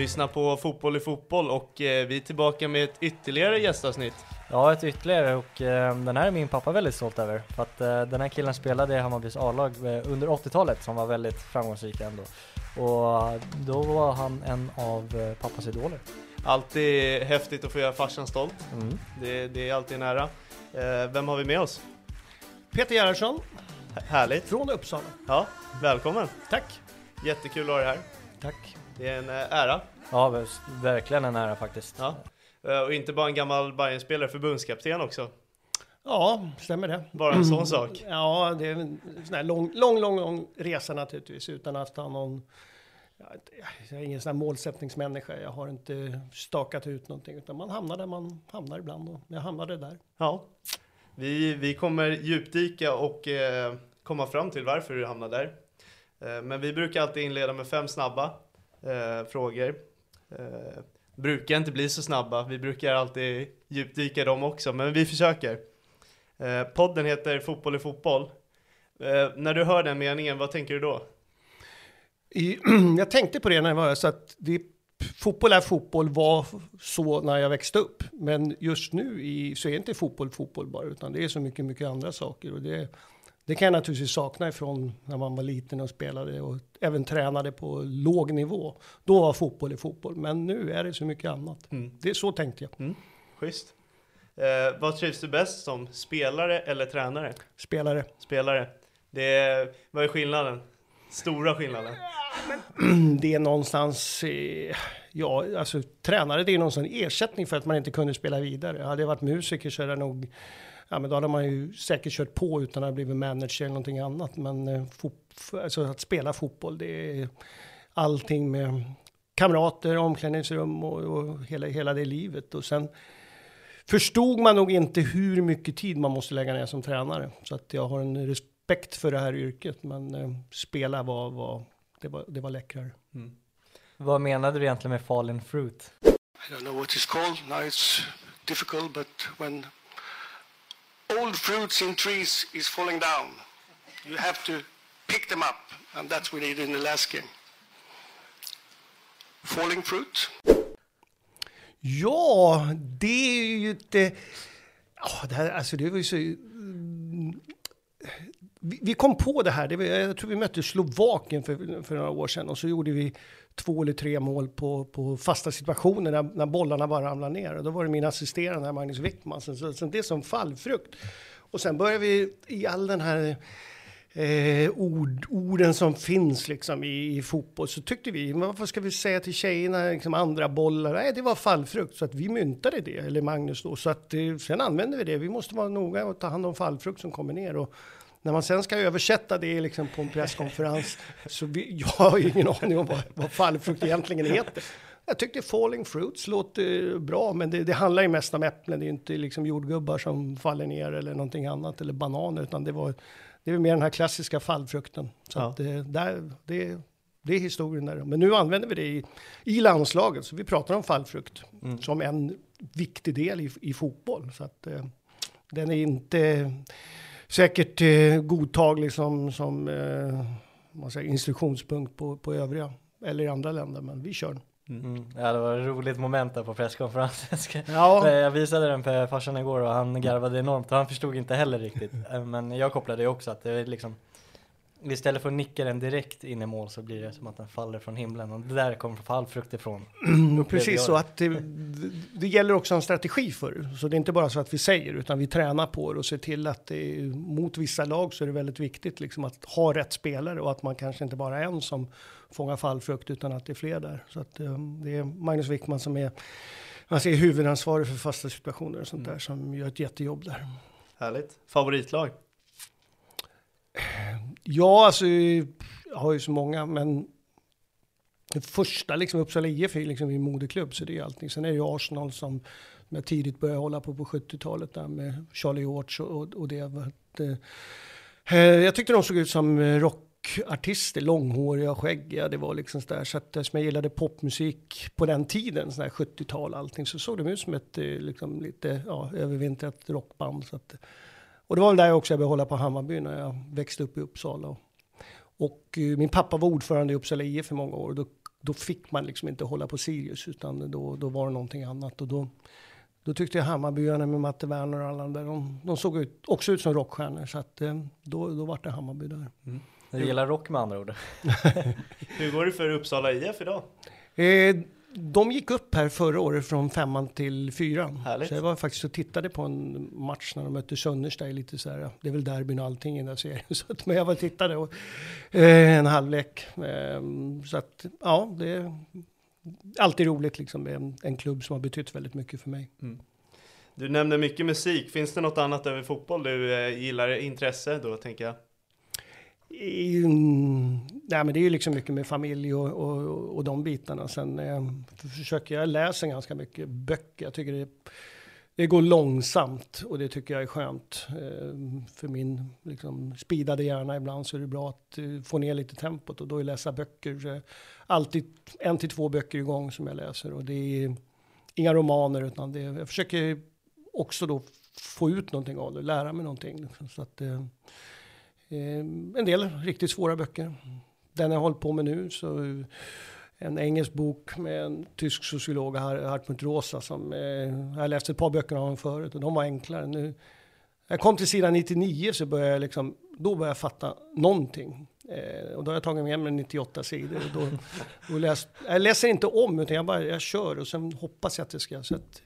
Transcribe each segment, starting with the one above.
lyssnar på Fotboll i fotboll och eh, vi är tillbaka med ett ytterligare gästavsnitt. Ja, ett ytterligare och eh, den här är min pappa väldigt stolt över. För att eh, den här killen spelade i Hammarbys A-lag under 80-talet som var väldigt framgångsrika ändå. Och då var han en av pappas idoler. Alltid häftigt att få göra farsan stolt. Mm. Det, det är alltid nära. Vem har vi med oss? Peter Gerhardsson härligt. från Uppsala. Ja, välkommen. Tack. Jättekul att ha dig här. Tack. Det är en ära. Ja, verkligen en ära faktiskt. Ja. Eh, och inte bara en gammal Bayern-spelare, förbundskapten också. Ja, stämmer det. Bara en sån sak. Ja, det är en sån här lång, lång, lång, lång resa naturligtvis utan att ha någon... Jag är ingen sån här målsättningsmänniska. Jag har inte stakat ut någonting utan man hamnar där man hamnar ibland och jag hamnade där. Ja. Vi, vi kommer djupdyka och eh, komma fram till varför du hamnade där. Eh, men vi brukar alltid inleda med fem snabba eh, frågor. Eh, brukar inte bli så snabba, vi brukar alltid djupdyka dem också, men vi försöker. Eh, podden heter Fotboll i fotboll. Eh, när du hör den meningen, vad tänker du då? I, jag tänkte på det när jag var här, så att det, fotboll är fotboll var så när jag växte upp. Men just nu i, så är inte fotboll fotboll bara, utan det är så mycket, mycket andra saker. Och det, det kan jag naturligtvis sakna ifrån när man var liten och spelade och även tränade på låg nivå. Då var fotboll i fotboll, men nu är det så mycket annat. Mm. Det, så tänkte jag. Schysst. Eh, vad trivs du bäst som? Spelare eller tränare? Spelare. Spelare. Det är, vad är skillnaden? Stora skillnaden? Det är någonstans, eh, ja, alltså tränare det är någonstans ersättning för att man inte kunde spela vidare. Hade jag varit musiker så är det nog, ja men då hade man ju säkert kört på utan att ha blivit manager eller någonting annat. Men eh, alltså att spela fotboll, det är allting med kamrater, omklädningsrum och, och hela, hela det livet. Och sen förstod man nog inte hur mycket tid man måste lägga ner som tränare. Så att jag har en respekt för det här yrket, men eh, spela var, var, det var, det var läckrare. Vad menade du egentligen med fallen fruit? I don't know what it's called. Now it's difficult, but when old fruits in trees is falling down, you have to pick them up, and that's what we did in the last game. Falling fruit. Ja, det är ju inte... Ja, det här, alltså det var ju så... Vi, vi kom på det här, det var, jag tror vi mötte Slovakien för, för några år sedan och så gjorde vi två eller tre mål på, på fasta situationer när, när bollarna bara ramlade ner. Och då var det min assisterande här, Magnus Wickman, så, så, så det är som fallfrukt. Och sen började vi i all den här eh, ord, orden som finns liksom i, i fotboll så tyckte vi, men vad ska vi säga till tjejerna, liksom andra bollar? Nej, det var fallfrukt, så att vi myntade det, eller Magnus då. Så att eh, sen använde vi det. Vi måste vara noga och ta hand om fallfrukt som kommer ner. Och när man sen ska översätta det liksom på en presskonferens så vi, jag har ju ingen aning om vad, vad fallfrukt egentligen heter. Jag tyckte falling fruits låter bra, men det, det handlar ju mest om äpplen. Det är ju inte liksom jordgubbar som faller ner eller någonting annat, eller bananer, utan det var, det är mer den här klassiska fallfrukten. Så Ja. att, där, det, det är historien där. Men nu använder vi det i, i landslaget, så vi pratar om fallfrukt som en viktig del i, i fotboll. Så att, eh, den är inte säkert eh, godtaglig som, som eh, man säger, instruktionspunkt på, på övriga eller i andra länder, men vi kör. Mm. Ja, det var ett roligt moment där på presskonferensen. Ja. Eh, Jag visade den för farsan igår och han garvade enormt och han förstod inte heller riktigt. Eh, Men jag kopplade ju också att det är liksom Istället för att nicka den direkt in i mål så blir det som att den faller från himlen och det där kommer fallfrukt ifrån. Mm, precis så det. att det, det gäller också en strategi för det. Så det är inte bara så att vi säger utan vi tränar på det och ser till att det mot vissa lag så är det väldigt viktigt liksom att ha rätt spelare och att man kanske inte bara är en som fångar fallfrukt utan att det är fler där. Så att eh, det är Magnus Wickman som är man säger, huvudansvarig för fasta situationer och sånt där som gör ett jättejobb där. Härligt. Favoritlag? Ja, alltså jag har ju så många, men det första liksom Uppsala IF är liksom min moderklubb, så det är ju allting. Sen är det ju Arsenal som jag tidigt började hålla på på 70-talet där med Charlie George och, och det. att, eh, eh, Jag tyckte de såg ut som eh, rockartister, långhåriga och skäggiga. Det var liksom sådär, så att eh, eftersom jag gillade popmusik på den tiden, sådär här 70-tal allting, så såg de ut som ett liksom, lite ja, övervintrat rockband. Så att, och det var väl där också jag började hålla på Hammarby när jag växte upp i Uppsala. Och, och eh, min pappa var ordförande i Uppsala IF i många år. Och då, då fick man liksom inte hålla på Sirius utan då, då var det någonting annat. Och då, då tyckte jag Hammarbyarna med Matte Werner och alla där, de, de såg ut, också ut som rockstjärnor. Så att, eh, då, då var det Hammarby där. Du gillar rock med andra ord. Hur går det för Uppsala IF idag? Eh, de gick upp här förra året från femman till fyran. Härligt. Så jag var faktiskt och tittade på en match när de mötte Sönnersta i lite så här, det är väl derbyn och allting i den där serien. Så att, men jag var och tittade och, eh, en halvlek. Eh, så att ja, det är alltid roligt liksom med en, en klubb som har betytt väldigt mycket för mig. Du nämnde mycket musik. Finns det något annat över fotboll du eh, gillar intresse då, tänker jag? Mm, nej, men det är ju liksom mycket med familj och, och, och de bitarna. Sen eh, försöker jag läsa ganska mycket böcker. Jag tycker det, det går långsamt och det tycker jag är skönt. Eh, för min liksom, speedade hjärna ibland så är det bra att eh, få ner lite tempot och då är läsa böcker. Eh, alltid en till två böcker igång som jag läser och det är inga romaner utan det, jag försöker också då få ut någonting av det, lära mig någonting. liksom. Så att, eh, eh, en del riktigt svåra böcker. Den jag håller på med nu, så en engelsk bok med en tysk sociolog, Hartmut Rosa, som eh, jag har läst ett par böcker av honom förut och de var enklare. Nu, jag kom till sidan 99 så började jag liksom, då började jag fatta någonting. Eh, och då har jag tagit med mig 98 sidor. Och då, och läst, jag läser inte om, utan jag bara jag kör och sen hoppas jag att det ska. Så att,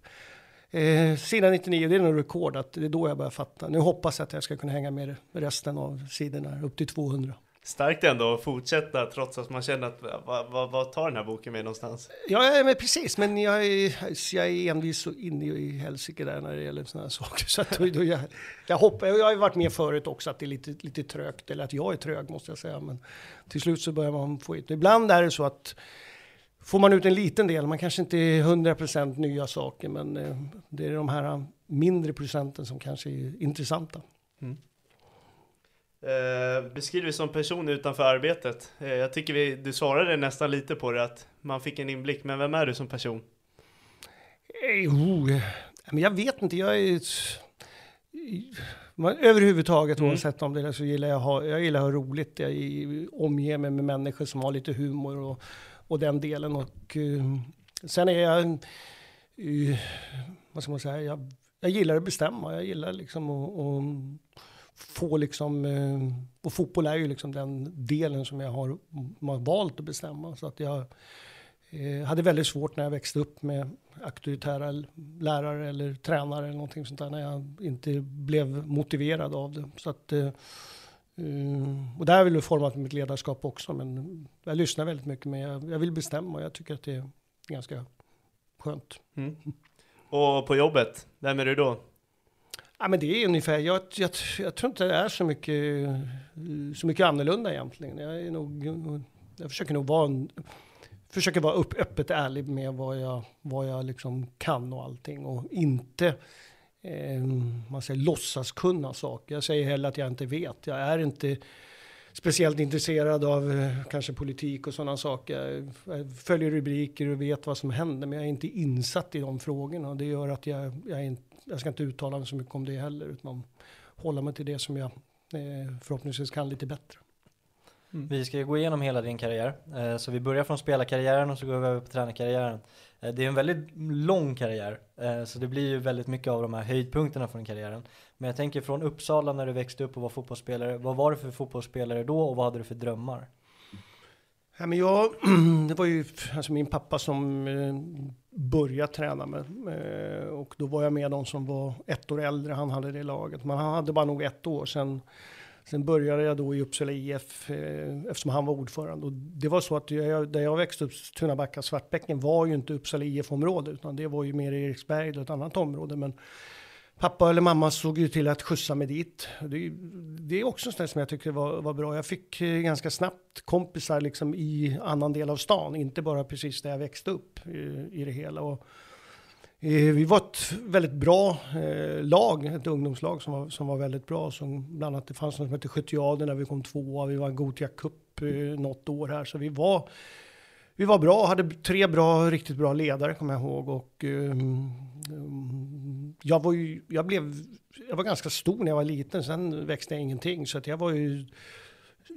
Eh, sidan 99, det är nog rekord, att det är då jag börjar fatta. Nu hoppas jag att jag ska kunna hänga med resten av sidorna, upp till 200. Starkt ändå att fortsätta trots att man känner att vad, vad, vad tar den här boken med någonstans? Ja, men precis, men jag är, jag är envis så inne i helsike där när det gäller sådana här saker. Så att då, då jag, jag, hoppar, jag har ju varit med förut också att det är lite, lite trögt, eller att jag är trög måste jag säga. Men till slut så börjar man få ut. Ibland är det så att får man ut en liten del, man kanske inte är 100% nya saker, men eh, det är de här mindre procenten som kanske är intressanta. Eh, beskriv dig som person utanför arbetet. Eh, jag tycker vi, du svarade nästan lite på det, att man fick en inblick, men vem är du som person? Eh, oh, men jag vet inte, jag är... Överhuvudtaget, Mm. oavsett om det är så gillar jag, ha, jag gillar att ha roligt. Jag omger mig med människor som har lite humor och, och den delen. Och, eh, sen är jag, eh, vad ska man säga, jag, jag gillar att bestämma. Jag gillar liksom att få liksom, eh, och fotboll är ju liksom den delen som jag har, har valt att bestämma. Så att jag eh, hade väldigt svårt när jag växte upp med auktoritära lärare eller tränare eller någonting sånt där när jag inte blev motiverad av det. Så att, eh, eh och där har väl format mitt ledarskap också, men jag lyssnar väldigt mycket, men jag, jag vill bestämma och jag tycker att det är ganska skönt. Mm. Och på jobbet, vem är du då? Ja, men det är ungefär, jag, jag, jag tror inte det är så mycket, så mycket annorlunda egentligen. Jag, är nog, jag försöker nog vara, en, försöker vara upp, öppet ärlig med vad jag, vad jag liksom kan och allting och inte eh, man säger låtsas kunna saker. Jag säger hellre att jag inte vet. Jag är inte speciellt intresserad av eh, kanske politik och sådana saker. Jag följer rubriker och vet vad som händer, men jag är inte insatt i de frågorna. Det gör att jag, jag, inte, jag ska inte uttala mig så mycket om det heller, utan hålla mig till det som jag eh, förhoppningsvis kan lite bättre. Mm. Vi ska gå igenom hela din karriär, eh, så vi börjar från spelarkarriären och så går vi över på tränarkarriären. Eh, det är en väldigt lång karriär, eh, så det blir ju väldigt mycket av de här höjdpunkterna från karriären. Men jag tänker från Uppsala när du växte upp och var fotbollsspelare, vad var du för fotbollsspelare då och vad hade du för drömmar? Ja, men jag, det var ju alltså min pappa som eh, började träna med. Eh, och då var jag med de som var ett år äldre, han hade det laget. Men han hade bara nog ett år, sen Sen började jag då i Uppsala IF eh, eftersom han var ordförande. Och det var så att jag, där jag växte upp, Tunabacka, Svartbäcken, var ju inte Uppsala IF-område, utan det var ju mer Eriksberg, ett annat område. Men pappa eller mamma såg ju till att skjutsa mig dit. Det, det är också en som jag tycker var, var bra. Jag fick eh, ganska snabbt kompisar liksom i annan del av stan, inte bara precis där jag växte upp i, i det hela. Och, eh, vi var ett väldigt bra eh, lag, ett ungdomslag som var, som var väldigt bra. Som bland annat det fanns något som hette Skytteaden när vi kom tvåa. Vi var Gothia Cup eh, något år här. Så vi var, vi var bra, hade tre bra, riktigt bra ledare kommer jag ihåg. Och, eh, jag, var ju, jag, blev, jag var ganska stor när jag var liten, sen växte jag ingenting. Så att jag var ju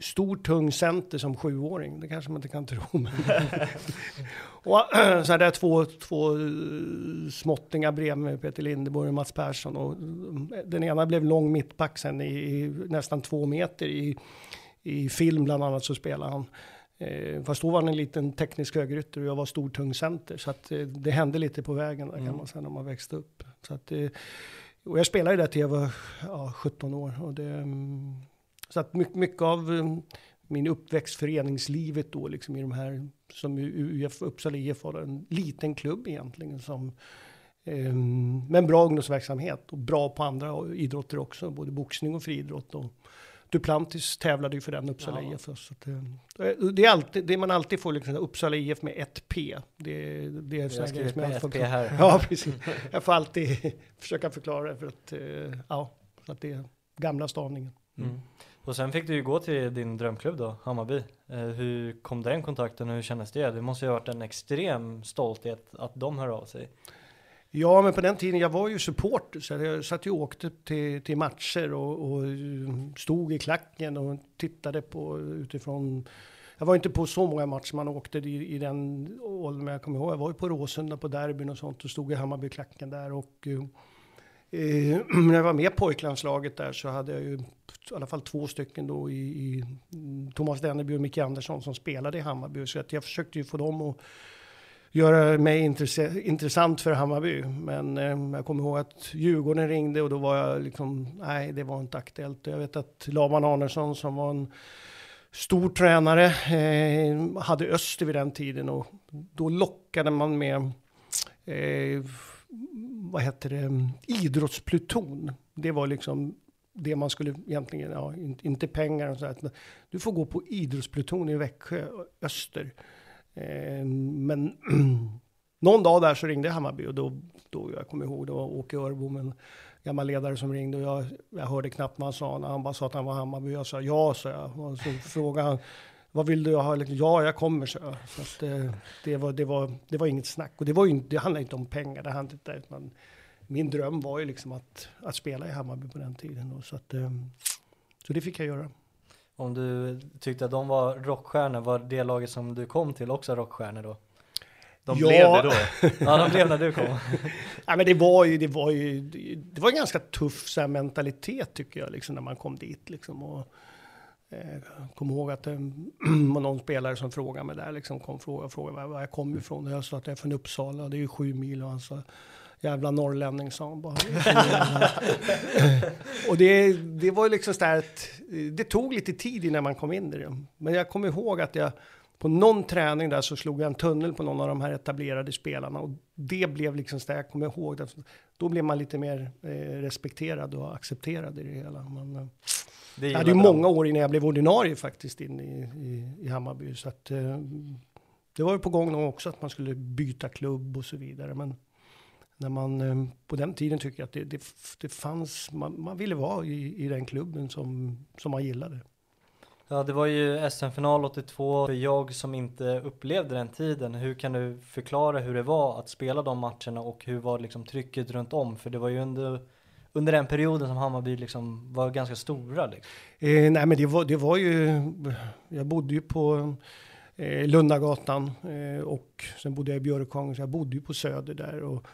stor tung center som sjuåring. Det kanske man inte kan tro. och så hade jag två, två eh, småttingar bredvid mig, Peter Lindeborg och Mats Persson. Och eh, den ena blev lång mittback sen i, i nästan två meter. I, I film bland annat så spelade han. Eh, fast då var han en liten teknisk högerytter och jag var stor tung center. Så att, eh, det hände lite på vägen där, mm. kan man säga när man växte upp. Så att, eh, och jag spelade ju där till jag var ja, 17 år. Och det, mm, så att mycket, mycket av um, min uppväxt, föreningslivet då, liksom i de här, som UF Uppsala IF var en liten klubb egentligen som um, med bra ungdomsverksamhet och bra på andra idrotter också, både boxning och friidrott. Och Duplantis tävlade ju för den Uppsala ja. IF. Så att, uh, det är alltid, det man alltid får liksom Uppsala IF med ett P. Det, det är jag skrivit med ett P här. Ja, precis. Jag får alltid försöka förklara det för att, uh, ja, så att det är gamla stavningen. Mm. Och sen fick du ju gå till din drömklubb då, Hammarby. Eh, hur kom den kontakten och hur kändes det? Det måste ju ha varit en extrem stolthet att de hör av sig. Ja, men på den tiden, jag var ju supporter, så jag satt ju och åkte till, till matcher och, och, eh, stod i klacken och tittade på utifrån jag var inte på så många matcher man åkte i, i den åldern, men jag kommer ihåg, jag var ju på Råsunda på derbyn och sånt och stod i Hammarbyklacken där och eh, Eh, när jag var med pojklandslaget där så hade jag ju i alla fall två stycken då i, i Thomas Denneby och Micke Andersson som spelade i Hammarby. Så att jag försökte ju få dem att göra mig intressant för Hammarby. Men eh, jag kommer ihåg att Djurgården ringde och då var jag liksom, nej det var inte aktuellt. Jag vet att Laban Arnesson som var en stor tränare eh, hade Öster vid den tiden och då lockade man med eh, vad heter det, idrottspluton. Det var liksom det man skulle egentligen, ja, inte pengar och sådär. Du får gå på idrottspluton i Växjö Öster. Eh, men någon dag där så ringde Hammarby och då, då jag kommer ihåg, det var Åke Örbom, en gammal ledare som ringde och jag, jag hörde knappt vad han sa. När han bara sa att han var Hammarby, jag sa ja, sa jag. Och så frågade han, vad vill du ha? Liksom, ja, jag kommer, så. så att, det, det, var, det, var, det var inget snack. Och det, var ju, det handlade inte om pengar, det handlade inte utan min dröm var ju liksom att, att spela i Hammarby på den tiden. Och så, att, eh, så det fick jag göra. Om du tyckte att de var rockstjärnor, var det laget som du kom till också rockstjärnor då? De ja. blev det då? ja, de blev när du kom. ja, men det var ju, det var ju, det var en ganska tuff så här, mentalitet tycker jag, liksom när man kom dit liksom. Och, Eh, kom ihåg att det var någon spelare som frågade mig där, liksom kom fråga, fråga var jag kom ifrån. Och jag sa att jag är från Uppsala, det är ju sju mil. Och han sa, jävla norrlänning sa han bara. och det, det var ju liksom så att det tog lite tid innan man kom in i det. Men jag kommer ihåg att jag på någon träning där så slog jag en tunnel på någon av de här etablerade spelarna och det blev liksom så där, jag kommer ihåg det. Då blev man lite mer eh, respekterad och accepterad i det hela. Men, eh, det jag hade ju många år innan jag blev ordinarie faktiskt in i, i, i Hammarby. Så att, eh, det var ju på gång också att man skulle byta klubb och så vidare. Men när man eh, på den tiden tycker att det, det, det fanns, man, man ville vara i, i den klubben som, som man gillade. Ja, det var ju SM-final 82. För jag som inte upplevde den tiden, hur kan du förklara hur det var att spela de matcherna och hur var liksom trycket runt om? För det var ju under, under den perioden som Hammarby liksom var ganska stora. Liksom. Eh, nej, men det var, det var ju, jag bodde ju på eh, Lundagatan eh, och sen bodde jag i Björkhagen, så jag bodde ju på Söder där. Och,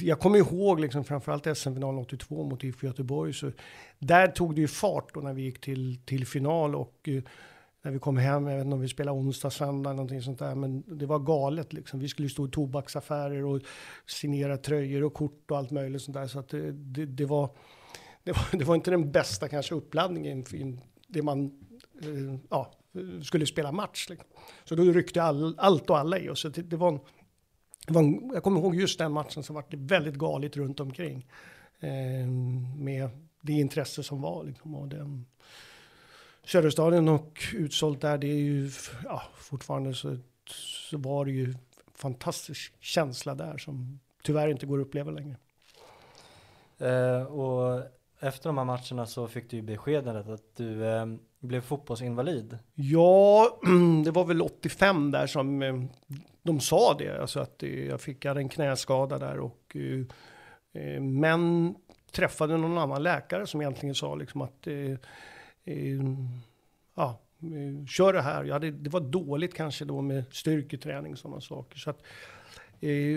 jag kommer ihåg liksom framförallt SM-finalen 82 mot IFK Göteborg. Så där tog det ju fart då när vi gick till, till final och eh, när vi kom hem, jag vet inte om vi spelade onsdag, söndag någonting sånt där, men det var galet liksom. Vi skulle stå i tobaksaffärer och signera tröjor och kort och allt möjligt sånt där. Så att det, det, det var, det, var, det var inte den bästa kanske uppladdningen för det man eh, ja, skulle spela match. Liksom. Så då ryckte all, allt och alla i oss. Så det, det var var en, jag kommer ihåg just den matchen så var det väldigt galet runt omkring. Eh, med det intresse som var. Liksom, och den, Söderstadion och utsålt där, det är ju ja, fortfarande så, så var det ju fantastisk känsla där som tyvärr inte går att uppleva längre. Eh, och efter de här matcherna så fick du ju beskedet att du eh, blev fotbollsinvalid. Ja, det var väl 85 där som eh, de sa det, alltså att eh, jag fick en knäskada där och eh, eh, men träffade någon annan läkare som egentligen sa liksom att eh, ja, kör det här. Jag det, det, var dåligt kanske då med styrketräning och sådana saker. Så att,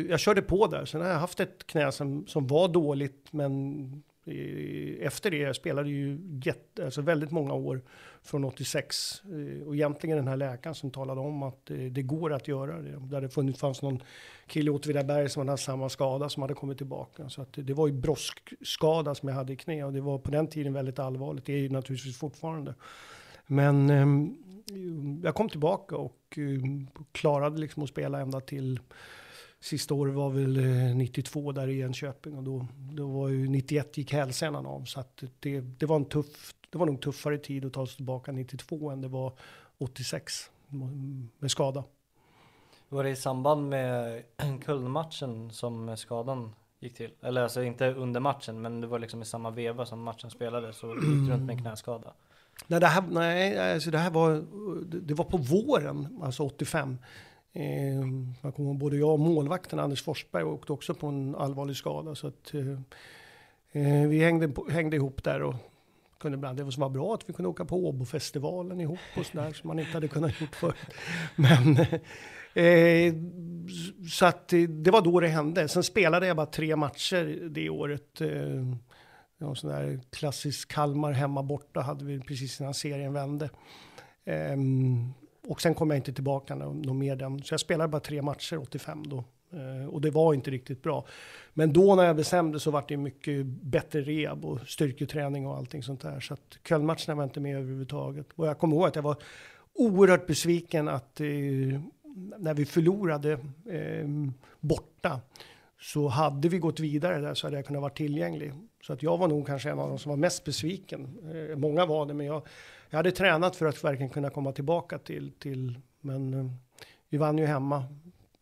jag körde på där. Sen har jag haft ett knä som, som var dåligt, men efter det, jag spelade ju jätte, alltså väldigt många år från 86. Eh, och egentligen den här läkaren som talade om att eh, det går att göra det. Där det funnits, fanns någon kille i Åtvidaberg som hade samma skada som hade kommit tillbaka. Så att det var ju broskskada som jag hade i knä och det var på den tiden väldigt allvarligt. Det är ju naturligtvis fortfarande. Men ehm, jag kom tillbaka och eh, klarade liksom att spela ända till Sista året var väl 92 eh, där i Enköping och då, då var ju 91 gick hälsenan av. Så att det, det var en tuff, det var nog tuffare tid att ta sig tillbaka 92 än det var 86 med skada. Var det i samband med Köln-matchen som skadan gick till? Eller alltså inte under matchen, men det var liksom i samma veva som matchen spelades och gick runt med en knäskada? Nej, det här, nej, alltså det här var, det var på våren, alltså 85. Eh, jag kommer både jag och målvakten Anders Forsberg åkte också på en allvarlig skada. Så att, eh, eh vi hängde, hängde ihop där och kunde ibland, det var bra att vi kunde åka på Åbofestivalen ihop och sådär som man inte hade kunnat gjort förut. Men eh, så att det var då det hände. Sen spelade jag bara tre matcher det året. Eh, en sån där klassisk Kalmar hemma borta hade vi precis innan serien vände. Um, och sen kom jag inte tillbaka någon mer den. Så jag spelade bara tre matcher 85 då. Eh, och det var inte riktigt bra. Men då när jag bestämde så var det mycket bättre rehab och styrketräning och allting sånt där. Så att Kölnmatcherna var inte med överhuvudtaget. Och jag kommer ihåg att jag var oerhört besviken att eh, när vi förlorade eh, borta så hade vi gått vidare där så hade jag kunnat vara tillgänglig. Så att jag var nog kanske en av de som var mest besviken. Eh, många var det, men jag, jag hade tränat för att verkligen kunna komma tillbaka till, till men eh, vi vann ju hemma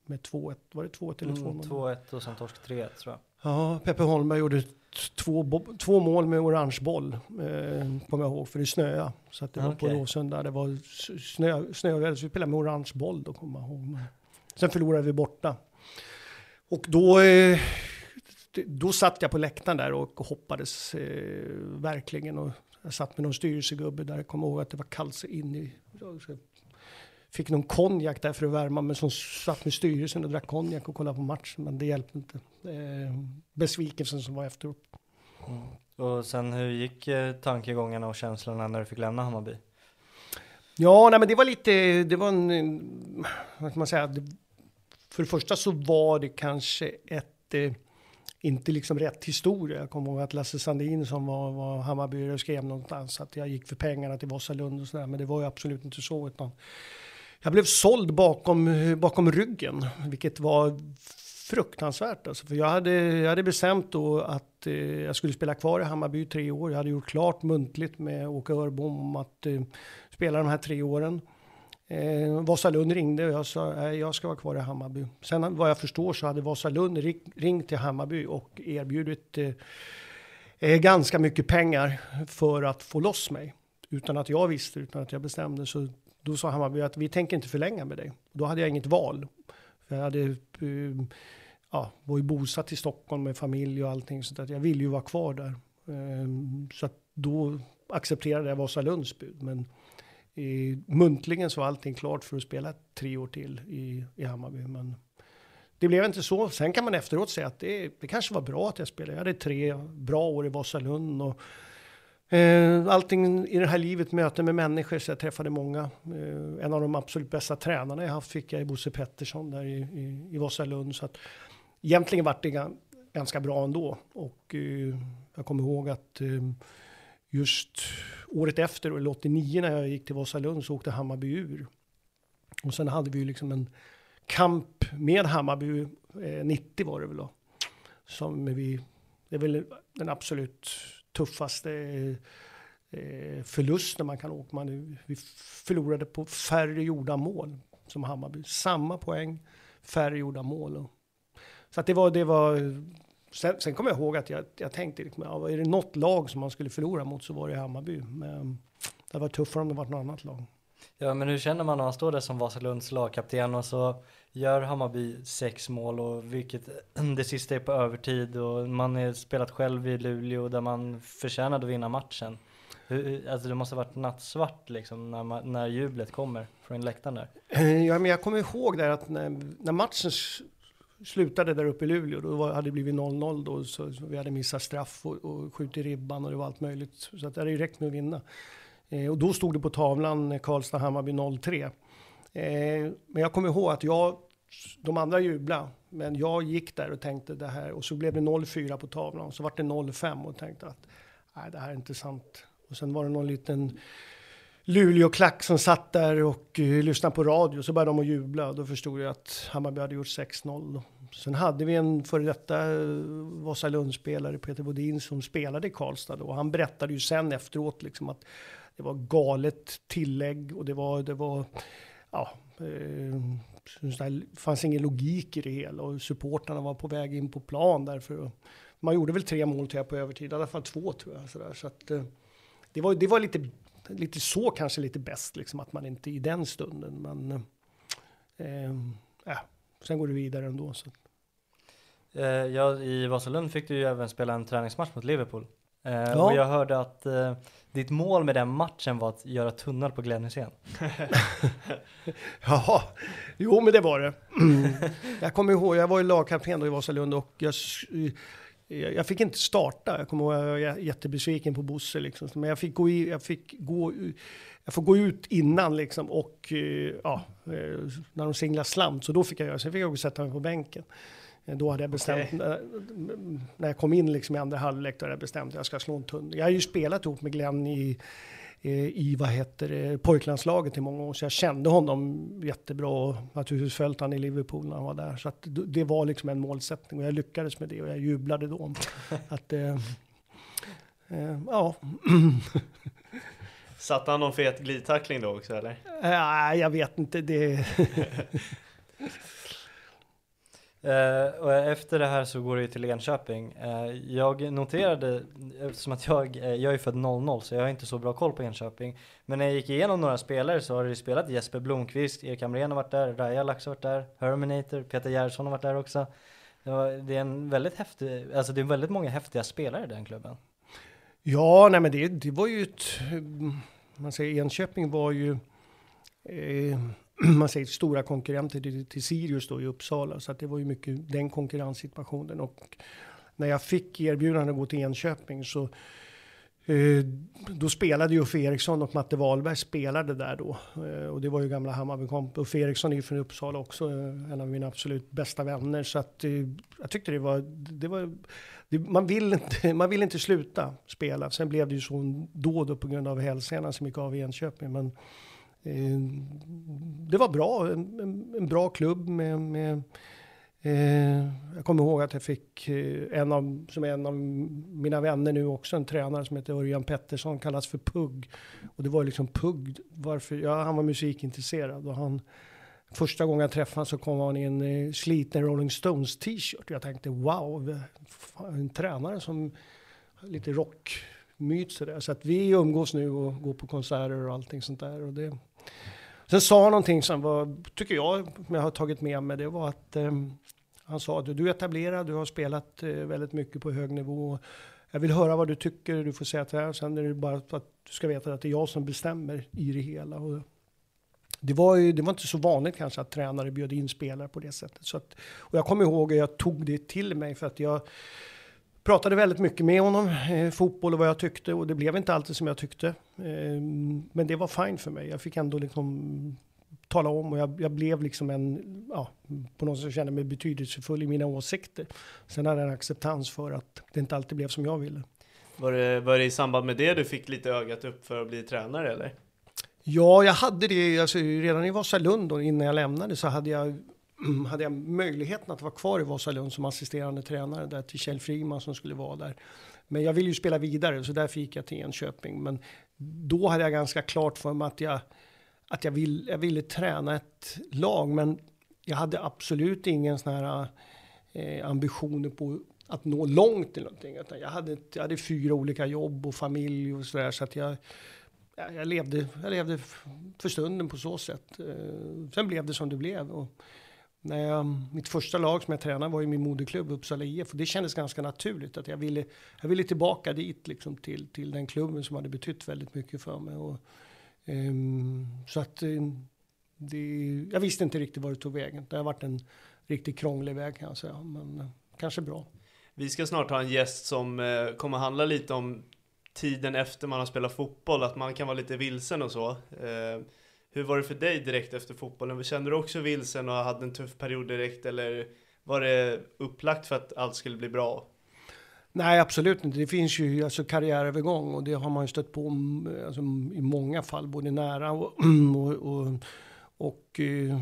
med 2-1. Var det 2-1 eller 2-0? Mm, 2-1 och sen torsk 3-1 tror jag. Ja, Peppe Holmberg gjorde två, två mål med orange boll, eh, kommer jag ihåg, för det snöade. Så att det var okay. på Råsunda, det var snö, snö, så vi spelade med orange boll då, kommer jag ihåg. Sen förlorade vi borta. Och då, eh, då satt jag på läktaren där och hoppades eh, verkligen. Och jag satt med någon styrelsegubbe där, jag kommer ihåg att det var kallt in i... Fick någon konjak där för att värma, men som satt med styrelsen och drack konjak och kollade på matchen, men det hjälpte inte. Eh, besvikelsen som var efteråt. Mm. Och sen hur gick eh, tankegångarna och känslorna när du fick lämna Hammarby? Ja, nej men det var lite, det var en, vad ska man säga, det, för det första så var det kanske ett, eh, inte liksom rätt historia. Jag kommer ihåg att Lasse Sandin som var, var Hammarbyare skrev någonstans att jag gick för pengarna till Vasalund och sådär. Men det var ju absolut inte så. Utan jag blev såld bakom, bakom ryggen, vilket var fruktansvärt. Alltså, för jag hade, jag hade bestämt då att eh, jag skulle spela kvar i Hammarby tre år. Jag hade gjort klart muntligt med Åke Örbom om att eh, spela de här tre åren. Eh, Vasalund ringde och jag sa nej, jag ska vara kvar i Hammarby. Sen vad jag förstår så hade Vasalund ringt till Hammarby och erbjudit eh, eh, ganska mycket pengar för att få loss mig. Utan att jag visste, utan att jag bestämde. Så då sa Hammarby att vi tänker inte förlänga med dig. Då hade jag inget val. För jag hade, eh, ja, var ju bosatt i Stockholm med familj och allting. Så att jag ville ju vara kvar där. Eh, så att då accepterade jag Vasalunds bud. Men i, muntligen så var allting klart för att spela tre år till i, i Hammarby. Men det blev inte så. Sen kan man efteråt säga att det, det kanske var bra att jag spelade. Jag hade tre bra år i Vasalund. Och, eh, allting i det här livet, möten med människor, så jag träffade många. Eh, en av de absolut bästa tränarna jag haft fick jag i Bosse Pettersson där i, i, i Vasalund. Så att egentligen vart det ganska bra ändå. Och eh, jag kommer ihåg att eh, just året efter, eller 89 när jag gick till Vasalund, så åkte Hammarby ur. Och sen hade vi ju liksom en kamp med Hammarby, eh, 90 var det väl då. Som vi, det är väl den absolut tuffaste eh, förlusten man kan åka. Man, vi förlorade på färre gjorda mål som Hammarby. Samma poäng, färre gjorda mål. Så att det var, det var Sen, sen kommer jag ihåg att jag, jag tänkte, liksom, ja, är det något lag som man skulle förlora mot så var det Hammarby. Men det var tuffare om det var något annat lag. Ja, men hur känner man när man står där som Vasalunds lagkapten och så gör Hammarby sex mål och vilket det sista är på övertid och man är spelat själv i Luleå där man förtjänade att vinna matchen. Hur, alltså det måste ha varit nattsvart liksom när, man, när jublet kommer från läktaren där. Ja, men jag kommer ihåg där att när, när matchen slutade där uppe i Luleå. Då var, hade det blivit 0-0 då. Så, så, vi hade missat straff och, och skjutit ribban och det var allt möjligt. Så att det hade ju räckt med att vinna. Eh, och då stod det på tavlan eh, Karlstad-Hammarby 0-3. Eh, men jag kommer ihåg att jag, de andra jublade. Men jag gick där och tänkte det här. Och så blev det 0-4 på tavlan. Så var det 0-5 och tänkte att nej, det här är inte sant. Och sen var det någon liten Luleå-klack som satt där och uh, lyssnade på radio. Så började de att jubla och då förstod jag att Hammarby hade gjort 6-0. Sen hade vi en före detta eh, uh, Vasalundsspelare, Peter Bodin, som spelade i Karlstad. Och han berättade ju sen efteråt liksom att det var galet tillägg och det var, det var ja, eh, det fanns ingen logik i det hela och supportarna var på väg in på plan därför. Man gjorde väl tre mål till på övertid, i alla fall två tror jag. Så, där. så att, eh, det, var, det var lite lite så kanske lite bäst, liksom att man inte i den stunden. Men eh, äh, sen går det vidare ändå. Så. Eh, ja, i Vasalund fick du ju även spela en träningsmatch mot Liverpool. Eh, ja. Och jag hörde att eh, ditt mål med den matchen var att göra tunnel på Glenn Hysén. ja, jo men det var det. jag kommer ihåg, jag var ju lagkapten då i Vasalund och jag jag fick inte starta. Jag kommer ihåg jag var jättebesviken på Bosse. Liksom. Men jag fick, gå i, jag fick gå jag får gå ut innan liksom och eh, ja, eh, när de singlar slant så då fick jag göra. Sen fick jag sätta mig på bänken. Eh, då hade jag bestämt, okay. när jag kom in liksom i andra halvlek, då hade jag bestämt att jag ska slå en tunn. Jag har ju spelat ihop med Glenn i i vad heter det, pojklandslaget i många år. Så jag kände honom jättebra och naturligtvis följt han i Liverpool när han var där. Så att det var liksom en målsättning och jag lyckades med det och jag jublade då. att, eh, eh, ja. Satte han någon fet glidtackling då också eller? Nej, äh, jag vet inte. Det Uh, och efter det här så går det ju till Enköping. Uh, jag noterade, eftersom att jag, uh, jag är född 00 så jag har inte så bra koll på Enköping. Men när jag gick igenom några spelare så har det spelat Jesper Blomqvist, Erik Hamrén har varit där, Raja Lax har varit där, Herminator, Peter Gerhardsson har varit där också. Det, var, det, är en väldigt häftig, alltså det är väldigt många häftiga spelare i den klubben. Ja, nej men det, det var ju ett, man säger Enköping var ju man säger stora konkurrenter till, till Sirius då i Uppsala. Så att det var ju mycket den konkurrenssituationen. Och när jag fick erbjudande att gå till Enköping så eh, då spelade ju Uffe Eriksson och Matte Wahlberg spelade där då. Eh, och det var ju gamla Hammarbykomp. Uffe Eriksson är ju från Uppsala också, eh, en av mina absolut bästa vänner. Så att eh, jag tyckte det var, det var det, man, vill inte, man vill inte sluta spela. Sen blev det ju så då, då på grund av hälsenan som gick av i Enköping. Men Eh, det var bra, en, en, bra klubb med, med eh, jag kommer ihåg att jag fick eh, en av, som är en av mina vänner nu också, en tränare som heter Örjan Pettersson, kallas för Pugg. Och det var liksom Pugg, varför? Ja, han var musikintresserad och han, första gången jag träffade honom så kom han i en sliten Rolling Stones t-shirt. Jag tänkte wow, en tränare som lite rockmyt sådär. Så att vi umgås nu och går på konserter och allting sånt där. Och det, Sen sa han någonting som var, tycker jag, jag har tagit med mig, det var att eh, han sa att du är etablerad, du har spelat eh, väldigt mycket på hög nivå. Jag vill höra vad du tycker, du får säga till här. Sen är det bara att du ska veta att det är jag som bestämmer i det hela. Och det var, ju, det var inte så vanligt kanske att tränare bjöd in spelare på det sättet. Så att, och jag kommer ihåg att jag tog det till mig för att jag pratade väldigt mycket med honom, eh, fotboll och vad jag tyckte och det blev inte alltid som jag tyckte. Eh, men det var fine för mig. Jag fick ändå liksom tala om och jag, jag blev liksom en, ja, på något sätt kände mig betydelsefull i mina åsikter. Sen hade jag en acceptans för att det inte alltid blev som jag ville. Var det, var det i samband med det du fick lite ögat upp för att bli tränare eller? Ja, jag hade det, alltså, redan i Vasalund då, innan jag lämnade så hade jag Mm, hade jag möjligheten att vara kvar i Vasalund som assisterande tränare där till Kjell Friman som skulle vara där. Men jag ville ju spela vidare så därför gick jag till Enköping. Men då hade jag ganska klart för mig att jag, att jag, vill, jag ville träna ett lag. Men jag hade absolut ingen sån här eh, ambitioner på att nå långt eller någonting. Utan jag, hade, jag hade fyra olika jobb och familj och sådär. Så att jag, jag, levde, jag levde för stunden på så sätt. Eh, sen blev det som det blev. Och, när jag, mitt första lag som jag tränade var ju min moderklubb Uppsala IF och det kändes ganska naturligt att jag ville, jag ville tillbaka dit liksom till, till den klubben som hade betytt väldigt mycket för mig. Och, um, så att eh, det, jag visste inte riktigt var det tog vägen. Det har varit en riktigt krånglig väg kan jag säga, men eh, kanske bra. Vi ska snart ha en gäst som eh, kommer handla lite om tiden efter man har spelat fotboll, att man kan vara lite vilsen och så. Hur var det för dig direkt efter fotbollen? Kände du också vilsen och hade en tuff period direkt eller var det upplagt för att allt skulle bli bra? Nej, absolut inte. Det finns ju alltså karriärövergång och det har man ju stött på mm, alltså, i många fall, både nära och, och, och, och eh,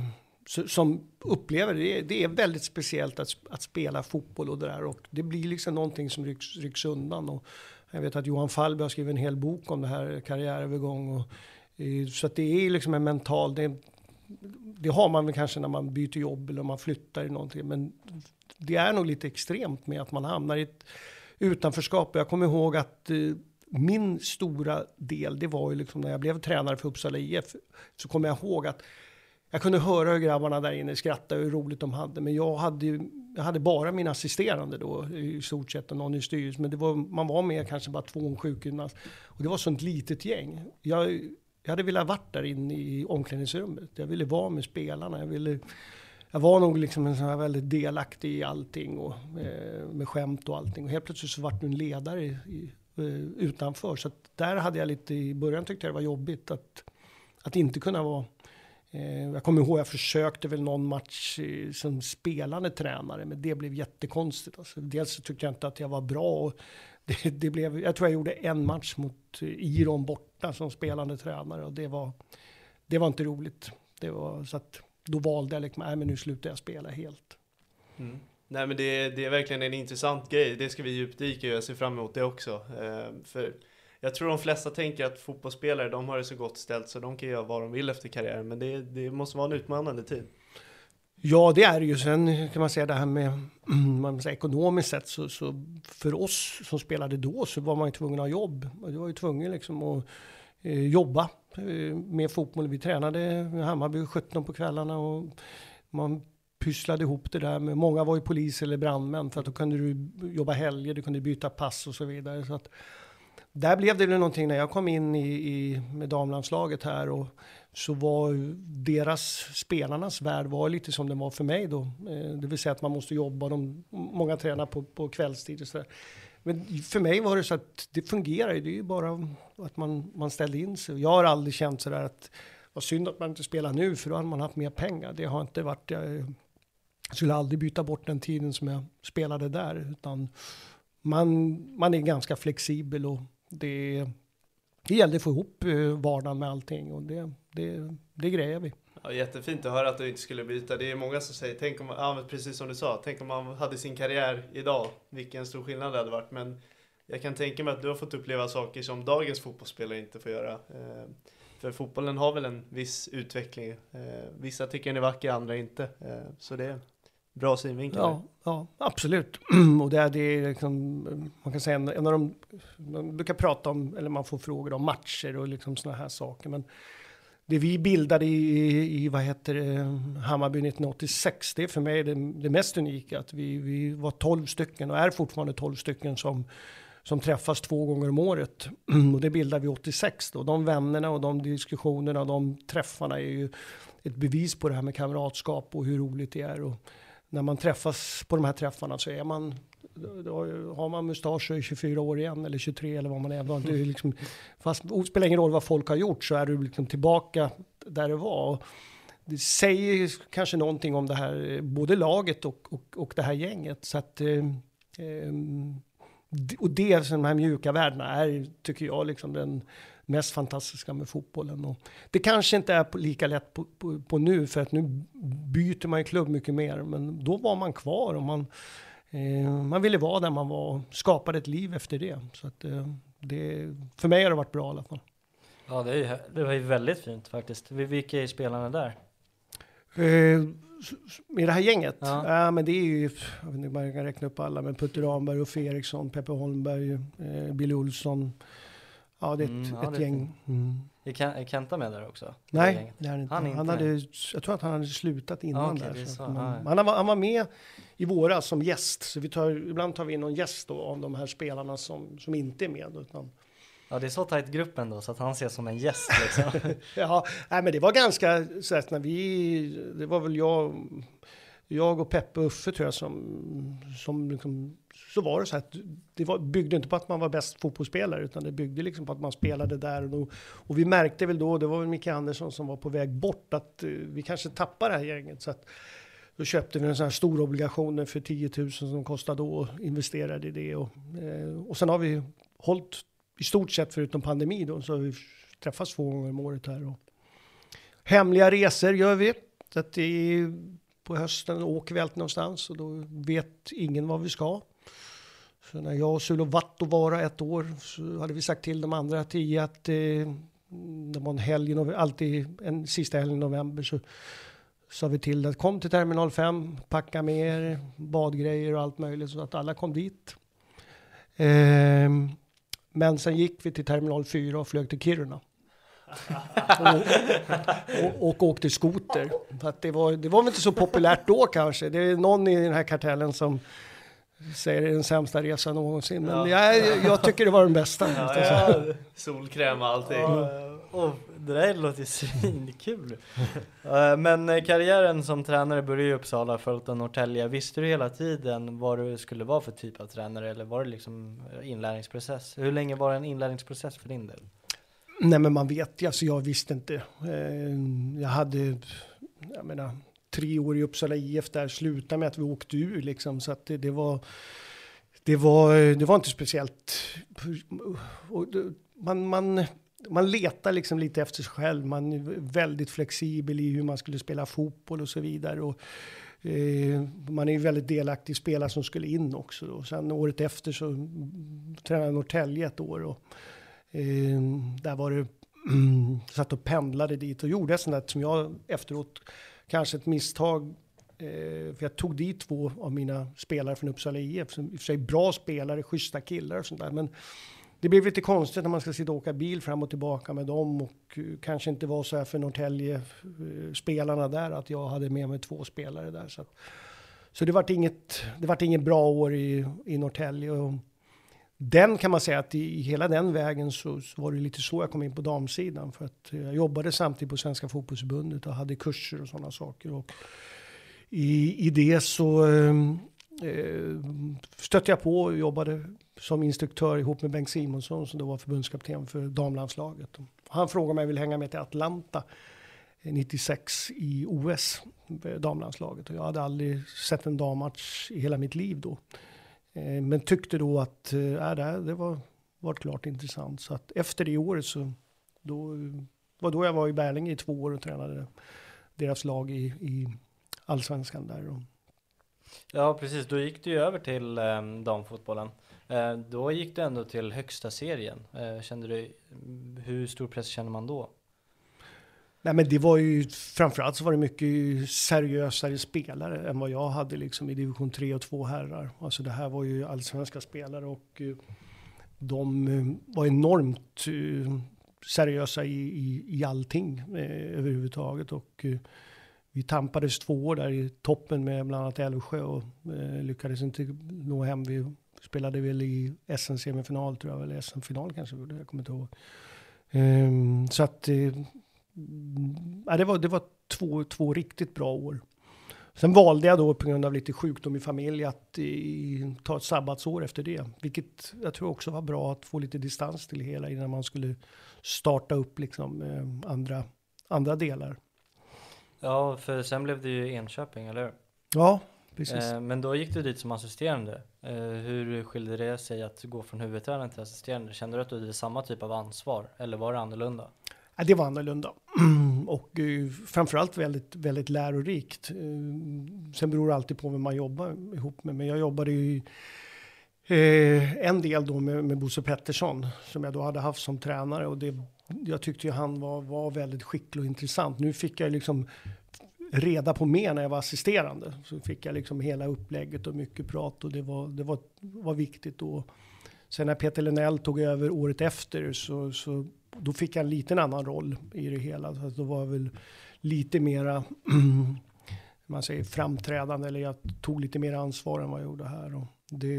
som upplever det. Det är väldigt speciellt att, att spela fotboll och det där och det blir liksom någonting som rycks, rycks undan. Och jag vet att Johan Fallby har skrivit en hel bok om det här karriärövergång och Eh, så att det är liksom en mental, det, det, har man väl kanske när man byter jobb eller man flyttar i någonting. Men det är nog lite extremt med att man hamnar i ett utanförskap. Jag kommer ihåg att eh, min stora del, det var ju liksom när jag blev tränare för Uppsala IF. Så kommer jag ihåg att jag kunde höra hur grabbarna där inne skrattade hur roligt de hade. Men jag hade, jag hade bara min assisterande då i stort sett och någon i styrelsen. Men det var, man var med kanske bara två sjukgymnast. Och det var sånt litet gäng. Jag jag hade velat varit där inne i omklädningsrummet. Jag ville vara med spelarna. Jag, ville, jag var nog liksom en sån här väldigt delaktig i allting och eh, med skämt och allting. Och helt plötsligt så vart du en ledare i, i, eh, utanför. Så där hade jag lite, i början tyckte jag det var jobbigt att, att inte kunna vara eh, jag kommer ihåg jag försökte väl någon match eh, som spelande tränare, men det blev jättekonstigt. Alltså, dels så tyckte jag inte att jag var bra. Och det, det, blev, jag tror jag gjorde en match mot Iron borta som spelande tränare och det var, det var inte roligt. Det var, så att då valde jag liksom, nej men nu slutar jag spela helt. Mm. Nej men det, det är verkligen en intressant grej, det ska vi djupdyka i och jag ser fram emot det också. Eh, för jag tror de flesta tänker att fotbollsspelare, de har det så gott ställt så de kan göra vad de vill efter karriären, men det, det måste vara en utmanande tid. Ja, det är det ju. Sen kan man säga det här med man säger, ekonomiskt sett så, så, för oss som spelade då så var man ju tvungen att ha jobb. Du var ju tvungen liksom att eh, jobba eh, med fotboll. Vi tränade i Hammarby 17 på kvällarna och man pysslade ihop det där med, många var ju polis eller brandmän för att då kunde du jobba helger, du kunde byta pass och så vidare. Så att, där blev det någonting när jag kom in i, i med damlandslaget här och så var deras, spelarnas värld var lite som den var för mig då. Eh, det vill säga att man måste jobba, de, många tränar på, på kvällstid och sådär. Men för mig var det så att det fungerar det är ju bara att man, man ställde in sig. Jag har aldrig känt sådär att vad synd att man inte spelar nu för då hade man haft mer pengar. Det har inte varit, jag skulle aldrig byta bort den tiden som jag spelade där. Utan man, man är ganska flexibel och det, det gällde att få ihop eh, vardagen med allting och det, det, det grejer vi. Ja, jättefint att höra att du inte skulle byta. Det är många som säger, tänk om, ja, precis som du sa, tänk om man hade sin karriär idag, vilken stor skillnad det hade varit. Men jag kan tänka mig att du har fått uppleva saker som dagens fotbollsspelare inte får göra. Eh, för fotbollen har väl en viss utveckling. Eh, vissa tycker den är vacker, andra inte. Så det är bra synvinkel. Ja, ja, absolut. och det är, det är liksom, man kan säga en, en av de, man brukar prata om, eller man får frågor om matcher och liksom sådana här saker. Men det vi bildade i, i vad heter det, Hammarby 1986, det är för mig det, det mest unika. Att vi, vi var 12 stycken och är fortfarande 12 stycken som, som träffas två gånger om året. Och det bildade vi 86 då. De vännerna och de diskussionerna och de träffarna är ju ett bevis på det här med kamratskap och hur roligt det är. Och när man träffas på de här träffarna så är man har man mustasch och är 24 år igen eller 23 eller vad man är. Det är liksom, fast det spelar ingen roll vad folk har gjort så är du liksom tillbaka där det var. Det säger kanske någonting om det här, både laget och, och, och det här gänget. Så att, eh, eh och det, de här mjuka värdena är, tycker jag, liksom den mest fantastiska med fotbollen. Och det kanske inte är lika lätt på, på, på, nu, för att nu byter man ju klubb mycket mer. Men då var man kvar och man, eh, man ville vara där man var och skapade ett liv efter det. Så att, eh, det, för mig har det varit bra i alla fall. Ja, det, är, det var ju väldigt fint faktiskt. Vilka är spelarna där? Eh, med det här gänget? Ja. ja. men det är ju, jag vet inte man kan räkna upp alla, men Putte Ramberg, Uffe Eriksson, Peppe Holmberg, eh, Billy Olsson. Ja, det är ett, mm, ja, ett gäng. Mm. Är Kenta med där också? Nej, det är inte. Han, han hade, jag tror att han hade slutat innan okay, där. Så. Man, han, var, han var med i våras som gäst, så vi tar, ibland tar vi in någon gäst då, av de här spelarna som, som inte är med. Utan, Ja, det är så tajt grupp ändå så att han ses som en gäst liksom. ja, nej, men det var ganska så att när vi, det var väl jag, jag och Peppe och Uffe tror jag som, som liksom, så var det så att det var, byggde inte på att man var bäst fotbollsspelare utan det byggde liksom på att man spelade där och då. Och vi märkte väl då, det var väl Micke Andersson som var på väg bort, att eh, vi kanske tappar det här gänget. Så att, då köpte vi en sån här stor obligationer för 10 000 som kostade då och investerade i det. Och, eh, och sen har vi hållit i stort sett förutom pandemi då, så har vi träffats två gånger om året här. Och hemliga resor gör vi. Så att det är, på hösten åker vi alltid någonstans och då vet ingen vad vi ska. Så när jag och Sulovatto var ett år så hade vi sagt till de andra tio att eh, det var en helg, alltid en sista helg i november så sa vi till att kom till terminal 5, packa med er badgrejer och allt möjligt så att alla kom dit. Eh, men sen gick vi till terminal 4 och flög till Kiruna. och, och, och åkte skoter. För att det, var, det var väl inte så populärt då kanske. Det är någon i den här kartellen som säger det är den sämsta resan någonsin. Men ja. jag, jag tycker det var den bästa. Ja, ja. Solkräm och allting. Ja, och det där låter ju svinkul. Men eh, karriären som tränare började i Uppsala, följt av Norrtälje. Visste du hela tiden vad du skulle vara för typ av tränare eller var det liksom inlärningsprocess? Hur länge var det en inlärningsprocess för din del? Nej men man vet ju, alltså jag visste inte. Eh, jag hade, jag menar, tre år i Uppsala IF där, slutade med att vi åkte ur liksom. Så att det, det var, det var, det var inte speciellt. Man, man, man letar liksom lite efter sig själv. Man är väldigt flexibel i hur man skulle spela fotboll och så vidare. Och, eh, man är ju väldigt delaktig i spelare som skulle in också. Då. Sen året efter så tränade jag Norrtälje ett år. Och, Ehm, där var det, mm, satt och pendlade dit och gjorde sånt där som jag efteråt kanske ett misstag. Eh, för jag tog dit två av mina spelare från Uppsala IF, som i och för sig bra spelare, schyssta killar och sånt där. Men det blev lite konstigt när man ska sitta och åka bil fram och tillbaka med dem och eh, kanske inte var så här för Norrtälje eh, spelarna där att jag hade med mig två spelare där. Så, att, så det vart inget, det vart inget bra år i, i Norrtälje. Och den kan man säga att i, hela den vägen så, så, var det lite så jag kom in på damsidan. För att eh, jag jobbade samtidigt på Svenska fotbollsförbundet och hade kurser och sådana saker. Och i, I det så ehm, eh, stötte jag på och jobbade som instruktör ihop med Bengt Simonsson som då var förbundskapten för damlandslaget. Han frågade om jag ville hänga med till Atlanta eh, 96 i OS, eh, damlandslaget. Och jag hade aldrig sett en dammatch i hela mitt liv då. Eh, men tyckte då att eh, äh, det, det var, var klart intressant. Så att efter det året så då var då jag var i Berlinge i två år och tränade deras lag i, i allsvenskan där. Och, Ja, precis. Då gick du ju över till eh, damfotbollen. Eh, då gick du ändå till högsta serien. Eh, kände du, hur stor press känner man då? Nej, men det var ju framförallt så var det mycket seriösare spelare än vad jag hade liksom i division 3 och 2 herrar. Alltså det här var ju allsvenska spelare och eh, de eh, var enormt eh, seriösa i, i, i allting eh, överhuvudtaget och eh, vi tampades två år där i toppen med bland annat Älvsjö och eh, lyckades inte nå hem. Vi spelade väl i SM-semifinal tror jag, eller SM-final kanske, jag kommer inte ihåg. Eh, så att eh, ja, det var, det var två, två riktigt bra år. Sen valde jag då på grund av lite sjukdom i familj att i, ta ett sabbatsår efter det. Vilket jag tror också var bra att få lite distans till det hela innan man skulle starta upp liksom eh, andra, andra delar. Ja, för sen blev det ju Enköping, eller hur? Ja, precis. Eh, men då gick du dit som assisterande. Eh, hur skilde det sig att gå från huvudtränare till assisterande? Kände du att du hade samma typ av ansvar eller var det annorlunda? Ja, det var annorlunda. Och eh, framförallt väldigt, väldigt lärorikt. Eh, sen beror det alltid på vem man jobbar ihop med. Men jag jobbade ju eh, en del då med, med Bosse Pettersson som jag då hade haft som tränare. Och det, jag tyckte ju han var, var väldigt skicklig och intressant. Nu fick jag liksom reda på mer när jag var assisterande. Så fick jag liksom hela upplägget och mycket prat och det var, det var, var viktigt. Och sen när Peter Lenell tog över året efter så, så då fick jag en liten annan roll i det hela. Så då var jag väl lite mera man säger framträdande eller jag tog lite mer ansvar än vad jag gjorde här. Och det,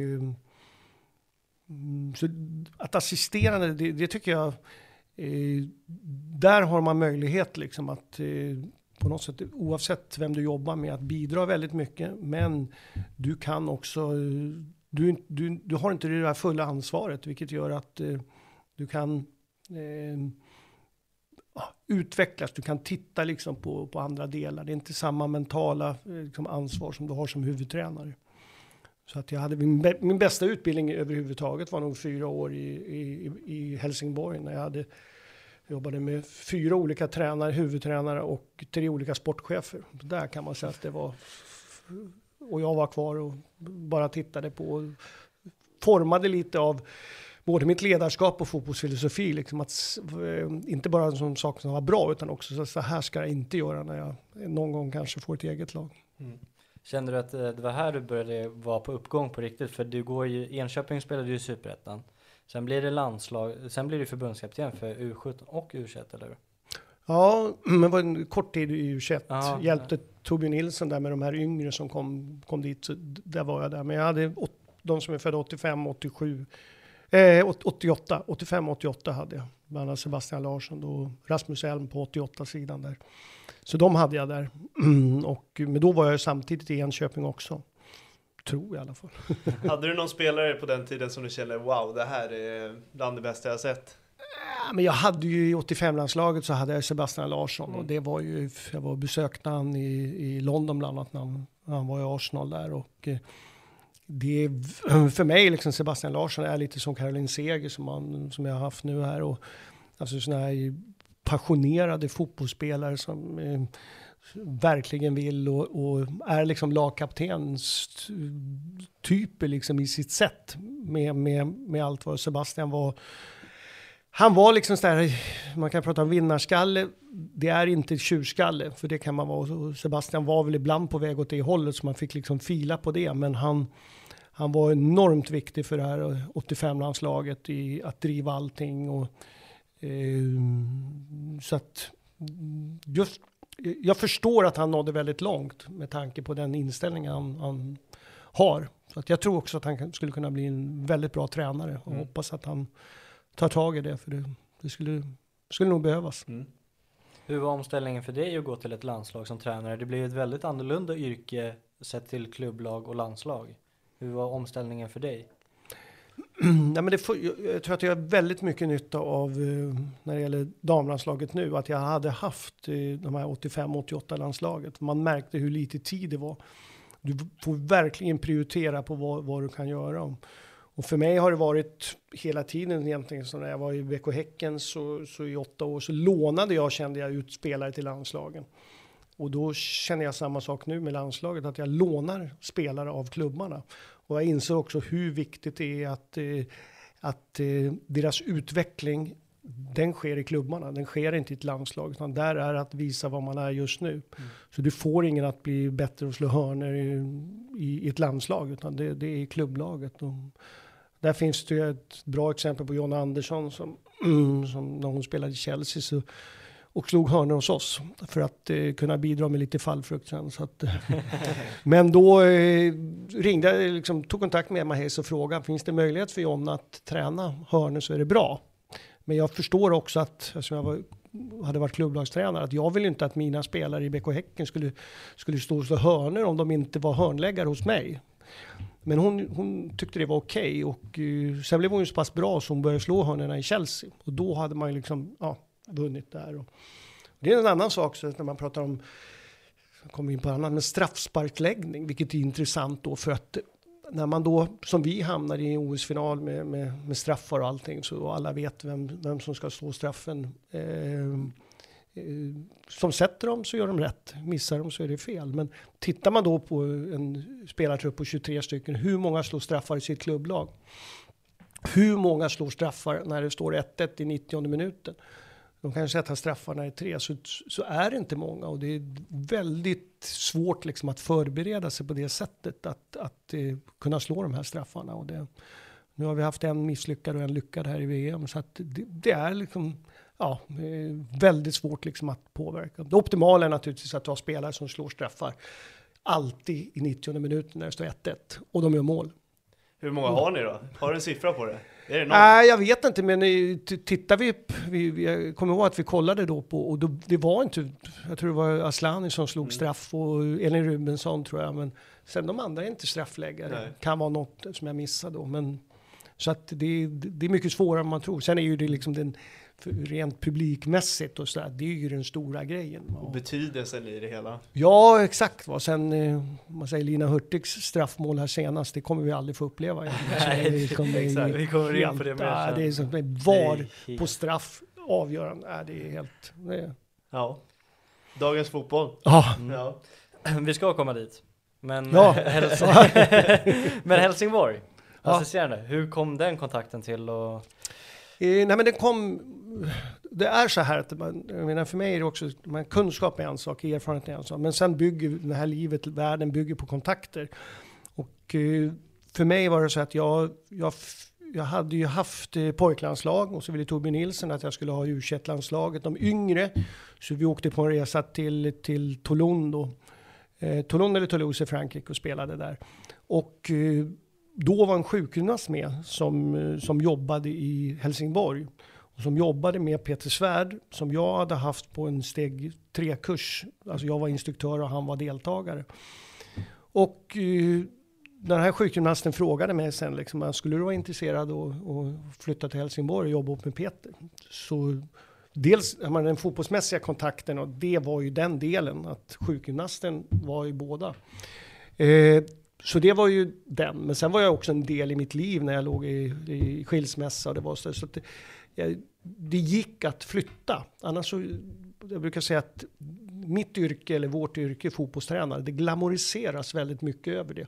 mm, så att assisterande, det, det tycker jag, eh, där har man möjlighet liksom att eh, på något sätt, oavsett vem du jobbar med, att bidra väldigt mycket. Men du kan också, eh, du, du, du har inte det där fulla ansvaret, vilket gör att eh, du kan Ehm, utvecklas. Du kan titta liksom på, på andra delar. Det är inte samma mentala eh, liksom, ansvar som du har som huvudtränare. Så att jag hade min, min bästa utbildning överhuvudtaget var nog fyra år i, i, i Helsingborg när jag hade jobbade med fyra olika tränare, huvudtränare och tre olika sportchefer. Där kan man säga att det var och jag var kvar och bara tittade på och formade lite av både mitt ledarskap och fotbollsfilosofi. Liksom att, eh, inte bara som saker som var bra, utan också så, så här ska jag inte göra när jag någon gång kanske får ett eget lag. Mm. Kände du att eh, det var här du började vara på uppgång på riktigt? För du går ju, Enköping spelade ju i Superettan. Sen blir det landslag, sen blir du förbundskapten för U17 och U21, eller hur? Ja, men var en kort tid i U21. Ja, Hjälpte Torbjörn Nilsson där med de här yngre som kom, kom dit. Så där var jag där. Men jag hade de som är födda 85, 87, Eh, 88, 85, 88 hade jag. Bland annat Sebastian Larsson och Rasmus Elm på 88-sidan där. Så de hade jag där. och, men då var jag samtidigt i Enköping också. Tror jag i alla fall. hade du någon spelare på den tiden som du kände wow, det här är bland det bästa jag sett? Ja, men jag hade ju i 85-landslaget så hade jag Sebastian Larsson mm. och det var ju, jag var besökte han i, i London bland annat när han, när han var i Arsenal där och eh, det är, för mig, liksom Sebastian Larsson är lite som Caroline Seger som, man, som jag har haft nu här. Och, alltså sådana här passionerade fotbollsspelare som eh, verkligen vill och, och, är liksom lagkaptens typer liksom i sitt sätt med, med, med allt vad Sebastian var. Han var liksom sådär, man kan prata om vinnarskalle, det är inte tjurskalle, för det kan man vara. Sebastian var väl ibland på väg åt det hållet, så man fick liksom fila på det, men han, han var enormt viktig för det här 85-landslaget i att driva allting. Och, eh, så att just, jag förstår att han nådde väldigt långt med tanke på den inställningen han, han har. Så att jag tror också att han skulle kunna bli en väldigt bra tränare och mm. hoppas att han tar tag i det, för det, det skulle, skulle nog behövas. Mm. Hur var omställningen för dig att gå till ett landslag som tränare? Det blir ett väldigt annorlunda yrke sett till klubblag och landslag. Hur var omställningen för dig? Nej, men det jag tror att jag har väldigt mycket nytta av eh, när det gäller damlandslaget nu. Att jag hade haft eh, de här 85-88 landslaget. Man märkte hur lite tid det var. Du får verkligen prioritera på vad, vad du kan göra. Och för mig har det varit hela tiden egentligen så när jag var i BK Häcken så, så i åtta år så lånade jag kände jag ut spelare till landslagen. Och då känner jag samma sak nu med landslaget, att jag lånar spelare av klubbarna. Och jag inser också hur viktigt det är att, eh, att eh, deras utveckling, den sker i klubbarna. Den sker inte i ett landslag, utan där är att visa vad man är just nu. Mm. Så du får ingen att bli bättre och slå hörnor i, i, i ett landslag, utan det, det är i klubblaget. Och där finns det ju ett bra exempel på John Andersson som, som när hon spelade i Chelsea så och slog hörnor hos oss för att eh, kunna bidra med lite fallfrukt sen. Så att, men då eh, ringde jag, liksom, tog kontakt med Emma Hayes och frågade, finns det möjlighet för John att träna hörnor så är det bra. Men jag förstår också att, eftersom jag var, hade varit klubblagstränare, att jag vill inte att mina spelare i BK Häcken skulle, skulle stå och slå hörnor om de inte var hörnläggare hos mig. Men hon, hon tyckte det var okej okay och uh, sen blev hon ju så pass bra så hon började slå hörnorna i Chelsea. Och då hade man ju liksom, ja, vunnit där. Och det är en annan sak så när man pratar om, kommer in på annat, men straffsparkläggning, vilket är intressant då för att när man då, som vi hamnar i OS-final med, med, med, straffar och allting, så alla vet vem, vem som ska slå straffen. Eh, Eh, som sätter dem så gör de rätt, missar de så är det fel. Men tittar man då på en spelartrupp på 23 stycken, hur många slår straffar i sitt klubblag? Hur många slår straffar när det står 1-1 i 90 minuten? de kan sätta straffarna i tre, så, så är det inte många. Och det är väldigt svårt liksom att förbereda sig på det sättet, att, att eh, kunna slå de här straffarna. Och det, nu har vi haft en misslyckad och en lyckad här i VM, så att det, det är liksom ja, väldigt svårt liksom att påverka. Det optimala är naturligtvis att ha spelare som slår straffar alltid i 90 minuten när det står 1-1 och de gör mål. Hur många har ni då? Har du en siffra på det? Nej, jag vet inte, men tittar vi, vi, jag kommer ihåg att vi kollade då på, och då, det var inte, jag tror det var Aslani som slog mm. straff och Elin Rubensson tror jag, men sen de andra är inte straffläggare. Nej. Kan vara något som jag missade då, men så att det, det är mycket svårare än man tror. Sen är ju det liksom den, rent publikmässigt och sådär, det är ju den stora grejen. Och betydelsen i det hela. Ja, exakt. Va. Sen, eh, man säger Lina Hurtigs straffmål här senast, det kommer vi aldrig få uppleva. Nej, vi kommer, exakt. Vi kommer in på det mer Det är som VAR på straff avgörande. Äh, det är helt... Det är... Ja. Dagens fotboll. Ah. Mm. Ja. Vi ska komma dit. Men, ja. men Helsingborg, assisterande, hur kom den kontakten till? Och... Eh, nej men det kom, det är så här att man, jag menar för mig är det också, man, kunskap är en sak, erfarenhet är en sak, men sen bygger det här livet, världen bygger på kontakter. Och eh, för mig var det så att jag, jag, jag hade ju haft eh, pojklandslag och så ville Torbjörn Nilsson att jag skulle ha u landslaget de yngre. Så vi åkte på en resa till, till Toulon då, eh, Toulon eller Toulouse i Frankrike och spelade där. Och eh, då var en sjukgymnast med som, eh, som jobbade i Helsingborg. Och som jobbade med Peter Svärd som jag hade haft på en steg 3-kurs. Alltså jag var instruktör och han var deltagare. Och uh, den här sjukgymnasten frågade mig sen, liksom, ah, skulle du vara intresserad att flytta till Helsingborg och jobba upp med Peter? Så dels man, den fotbollsmässiga kontakten och det var ju den delen, att sjukgymnasten var ju båda. Eh, så det var ju den. Men sen var jag också en del i mitt liv när jag låg i, i skilsmässa. Och det, var så, så det, det gick att flytta. Annars så, jag brukar säga att mitt yrke, eller vårt yrke, fotbollstränare, det glamoriseras väldigt mycket över det.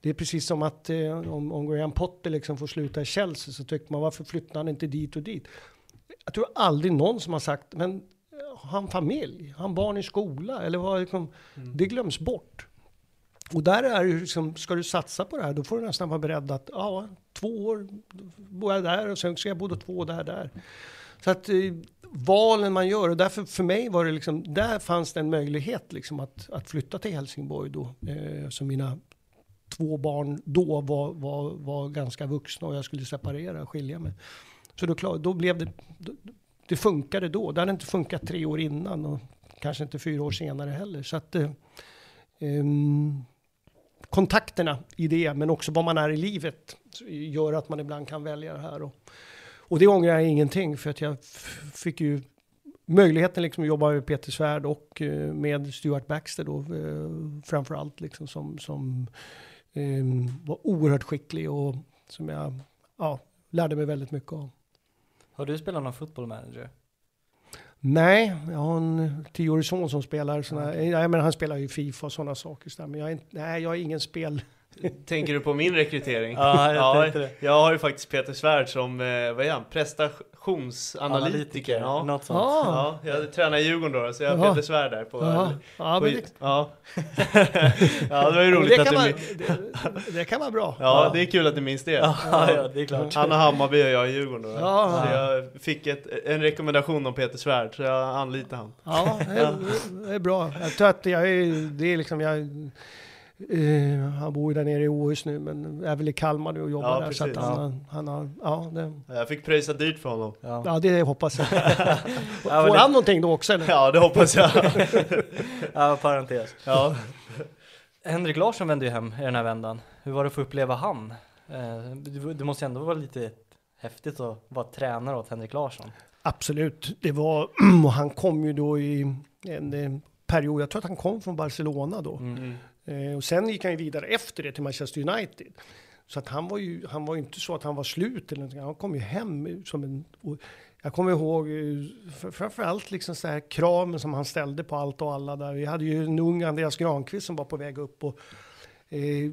Det är precis som att eh, om, om Graham Potter liksom får sluta i Chelsea så tycker man varför flyttar han inte dit och dit? Jag tror aldrig någon som har sagt, men har han familj? Har han barn i skola? Eller vad, liksom, mm. Det glöms bort. Och där är det liksom, ska du satsa på det här, då får du nästan vara beredd att, ja, två år bor jag där och sen ska jag bo då två där, där. Så att eh, valen man gör, och därför för mig var det liksom, där fanns det en möjlighet liksom att, att flytta till Helsingborg då. Eh, så mina två barn då var, var, var ganska vuxna och jag skulle separera, och skilja mig. Så då, då blev det, det funkade då. Det hade inte funkat tre år innan och kanske inte fyra år senare heller. Så att, eh, um, kontakterna i det, men också vad man är i livet, gör att man ibland kan välja det här. Och, och det ångrar jag ingenting, för att jag fick ju möjligheten liksom att jobba med Peter Svärd och uh, med Stuart Baxter då, eh, uh, framför allt, liksom som, som um, var oerhört skicklig och som jag ja, lärde mig väldigt mycket av. Har du spelat någon football manager? Nej, jag har en tioårig son som spelar såna, nej, men han spelar ju Fifa och sådana saker. Så där, men jag är, nej, jag är ingen spel... Tänker du på min rekrytering? Ja, jag tänkte det. jag har ju faktiskt Peter Svärd som, eh, vad är han, prestationsanalytiker. Ja. Något sånt. Ah. Ja, jag tränar i Djurgården då, så jag har. Peter Svärd där på... Ja, ja, på det, ja. ja, det var ju roligt det, att kan du... vara, min- det, det kan vara bra. Ja, det är kul att du minns det. Ja, det är klart. Han har Hammarby och jag i Djurgården då. Ja. Så jag fick ett, en rekommendation om Peter Svärd, så jag anlitade han. Ja, det är, det är bra. Jag tror att jag är, det är liksom, jag, eh, han bor ju där nere i Åhus nu, men är väl i Kalmar nu och jobbar Ja, där. Så att precis. han, har- han har, ja, det, Jag fick pröjsa dyrt för honom. Ja. ja, det hoppas jag. Ja, Får det- han någonting då också eller? Ja, det hoppas jag. Ja, parentes. ja. Henrik Larsson vände ju hem i den här vändan. Hur var det att få uppleva han? Eh, Det det måste ju ändå vara lite häftigt att vara tränare åt Henrik Larsson. Absolut, det var, och han kom ju då i en eh, period, jag tror att han kom från Barcelona då. Mm. Eh, och sen gick han ju vidare efter det till Manchester United. Så att han var ju, han var ju inte så att han var slut eller någonting. Han kom ju hem som en... Jag kommer ihåg eh, framförallt liksom så här kraven som han ställde på allt och alla där. Vi hade ju en ung Andreas Granqvist som var på väg upp och eh,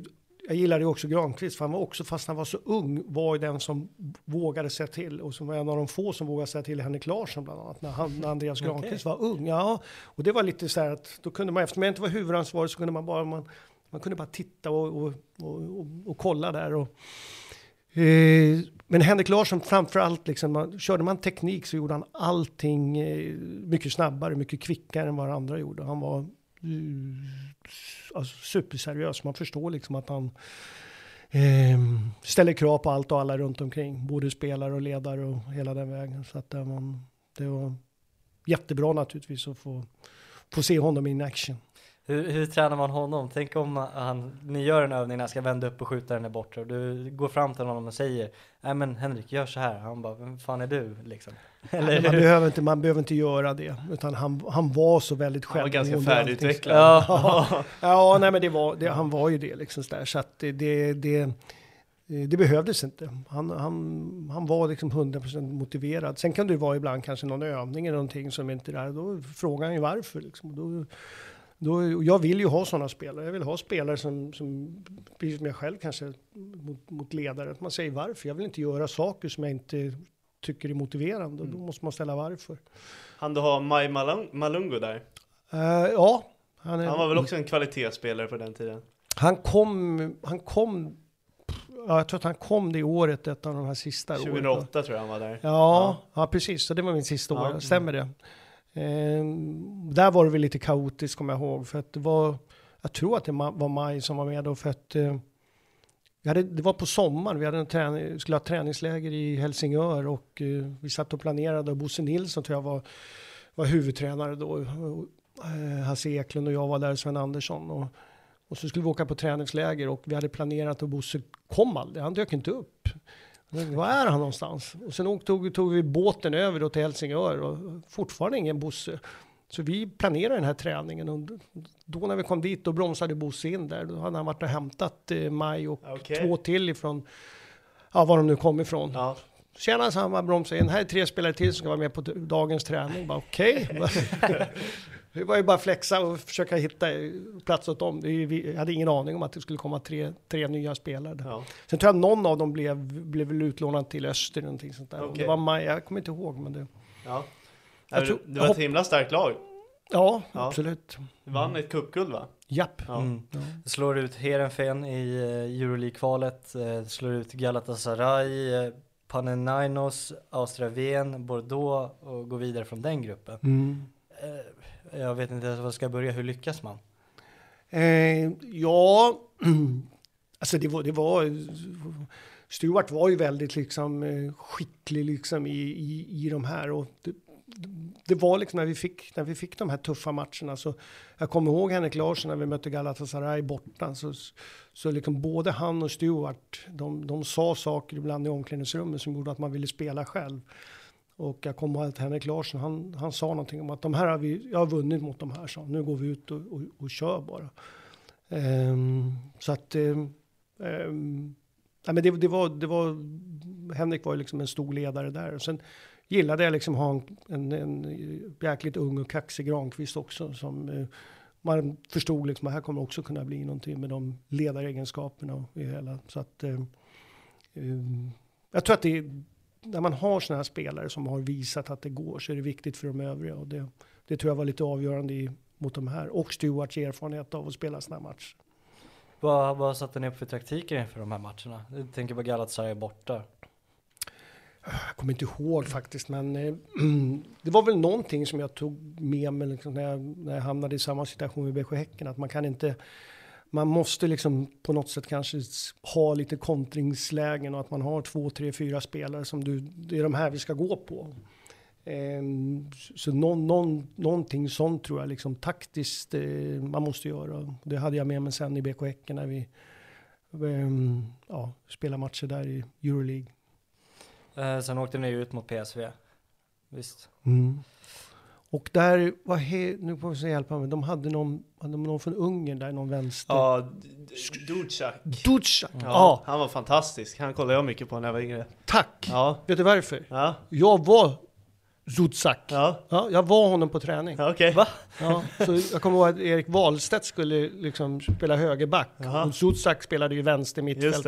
jag gillade ju också Granqvist för han var också, fast han var så ung, var ju den som vågade säga till och som var en av de få som vågade säga till Henrik Larsson bland annat när, han, när Andreas. Granqvist var ung. Ja, och det var lite så här att då kunde man, eftersom jag inte var huvudansvarig så kunde man bara, man, man kunde bara titta och, och, och, och, kolla där. Och, eh, men Henrik Larsson framför allt, liksom, man, körde man teknik så gjorde han allting eh, mycket snabbare, mycket kvickare än vad andra gjorde. Han var Eh, alltså, superseriös. Man förstår liksom att han eh, ställer krav på allt och alla runt omkring. Både spelare och ledare och hela den vägen. Så att det var, det var jättebra naturligtvis att få, få se honom in action. Hur, hur tränar man honom? Tänk om han, ni gör en övning när han ska vända upp och skjuta den där borta och du går fram till honom och säger Nej men Henrik, gör så här. Han bara, vem fan är du liksom? Eller man, behöver inte, man behöver inte göra det. Utan han, han var så väldigt Han var ganska färdigutvecklad. Ja, Ja, nej men det var, det, han var ju det liksom så där. Så att det, det, det, det behövdes inte. Han, han, han var liksom 100% motiverad. Sen kan det vara ibland kanske någon övning eller någonting som inte är där. Då frågar han ju varför. Liksom. Då, då, jag vill ju ha sådana spelare. Jag vill ha spelare som, som precis som jag själv kanske, mot, mot ledare. Att man säger varför. Jag vill inte göra saker som jag inte tycker är motiverande. Då måste man ställa varför. Han du har Maj Malung- Malungo där. Eh, ja, han, är, Han var väl också en kvalitetsspelare på den tiden? Han kom, han kom, ja, jag tror att han kom det året, ett av de här sista åren. 2008 tror jag han var där. Ja, ja, precis. Så det var min sista Ja. år, stämmer det? Ehm, där var det väl lite kaotiskt, kommer jag ihåg. För att det var, jag tror att det var Maj som var med då, för att eh, hade, det var på sommaren, vi hade en träning, skulle ha träningsläger i Helsingör och eh, vi satt och planerade och Bosse Nilsson tror jag var, var huvudtränare då. Och, eh, Hasse Eklund och jag var där, Sven Andersson. Och, och så skulle vi åka på träningsläger och vi hade planerat och Bosse kom aldrig, han dök inte upp. Var är han någonstans? Och sen åkte, tog, tog vi båten över då till Helsingör och fortfarande ingen Bosse. Så vi planerade den här träningen och då när vi kom dit då bromsade Bosse in där. Då hade han varit och hämtat eh, Maj och Okej. två till ifrån, ja var de nu kom ifrån. Ja. Tjena, sa han, bara bromsade in. Här är tre spelare till som ska vara med på dagens träning. Bara okej. Det var ju bara flexa och försöka hitta eh, plats åt dem. Vi hade ingen aning om att det skulle komma tre, tre nya spelare. Ja. Sen tror jag någon av dem blev, blev utlånad till Öster eller någonting sånt där. Okej. Det var Maja, jag kommer inte ihåg men det. Ja. Jag tror- det var ett himla starkt lag. Ja, Ja. absolut. Du vann ett cupguld va? Japp. Ja. Mm. Slår ut Heerenveen i eh, Euroleague-kvalet, eh, slår ut Galatasaray, eh, Panathinaikos, Austria Wien, Bordeaux och går vidare från den gruppen. Mm. Jag vet inte ens var jag ska börja, hur lyckas man? Eh, ja, alltså det var, det var, Stuart var ju väldigt liksom skicklig liksom i, i, i de här och det, var liksom när vi fick, när vi fick de här tuffa matcherna så jag kommer ihåg Henrik Larsson när vi mötte Galatasaray borta så, så liksom både han och Stuart de, de sa saker ibland i omklädningsrummet som gjorde att man ville spela själv. Och jag kommer ihåg att Henrik Larsson, han, han sa någonting om att de här har vi, jag har vunnit mot de här, så nu går vi ut och, och, och kör bara. Um, så att, um, nej men det, det, var, det var, Henrik var ju liksom en stor ledare där. Och sen gillade jag liksom ha en, en, en jäkligt ung och kaxig Granqvist också som eh, man förstod liksom att här kommer också kunna bli någonting med de ledaregenskaperna och det hela. Så att eh, eh, jag tror att det är, när man har sådana här spelare som har visat att det går så är det viktigt för de övriga och det, det tror jag var lite avgörande i, mot de här och Stuarts erfarenhet av att spela sådana här matcher. Vad, vad satte ni upp för taktiker inför de här matcherna? Jag tänker på Galatasaray borta. Jag kommer inte ihåg faktiskt, men eh, det var väl någonting som jag tog med mig liksom, när, jag, när jag hamnade i samma situation med BK Häcken, att man kan inte man måste liksom på något sätt kanske ha lite kontringslägen och att man har två, tre, fyra spelare som du, det är de här vi ska gå på. Um, så någon, någon, någonting sånt tror jag liksom taktiskt uh, man måste göra. Det hade jag med mig sen i BK Häcken när vi ehm, ja, spelade matcher där i Euroleague. Eh, sen åkte ni ut mot PSV. Visst. Mm. Och där var he, nu får vi se hjälpa mig, de hade någon, hade någon från Ungern där, någon vänster. Ja, Ducak. Ducak! Ja, Ja, Han var fantastisk. Han kollade jag mycket på när jag var yngre. tack! Ja. Vet du varför? Ja. Jag var Zuzak. Ja. Ja, jag var honom på träning. Ja, Okej. Va? Ja, så jag kommer ihåg att Erik Wahlstedt skulle liksom spela högerback. Jaha. Och Zuzak spelade ju vänster Just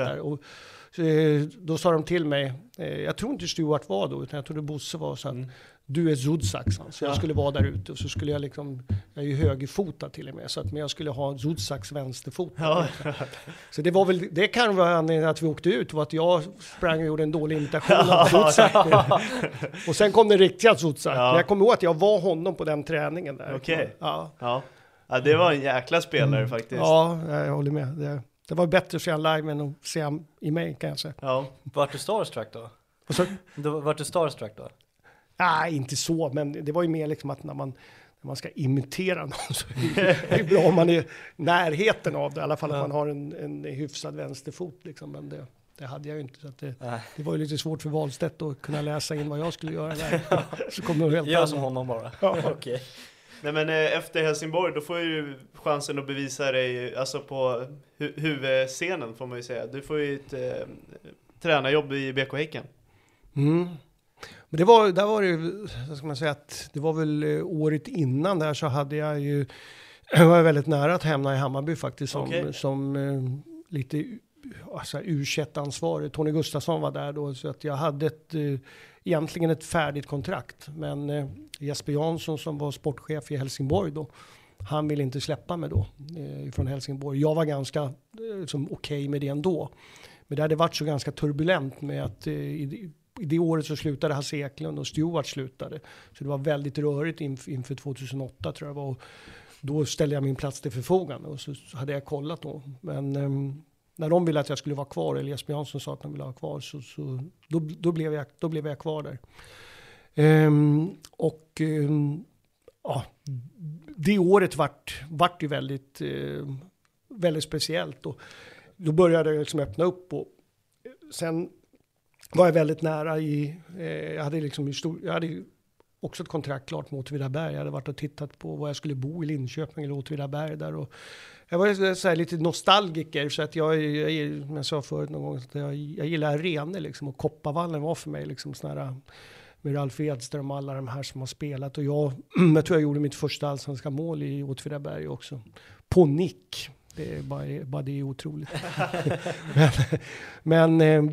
det. eh, då sa de till mig, eh, jag tror inte Stuart var då, utan jag trodde Bosse var så att Mm. du är Zuzak. sa han. Så jag Ja. skulle vara där ute och så skulle jag liksom, jag är ju högerfotad till och med, så att, men jag skulle ha Zuzaks vänsterfot. Ja. Så det var väl, det kan vara anledningen att vi åkte ut, var att jag sprang och gjorde en dålig imitation av Zuzak. Och sen kom den riktiga Zuzak. Ja. Jag kommer ihåg att jag var honom på den träningen där. Okej. Ja. Ja. ja, det var en jäkla spelare faktiskt. Ja, jag håller med. Det, det var bättre att se han live än att se han i mig kan jag säga. Ja. Vart du starstruck då? Och så, då vart du starstruck då? nej, inte så, men det var ju mer liksom att när man, när man ska imitera någon så är det, bra om man är i närheten av det. I alla fall att man har en, en hyfsad vänsterfot liksom. Men det, det hade jag ju inte. Så det, Nej. det var ju lite svårt för Wahlstedt att kunna läsa in vad jag skulle göra där. Så kom det helt annat. som honom bara. Ja. Okej. Nej men eh, efter Helsingborg, då får ju chansen att bevisa dig, alltså på hu huvudscenen får man ju säga. Du får ju ett eh, tränarjobb i BK Häcken. Mm. Men det var, där var det ju, ska man säga, att det var väl eh, året innan där så hade jag ju, jag var väldigt nära att hamna i Hammarby faktiskt som, Okej. som eh, lite alltså, u ansvarig Tony Gustafsson var där då, så att jag hade ett, eh, egentligen ett färdigt kontrakt. Men eh, Jesper Jansson som var sportchef i Helsingborg då, han ville inte släppa mig då eh, från Helsingborg. Jag var ganska eh, som okej med det ändå. Men det hade varit så ganska turbulent med att eh, i, i det året så slutade Hasse Eklund och Stewart slutade. Så det var väldigt rörigt inf, inför 2008 tror jag det var. Och då ställde jag min plats till förfogande och så, så hade jag kollat då. Men ehm, när de ville att jag skulle vara kvar, eller Jesper Jansson sa att de ville ha kvar, så, så då, då, blev jag, då blev jag kvar där. Um, och um, ja, det året vart, vart ju väldigt, uh, väldigt speciellt. Och då började jag liksom öppna upp och sen var jag väldigt nära i, eh, jag hade liksom i stor, jag hade också ett kontrakt klart med Åtvidaberg. Jag hade varit och tittat på var jag skulle bo i Linköping eller Åtvidaberg där. Och jag var så här lite nostalgiker så att jag, jag, som jag sa förut någon gång, att jag, jag gillar arenor liksom och Kopparvallen var för mig liksom sån här med Ralf Edström och alla de här som har spelat. Och jag, jag tror jag gjorde mitt första allsvenska mål i Åtvidaberg också. På nick. Det är bara, bara det är otroligt. men, men eh,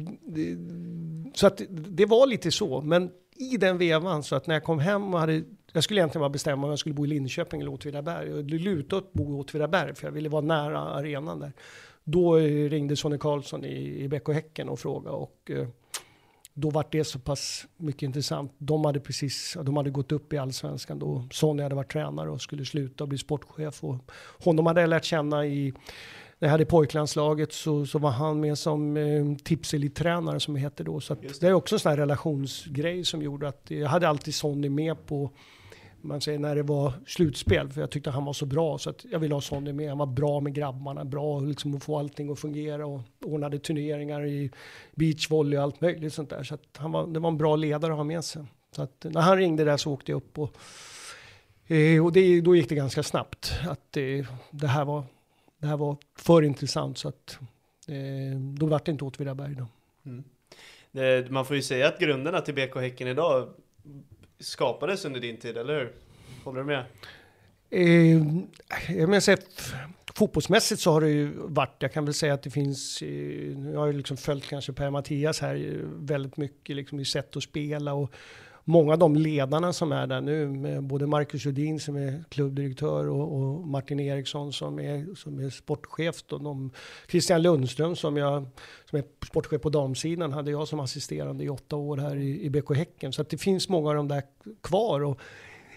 så att det var lite så. Men i den vevan så att när jag kom hem och hade jag skulle egentligen bara bestämma om jag skulle bo i Linköping eller Åtvidaberg. Jag lutade åt att bo i Åtvidaberg för jag ville vara nära arenan där. Då eh, ringde Sonny Karlsson i, i och Häcken och frågade och eh, då var det så pass mycket intressant. De hade precis, de hade gått upp i allsvenskan då. Sonny hade varit tränare och skulle sluta och bli sportchef. Och honom hade jag lärt känna i, jag hade pojklandslaget så, så var han med som eh, tipselittränare som det heter då. Så att Just det är också en sån här relationsgrej som gjorde att jag hade alltid Sonny med på man säger när det var slutspel, för jag tyckte han var så bra så att jag ville ha Sonny med. Han var bra med grabbarna, bra liksom att få allting att fungera och ordnade turneringar i beachvolley och allt möjligt sånt där. Så att han var, det var en bra ledare att ha med sig. Så att när han ringde där så åkte jag upp och, eh, och det, då gick det ganska snabbt. Att eh, det, här var, det här var för intressant så att eh, då vart det inte Åtvidaberg då. Det, man får ju säga att grunderna till BK Häcken idag skapades under din tid, eller hur? Håller du med? Eh, jag menar, så här, fotbollsmässigt så har det ju varit, jag kan väl säga att det finns, eh, jag har ju liksom följt kanske Per-Mattias här eh, väldigt mycket liksom i sätt att spela och många av de ledarna som är där nu, med både Marcus Judin som är klubbdirektör och, och Martin Eriksson som är, som är sportchef och de, Christian Lundström som, jag, som är sportchef på damsidan hade jag som assisterande i åtta år här i, i BK Häcken. Så att det finns många av de där kvar. Och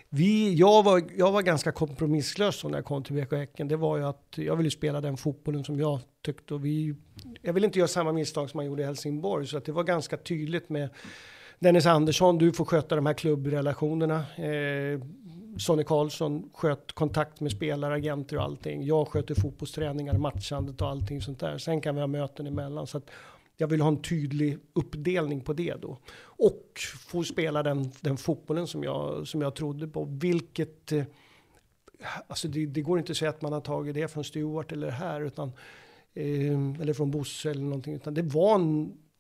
vi, jag, var, jag var ganska kompromisslös när jag kom till BK Häcken. Det var ju att jag ville spela den fotbollen som jag tyckte. Och vi, jag ville inte göra samma misstag som man gjorde i Helsingborg. Så att det var ganska tydligt med Dennis Andersson, du får sköta de här klubbrelationerna. Eh, Sonny Karlsson sköt kontakt med spelare, agenter och allting. Jag sköter fotbollsträningar, matchandet och allting sånt där. Sen kan vi ha möten emellan. Så att jag vill ha en tydlig uppdelning på det då. Och få spela den, den fotbollen som jag, som jag trodde på. Vilket... Eh, alltså det, det går inte att säga att man har tagit det från Stewart eller här, utan... Eh, eller från Bosse eller någonting. Utan det var en...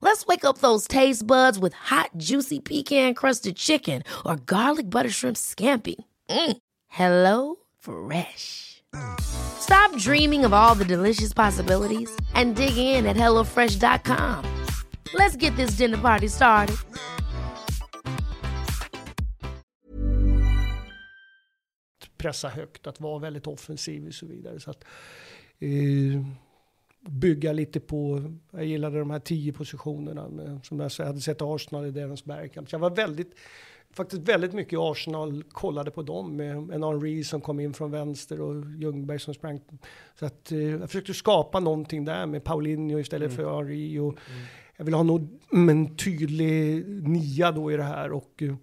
Let's wake up those taste buds with hot, juicy pecan-crusted chicken or garlic butter shrimp scampi. Mm. Hello Fresh. Stop dreaming of all the delicious possibilities and dig in at HelloFresh.com. Let's get this dinner party started. pressa högt, att vara väldigt offensiv och så vidare. Så att, eh, bygga lite på, jag gillade de här tio positionerna med, som jag hade sett Arsenal i deras Bergkamp. Så jag var väldigt, faktiskt väldigt mycket i Arsenal, kollade på dem med en Henri som kom in från vänster och Ljungberg som sprang. Så att eh, jag försökte skapa någonting där med Paulinho istället för Henri och jag ville ha någon, en tydlig nia då i det här och eh,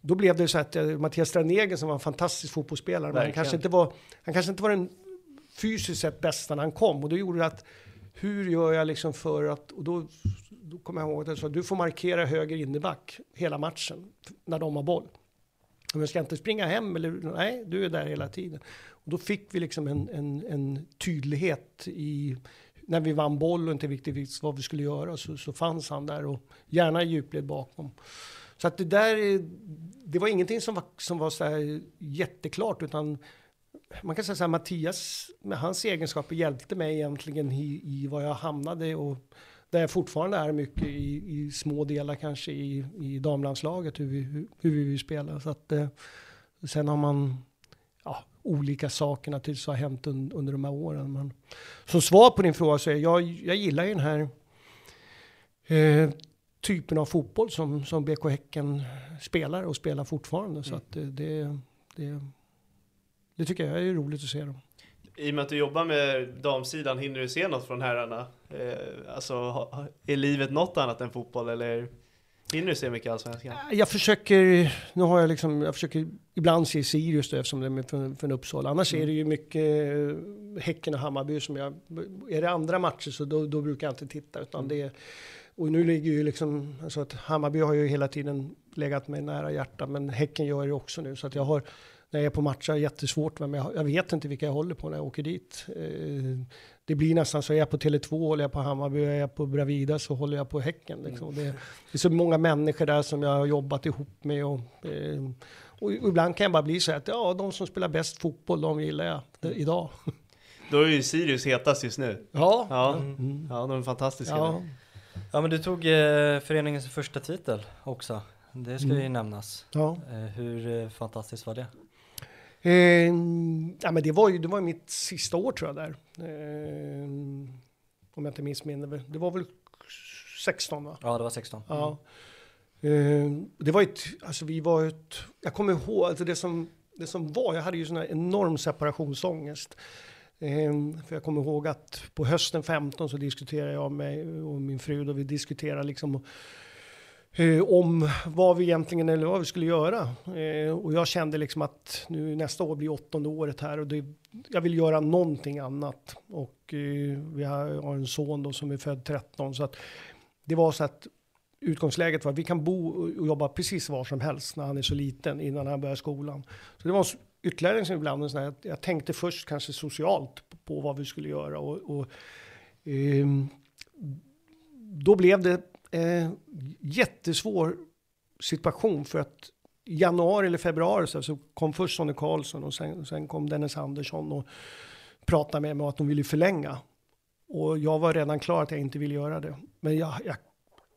då blev det så att eh, Mattias Stranegen som var en fantastisk fotbollsspelare, men han kanske, inte var, han kanske inte var den fysiskt sett bästa när han kom. Och då gjorde det att, hur gör jag liksom för att, och då, då kommer jag ihåg att jag sa, du får markera höger inneback hela matchen när de har boll. Men jag ska inte springa hem, eller nej, du är där hela tiden. Och då fick vi liksom en, en, en tydlighet i, när vi vann boll och inte riktigt visste vad vi skulle göra, så, så fanns han där och gärna i djupled bakom. Så att det där, är- det var ingenting som var, som var så här jätteklart, utan man kan säga så här, Mattias med hans egenskaper hjälpte mig egentligen i, i vad jag hamnade och där jag fortfarande är mycket i, i små delar kanske i, i damlandslaget, hur vi, hur, hur vi vill spela. Så att, eh, sen har man ja, olika saker naturligtvis har hänt un, under de här åren. Men som svar på din fråga så är jag, jag gillar ju den här eh, typen av fotboll som, som BK Häcken spelar och spelar fortfarande. Så att det, det, det, det tycker jag är roligt att se. Dem. I och med att du jobbar med damsidan, hinner du se något från herrarna? Eh, alltså, är livet något annat än fotboll eller hinner du se mycket allsvenskan? Jag försöker, nu har jag liksom, jag försöker ibland se Sirius då, eftersom det är från, från Uppsala. Annars är det ju mycket eh, Häcken och Hammarby som jag, är det andra matcher så då, då brukar jag inte titta. Utan det, är- och nu ligger ju liksom, alltså att Hammarby har ju hela tiden legat mig nära hjärtat, men Häcken gör det också nu. Så att jag har, när jag är på matcher, jättesvårt, men jag, jag vet inte vilka jag håller på när jag åker dit. Eh, det blir nästan så, är jag på Tele2 håller jag på Hammarby, är jag på Bravida så håller jag på Häcken. Liksom. Det, det är så många människor där som jag har jobbat ihop med. Och, eh, och ibland kan jag bara bli så att ja, de som spelar bäst fotboll, de gillar jag det, idag. Då är ju Sirius hetast just nu. Ja, Ja, ja de är fantastiska. ja. Ja men du tog eh, föreningens första titel också. Det ska ju nämnas. ja. Eh, hur eh, fantastiskt var det? Eh, ja, men det var ju det var mitt sista år tror jag där. Eh, om jag inte missminner mig. Det var väl 16 va? Ja det var 16. Ja. Eh, det var ett, alltså vi var ett, jag kommer ihåg, alltså det som, det som var, jag hade ju sån här enorm separationsångest. Eh, för jag kommer ihåg att på hösten 15 så diskuterade jag med och min fru och vi diskuterade liksom eh, om vad vi egentligen eller vad vi skulle göra. Eh, och jag kände liksom att nu nästa år blir åttonde året här och det, jag vill göra någonting annat. Och eh, vi har, har en son då som är född 13 så att det var så att utgångsläget var att vi kan bo och jobba precis var som helst när han är så liten innan han börjar skolan. Så det var ytterligare en ibland en sån här, jag tänkte först kanske socialt på, på vad vi skulle göra och, och eh, då blev det eh, jättesvår situation för att i januari eller februari så, så kom först Sonny Karlsson och sen, sen kom Dennis Andersson och pratade med mig om att de ville förlänga. Och jag var redan klar att jag inte ville göra det. Men jag, jag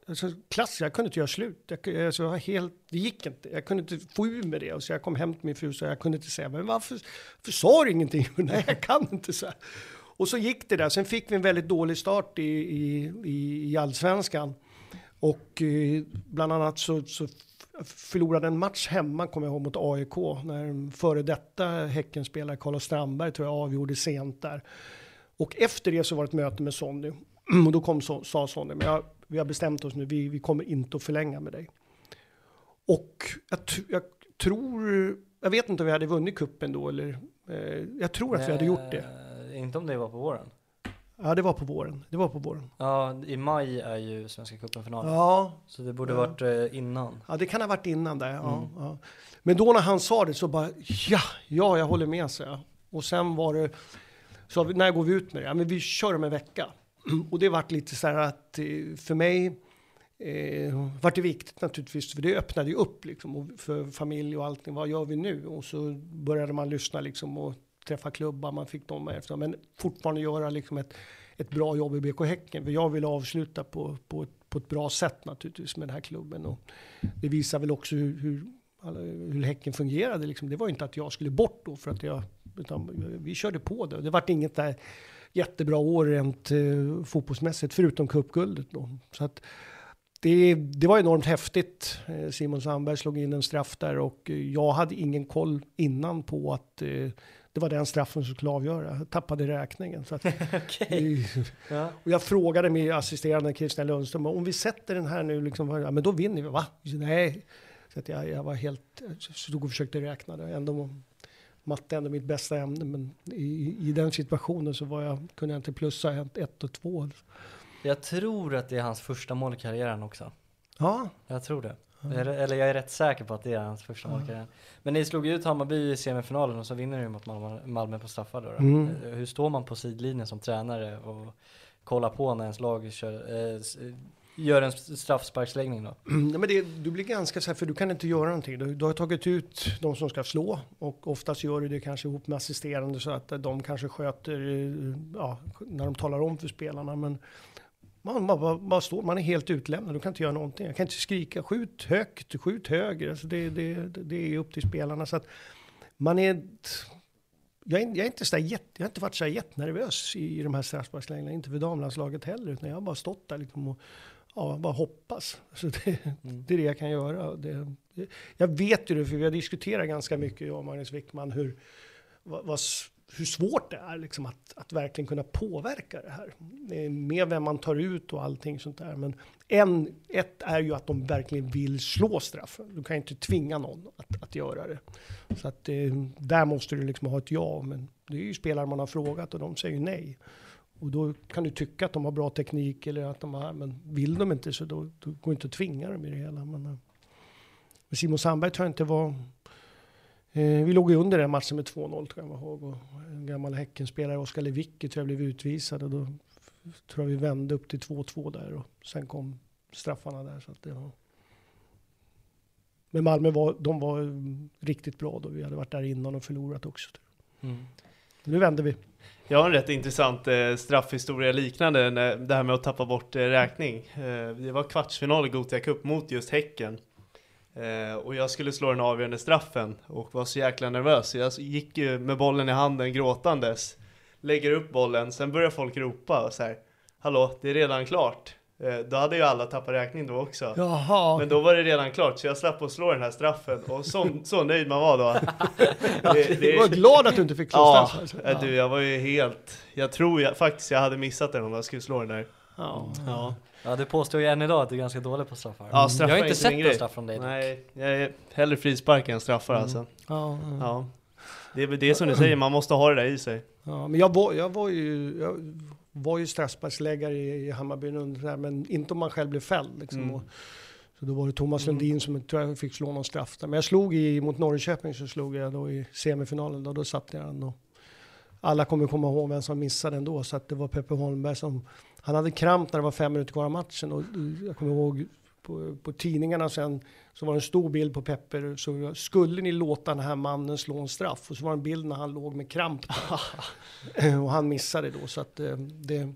alltså, klass, jag kunde inte göra slut. Jag, alltså, jag var helt, det gick inte. Jag kunde inte få ur med det. Och så jag kom hem till min fru och jag kunde inte säga, men varför, varför sa du ingenting? Nej, jag kan inte så här. Och så gick det där. Sen fick vi en väldigt dålig start i, i, i, i allsvenskan. Och eh, bland annat så, så förlorade en match hemma, kommer jag ihåg, mot AIK. När en före detta Häckenspelare, Carlos Strandberg, tror jag avgjorde sent där. Och efter det så var det ett möte med Sonny. Och då kom, sa Sonny, men jag, vi har bestämt oss nu, vi, vi kommer inte att förlänga med dig. Och jag, jag tror, jag vet inte om vi hade vunnit kuppen då eller, eh, jag tror att vi hade gjort det. Eh, inte om det var på våren. Ja, det var på våren. Det var på våren. Ja, i maj är ju Svenska cupen-finalen. Ja. Så det borde ja. varit eh, innan. Ja, det kan ha varit innan där. Ja, mm. ja. Men då när han sa det så bara, ja, ja, jag håller med, sig. Och sen var det, så när går vi ut med det? Ja, men vi kör om en vecka. Och det vart lite så här att eh, för mig eh, vart det viktigt naturligtvis, för det öppnade ju upp liksom, för familj och allting. Vad gör vi nu? Och så började man lyssna liksom och träffa klubbar, man fick dem med. Men fortfarande göra liksom ett, ett bra jobb i BK Häcken. För jag vill avsluta på, på, ett, på ett bra sätt naturligtvis med den här klubben. Och det visar väl också hur, hur, hur Häcken fungerade. Liksom. Det var inte att jag skulle bort då för att jag, utan vi körde på det. Det vart inget där jättebra år rent eh, fotbollsmässigt, förutom cupguldet då. Så att det, det var enormt häftigt. Eh, Simon Sandberg slog in en straff där och eh, jag hade ingen koll innan på att eh, det var den straffen som skulle avgöra. Jag tappade räkningen. Så att, okay. ja. Och jag frågade min assisterande Christian Lundström, om vi sätter den här nu, liksom, ja, men då vinner vi, va? Nej. Så att jag, jag var helt, stod och försökte räkna det. Ändå, matte är ändå mitt bästa ämne, men i, i den situationen så var jag, kunde jag inte plussa ett, ett och två. Jag tror att det är hans första mål i karriären också. Ja. Jag tror det. Eller jag är rätt säker på att det är hans första mål i karriären. Men ni slog ju ut Hammarby i semifinalen och så vinner ni mot Malmö, Malmö på straffar då. då. Mm. Hur står man på sidlinjen som tränare och kollar på när ens lag kör, äh, gör en straffsparksläggning då? Mm, men det, du blir ganska så här, för du kan inte göra någonting. Du, du har tagit ut de som ska slå och oftast gör du det kanske ihop med assisterande så att de kanske sköter, ja, när de talar om för spelarna. Men man, man, man, står, man är helt utlämnad, du kan inte göra någonting. Jag kan inte skrika, skjut högt, skjut högre. Alltså det, det, det är upp till spelarna. Så att man är, jag, är, jag är inte så jätte, jag har inte varit så jättenervös i, i de här straffsparkslägena, inte för damlandslaget heller, utan jag har bara stått där liksom och ja, bara hoppas. Så det, mm. det är det jag kan göra. Det, jag vet ju det, för vi har diskuterat ganska mycket, jag och Magnus Wickman, hur, vad, vad hur svårt det är liksom att, att verkligen kunna påverka det här. Med vem man tar ut och allting sånt där. Men en, ett är ju att de verkligen vill slå straffen. Du kan inte tvinga någon att, att göra det. Så att eh, där måste du liksom ha ett ja. Men det är ju spelare man har frågat och de säger nej. Och då kan du tycka att de har bra teknik eller att de har, men vill de inte så då, då går det inte att tvinga dem i det hela. Men, eh, men Simon Sandberg tror jag inte var vi låg ju under den matchen med 2-0 tror jag ihåg. Och en gammal Häckenspelare, Oskar Lewicki, tror jag blev utvisad. Och då tror jag vi vände upp till 2-2 där. Och sen kom straffarna där. Så att det var... Men Malmö var, de var riktigt bra då. Vi hade varit där innan och förlorat också. Mm. Nu vänder vi. Jag har en rätt intressant eh, straffhistoria liknande det här med att tappa bort eh, räkning. Eh, det var kvartsfinal i Gothia Cup mot just Häcken. Eh, och jag skulle slå den avgörande straffen och var så jäkla nervös. Jag gick ju med bollen i handen gråtandes. Lägger upp bollen, sen börjar folk ropa och så här. Hallå, det är redan klart. Eh, Då hade ju alla tappat räkning då också. Jaha. Men då var det redan klart, så jag slapp att slå den här straffen. Och så, så nöjd man var då. Det, Du var glad att du inte fick slå Ja, straff, alltså. eh, du jag var ju helt... Jag tror jag, faktiskt jag hade missat den om jag skulle slå den där. Ja. Ja, Ja, du påstår ju än idag att du är ganska dålig på straffar. ja straffar jag har inte sett någon straff från dig. dock. Nej, jag är hellre frispark än straffar Mm. alltså. Ja, ja. Ja. Det är väl det som du säger, man måste ha det där i sig. Ja, men jag var, jag var ju, jag var ju straffsparksläggare i, i Hammarby, under det här, men inte om man själv blev fälld. Liksom. Mm. Och, så då var det Thomas Mm. Lundin som tror jag fick slå någon straff där. Men jag slog i, mot Norrköping så slog jag då i semifinalen, då, då satte jag den. Och alla kommer komma ihåg vem som missade den då, så att det var Peppe Holmberg som, han hade kramp när det var fem minuter kvar av matchen och eh, jag kommer ihåg på, på tidningarna sen så var det en stor bild på Peppe, så skulle ni låta den här mannen slå en straff? Och så var det en bild när han låg med kramp och han missade då, så att eh, det...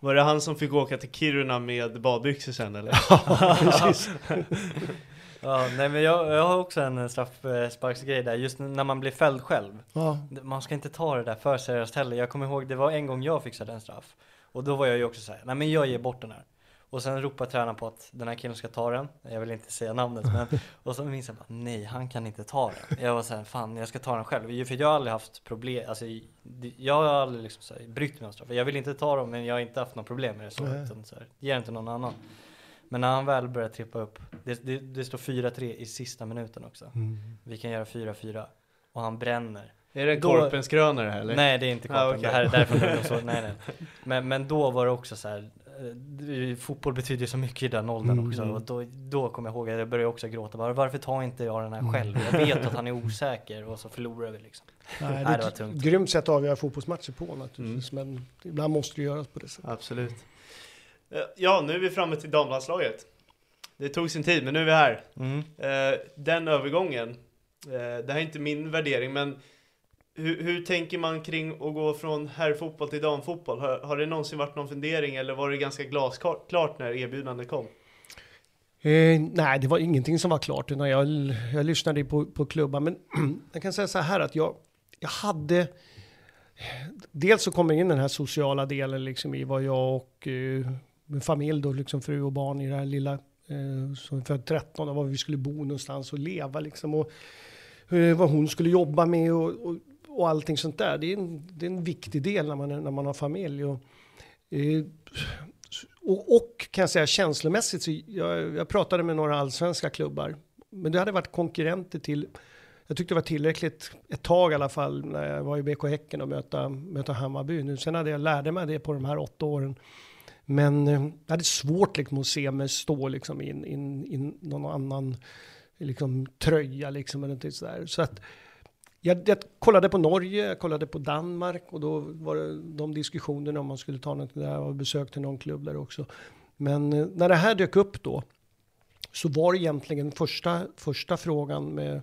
Var det han som fick åka till Kiruna med badbyxor sen eller? precis. Ja, nej men jag, jag har också en straffsparksgrej där, just när man blir fälld själv. Ja. Man ska inte ta det där för seriöst heller. Jag kommer ihåg, det var en gång jag fixade en straff. Och då var jag ju också såhär, nej men jag ger bort den här. Och sen ropar tränaren på att den här killen ska ta den. Jag vill inte säga namnet men. Och så minns jag bara, nej han kan inte ta den. Jag var såhär, fan jag ska ta den själv. För jag har aldrig haft problem, alltså jag har aldrig liksom så här, brytt mig om straff. Jag vill inte ta dem men jag har inte haft något problem med det så. Utan så här, ge den till någon annan. Men när han väl börjar trippa upp, det, det, det står 4-3 i sista minuten också. Mm. Vi kan göra 4-4. Och han bränner. Är det Då- Korpens krönare här eller? Nej det är inte Korpen, Ah, okej. det här är är så, nej nej. Men, men då var det också så här. eh, Fotboll betyder ju så mycket i den åldern Mm. också och då, då kommer jag ihåg att jag började också gråta bara, varför tar inte jag den här Mm. själv? Jag vet att han är osäker och så förlorar vi liksom. Nej, det är det var tungt. grymt sätt att avgöra fotbollsmatcher på naturligtvis, men ibland måste det göras på det sättet. Absolut. Eh, Ja, nu är vi framme till damlandslaget. Det tog sin tid, men nu är vi här. Mm. Eh, Den övergången, eh, det här är inte min värdering, men hur, hur tänker man kring att gå från herrfotboll till damfotboll? Har, har det någonsin varit någon fundering eller var det ganska glasklart när erbjudandet kom? Eh, nej, det var ingenting som var klart, utan jag, jag lyssnade på, på klubbar. Men jag kan säga så här att jag, jag hade... Dels så kommer in den här sociala delen liksom i vad jag och eh, med familj, då, liksom fru och barn i det här lilla, eh, som är född 13, och var vi skulle bo någonstans och leva liksom. Och eh, vad hon skulle jobba med och, och, och allting sånt där. Det är en, det är en viktig del när man, när man har familj. Och, eh, och, och kan jag säga känslomässigt, så jag, jag pratade med några allsvenska klubbar. Men det hade varit konkurrenter till, jag tyckte det var tillräckligt ett tag i alla fall när jag var i BK Häcken och möta, möta Hammarby. Nu, sen hade jag lärde mig det på de här åtta åren. Men eh, jag hade svårt liksom, att se mig stå liksom, in, in, in någon annan liksom, tröja. Liksom, eller något sådär. Så att, jag, jag kollade på Norge, jag kollade på Danmark och då var det de diskussionerna om man skulle ta något där och besökte någon klubb där också. Men eh, när det här dök upp då så var det egentligen första, första frågan med,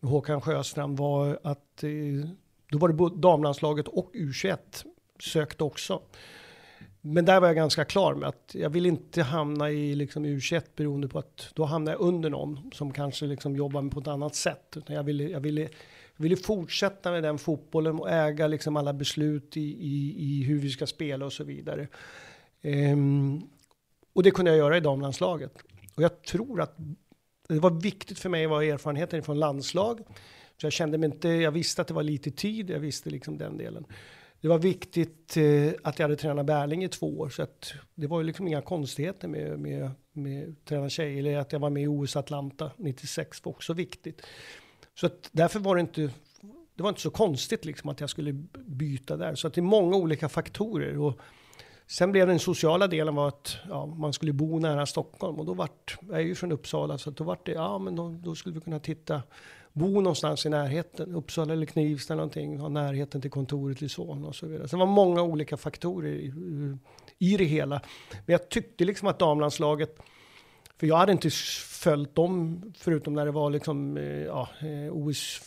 med Håkan Sjöstrand var att eh, då var det både damlandslaget och U21 sökte också. Men där var jag ganska klar med att jag vill inte hamna i liksom U21 beroende på att då hamnar jag under någon som kanske liksom jobbar på ett annat sätt. Utan jag ville, jag ville, jag ville fortsätta med den fotbollen och äga liksom alla beslut i, i, i hur vi ska spela och så vidare. Ehm, och det kunde jag göra i damlandslaget. Och jag tror att det var viktigt för mig att ha erfarenheten från landslag. Så jag kände mig inte, jag visste att det var lite tid, jag visste liksom den delen. Det var viktigt eh, att jag hade tränat Bärling i två år, så att det var ju liksom inga konstigheter med, med, med att träna tjejer. Eller att jag var med i OS Atlanta 96 var också viktigt. Så att därför var det inte, det var inte så konstigt liksom att jag skulle byta där. Så att det är många olika faktorer. Och sen blev den sociala delen var att ja, man skulle bo nära Stockholm. Och då vart, jag är ju från Uppsala, så att då vart det, ja men då, då skulle vi kunna titta, bo någonstans i närheten. Uppsala eller Knivsta eller någonting, ha närheten till kontoret i Son och så vidare. Så det var många olika faktorer i, i det hela. Men jag tyckte liksom att damlandslaget, för jag hade inte följt dem förutom när det var liksom, eh, ja, eh, OS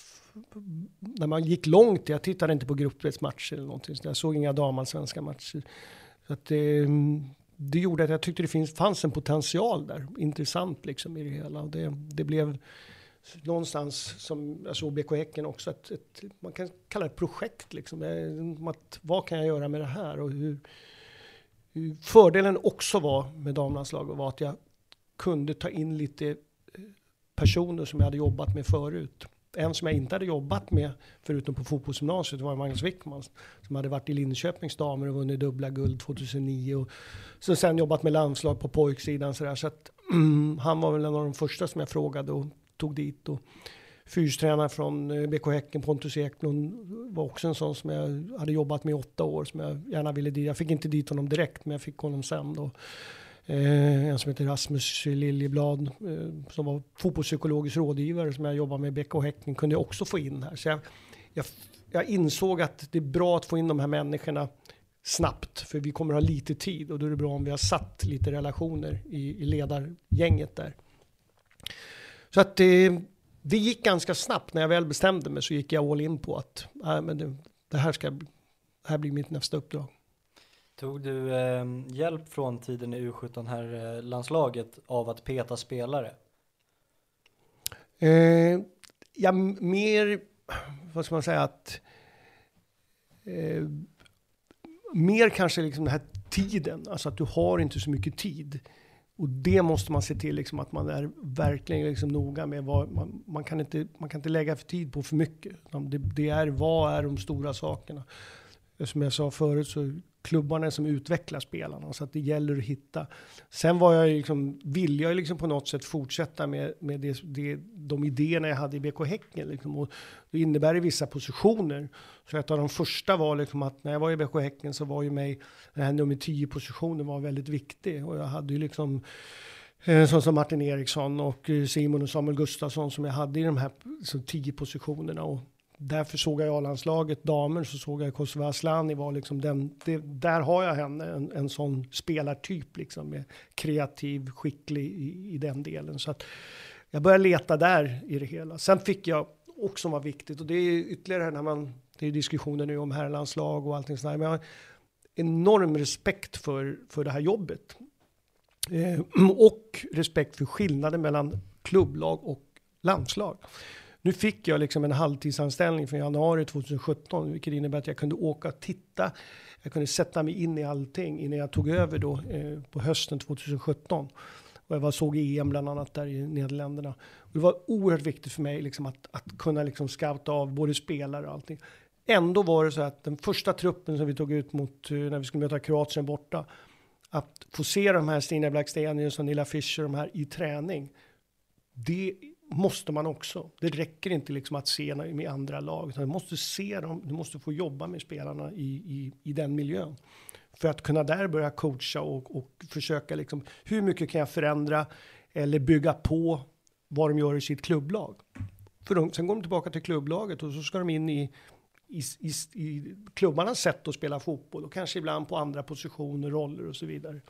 när man gick långt, jag tittade inte på gruppspelsmatcher eller någonting, så jag såg inga damallsvenska matcher. Så att det, det gjorde att jag tyckte det finns, fanns en potential där, intressant liksom i det hela. Och det, det blev någonstans som alltså jag såg BK Häcken också, ett, ett, man kan kalla det projekt liksom. liksom att, vad kan jag göra med det här och hur, Fördelen också var med damlandslaget var att jag kunde ta in lite eh, personer som jag hade jobbat med förut. En som jag inte hade jobbat med, förutom på fotbollsgymnasiet, var Magnus Wickman. Som hade varit i Linköpings damer och vunnit dubbla guld 2009. Och så sen jobbat med landslag på pojksidan. Så, där, så att, mm, han var väl en av de första som jag frågade och tog dit. Och fystränare från eh, BK Häcken, Pontus Eklund, var också en sån som jag hade jobbat med i åtta år. Som jag gärna ville dit. Jag fick inte dit honom direkt, men jag fick honom sen. Då. Eh, en som heter Rasmus Liljeblad eh, som var fotbollspsykologisk rådgivare som jag jobbar med i BK Häcken kunde jag också få in här. Så jag, jag, jag, insåg att det är bra att få in de här människorna snabbt för vi kommer ha lite tid och då är det bra om vi har satt lite relationer i, i ledargänget där. Så att det, eh, det gick ganska snabbt när jag väl bestämde mig så gick jag all in på att äh, men det, det här ska det här blir mitt nästa uppdrag. Tog du eh, hjälp från tiden i U17 här eh, landslaget av att peta spelare? Eh, ja, mer, vad ska man säga att eh, mer kanske liksom den här tiden, alltså att du har inte så mycket tid. Och det måste man se till liksom att man är verkligen liksom noga med. Vad, man, man, kan inte, man kan inte lägga för tid på för mycket. Det, det är, vad är de stora sakerna? Som jag sa förut så klubbarna som utvecklar spelarna. Så att det gäller att hitta. Sen var jag liksom, ville jag liksom på något sätt fortsätta med, med det, det, de idéerna jag hade i BK Häcken. Liksom. Och det innebär i vissa positioner. Så ett av de första var liksom att när jag var i BK Häcken så var ju mig, den här nummer 10 positionen var väldigt viktig. Och jag hade ju liksom eh, sån som Martin Eriksson och eh, Simon och Samuel Gustafsson som jag hade i de här så, tio positionerna. Och därför såg jag i A-landslaget damer så såg jag Kosova Asllani var liksom den, det, där har jag henne, en, en sån spelartyp liksom med kreativ, skicklig i, i den delen. Så att jag började leta där i det hela. Sen fick jag också var viktigt och det är ytterligare när man, det är diskussioner nu om herrlandslag och allting sådär. Men jag har enorm respekt för, för det här jobbet. Eh, och respekt för skillnaden mellan klubblag och landslag. Nu fick jag liksom en halvtidsanställning från januari 2017, vilket innebär att jag kunde åka och titta. Jag kunde sätta mig in i allting innan jag tog över då eh, på hösten 2017. Och jag var, såg EM bland annat där i Nederländerna. Och det var oerhört viktigt för mig liksom att, att kunna liksom scouta av både spelare och allting. Ändå var det så att den första truppen som vi tog ut mot eh, när vi skulle möta Kroatien borta. Att få se de här Stina Blackstenius och Nilla Fischer, de här i träning. Det måste man också. Det räcker inte liksom att se med andra lag, utan du måste se dem, du måste få jobba med spelarna i, i, i den miljön. För att kunna där börja coacha och, och försöka liksom, hur mycket kan jag förändra eller bygga på vad de gör i sitt klubblag. För de, sen går de tillbaka till klubblaget och så ska de in i, i, i, i klubbarnas sätt att spela fotboll och kanske ibland på andra positioner, roller och så vidare.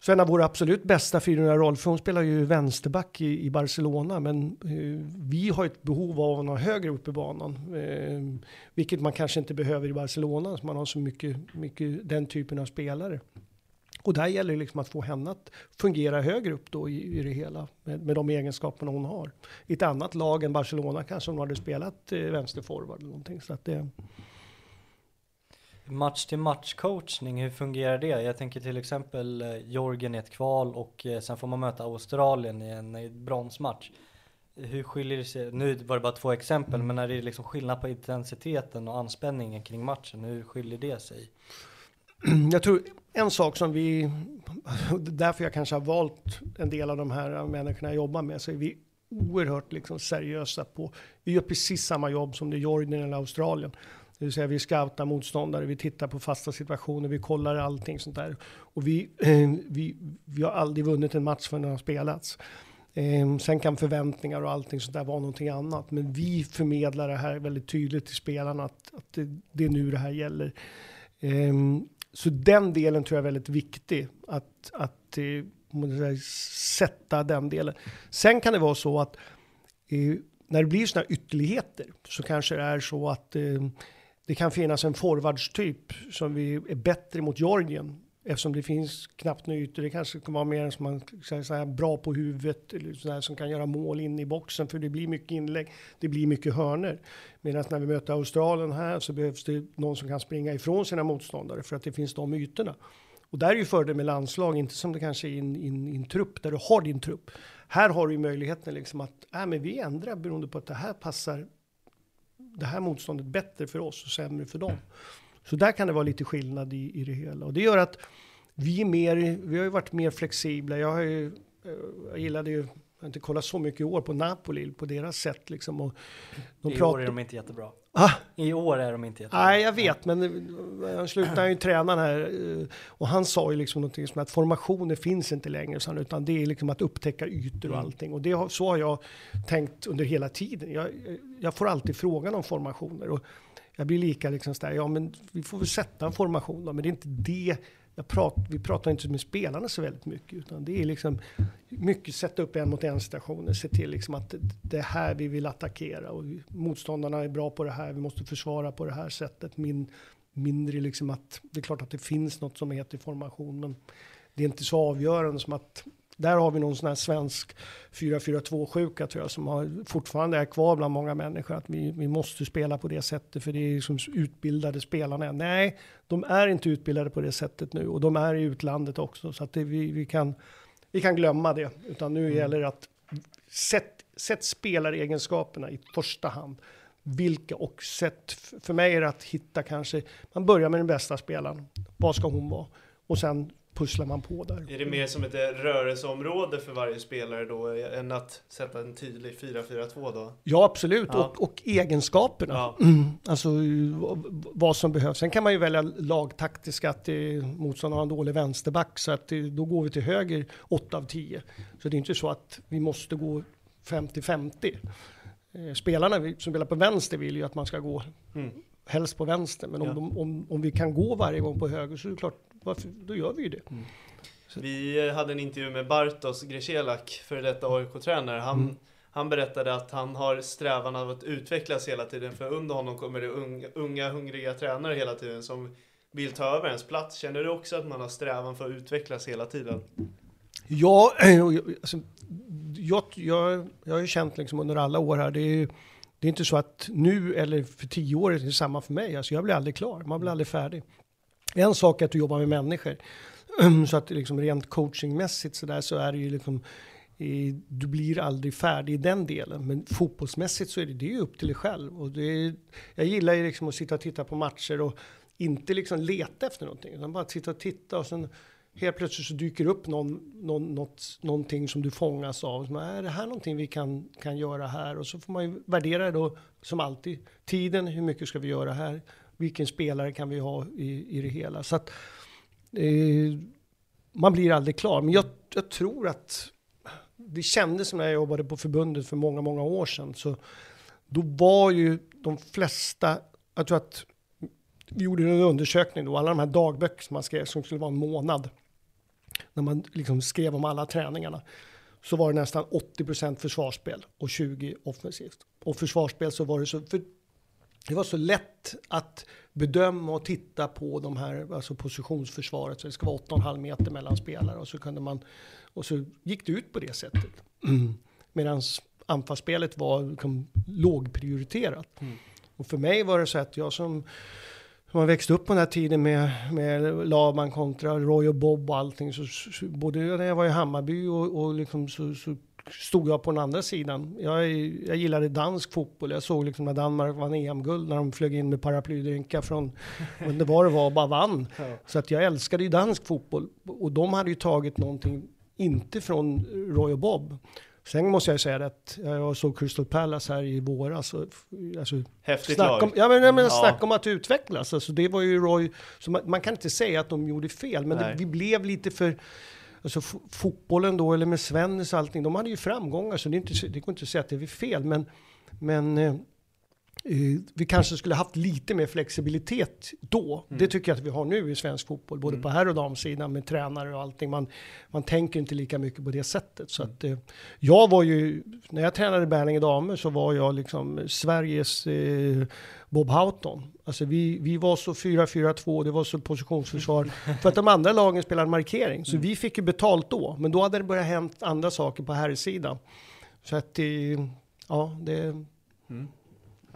Så en av våra absolut bästa 400 för hon spelar ju vänsterback i, i Barcelona, men eh, vi har ett behov av att nå högre upp i banan. Eh, vilket man kanske inte behöver i Barcelona, så man har så mycket, mycket den typen av spelare. Och där gäller det liksom att få henne att fungera högre upp då i, i det hela med, med de egenskaperna hon har. I ett annat lag än Barcelona kanske hon hade spelat eh, vänsterforward eller någonting. Så att det, Match till match coachning, hur fungerar det? Jag tänker till exempel eh, Jorgen i ett kval och eh, sen får man möta Australien i en bronsmatch. Hur skiljer det sig? Nu var det bara två exempel, men när det är liksom skillnad på intensiteten och anspänningen kring matchen, hur skiljer det sig? Jag tror en sak som vi, därför jag kanske har valt en del av de här människorna jag jobbar med, så är vi oerhört liksom seriösa på, vi gör precis samma jobb som det är Jorgen eller Australien. Det vill säga vi scoutar motståndare, vi tittar på fasta situationer, vi kollar allting sånt där. Och vi, eh, vi, vi har aldrig vunnit en match förrän den har spelats. Eh, sen kan förväntningar och allting sånt där vara någonting annat. Men vi förmedlar det här väldigt tydligt till spelarna att, att det, det är nu det här gäller. Eh, så den delen tror jag är väldigt viktig. Att, att eh, sätta den delen. Sen kan det vara så att eh, när det blir sådana ytterligheter så kanske det är så att eh, det kan finnas en forwardstyp som vi är bättre mot Georgien eftersom det finns knappt några ytor. Det kanske kan vara mer som man säger bra på huvudet eller sådär som kan göra mål in i boxen för det blir mycket inlägg. Det blir mycket hörner. Medan när vi möter Australien här så behövs det någon som kan springa ifrån sina motståndare för att det finns de ytorna. Och där är ju fördelen med landslag, inte som det kanske är i en, i en, i en trupp, där du har din trupp. Här har du ju möjligheten liksom att, äh, men vi ändrar beroende på att det här passar det här motståndet bättre för oss och sämre för dem. Så där kan det vara lite skillnad i, i det hela. Och det gör att vi är mer, vi har ju varit mer flexibla. Jag, har ju, eh, jag gillade ju, jag har inte kollat så mycket i år på Napoli, på deras sätt liksom. Och de I pratar, år är de inte jättebra. Ah, I år är de inte jättebra. Nej, jag vet, men eh, han slutade ju tränaren här eh, och han sa ju liksom någonting som att formationer finns inte längre, utan det är liksom att upptäcka ytor och mm. allting. Och det har, så har jag tänkt under hela tiden. Jag, jag får alltid frågan om formationer och jag blir lika liksom sådär, ja men vi får väl sätta en formation då, men det är inte det Prat, vi pratar inte med spelarna så väldigt mycket, utan det är liksom mycket sätta upp en mot en situationer. se till liksom att det är här vi vill attackera och motståndarna är bra på det här, vi måste försvara på det här sättet. Min, mindre liksom att det är klart att det finns något som heter formation, men det är inte så avgörande som att där har vi någon sån här svensk 4-4-2-sjuka tror jag som har, fortfarande är kvar bland många människor. Att vi, vi måste spela på det sättet för det är liksom utbildade spelarna. Nej, de är inte utbildade på det sättet nu och de är i utlandet också. Så att det, vi, vi, kan, vi kan glömma det. Utan nu mm. gäller det att sätt, sätt spelaregenskaperna i första hand. Vilka och sätt, för mig är det att hitta kanske, man börjar med den bästa spelaren. Vad ska hon vara? Och sen pusslar man på där. Är det mer som ett rörelseområde för varje spelare då, än att sätta en tydlig 4-4-2 då? Ja, absolut. Ja. Och, och, egenskaperna. Ja. Mm. Alltså vad som behövs. Sen kan man ju välja lagtaktiska, att motståndaren har en dålig vänsterback, så att då går vi till höger 8 av 10. Så det är inte så att vi måste gå 50-50. Eh, spelarna som spelar på vänster vill ju att man ska gå mm. Helst på vänster, men om, ja. de, om, om vi kan gå varje gång på höger så är det klart varför, då gör vi ju det. Mm. Vi hade en intervju med Bartos Grecelak, före detta AIK-tränare. Han, mm. han berättade att han har strävan av att utvecklas hela tiden, för under honom kommer det unga, unga hungriga tränare hela tiden som vill ta över ens plats. Känner du också att man har strävan för att utvecklas hela tiden? Ja, alltså, jag, jag, jag har ju känt liksom under alla år här, det är, det är inte så att nu eller för tio år är det samma för mig. Alltså jag blir aldrig klar, man blir aldrig färdig. En sak är att du jobbar med människor. Så att liksom rent coachingmässigt så där så är det ju liksom du blir aldrig färdig i den delen. Men fotbollsmässigt så är det, det är upp till dig själv. Och det är, jag gillar ju liksom att sitta och titta på matcher och inte liksom leta efter någonting. Utan bara sitta och titta och sen helt plötsligt så dyker upp någon, någon, något, någonting som du fångas av. Som äh, är det här någonting vi kan, kan göra här? Och så får man ju värdera det då som alltid. Tiden, hur mycket ska vi göra här? vilken spelare kan vi ha i, i det hela? Så att eh, man blir aldrig klar. Men jag, jag, tror att det kändes som när jag jobbade på förbundet för många, många år sedan. Så då var ju de flesta, jag tror att vi gjorde en undersökning då, alla de här dagböcker som man skrev som skulle vara en månad. När man liksom skrev om alla träningarna. Så var det nästan 80% försvarsspel och 20 offensivt. Och försvarsspel så var det så, för det var så lätt att bedöma och titta på de här alltså positionsförsvaret. Så det ska vara 8,5 meter mellan spelare och så kunde man och så gick det ut på det sättet. Mm. Medan anfallsspelet var liksom lågprioriterat. Mm. Och för mig var det så att jag som som har växt upp på den här tiden med, med Laban kontra Roy och Bob och allting. Så, så, både när jag var i Hammarby och, och liksom så, så stod jag på den andra sidan. Jag, jag gillade dansk fotboll. Jag såg liksom när Danmark vann EM-guld när de flög in med paraplydynka från det var det var och bara vann. Ja. Så att jag älskade ju dansk fotboll. Och de hade ju tagit någonting, inte från Roy och Bob. Sen måste jag säga att jag såg Crystal Palace här i våras. Alltså, Häftigt lag. Om, ja, men, men mm, snacka om att utvecklas. Alltså, det var ju Roy, så man, man kan inte säga att de gjorde fel, men det, vi blev lite för alltså fotbollen då, eller med Svennis och allting, de hade ju framgångar så det, är inte, det går inte att säga att det är fel. Men, men Eh, vi kanske skulle haft lite mer flexibilitet då. Mm. Det tycker jag att vi har nu i svensk fotboll, både mm. på herr och damsidan med tränare och allting. Man, man tänker inte lika mycket på det sättet. Så mm. att, eh, jag var ju, när jag tränade Berlinge damer så var jag liksom Sveriges eh, Bob Houghton. Alltså vi, vi var så 4-4-2, det var så positionsförsvar. för att de andra lagen spelade markering. Så mm. vi fick ju betalt då. Men då hade det börjat hänt andra saker på herrsidan. Så att, eh, ja, det... Mm.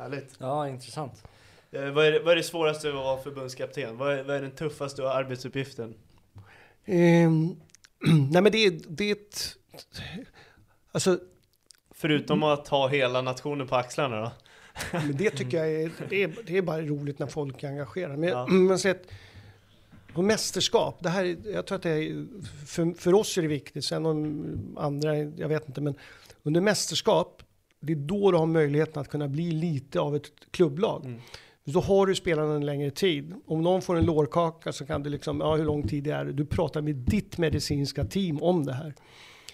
Härligt. Ja, intressant. Eh, vad, är det, vad är det svåraste att vara förbundskapten? Vad är, vad är den tuffaste arbetsuppgiften? Ehm, nej men det, är- det är ett... Alltså, Förutom att ha hela nationen på axlarna då? men det tycker jag är, det är, det är bara roligt när folk är engagerade. Men, Ja. men så att, på mästerskap, det här, är- jag tror att det är, för, för oss är det viktigt, sen om andra, jag vet inte, men under mästerskap, det är då du har möjligheten att kunna bli lite av ett klubblag. Mm. Då har du spelarna en längre tid. Om någon får en lårkaka så kan du liksom, ja hur lång tid det är. Du pratar med ditt medicinska team om det här.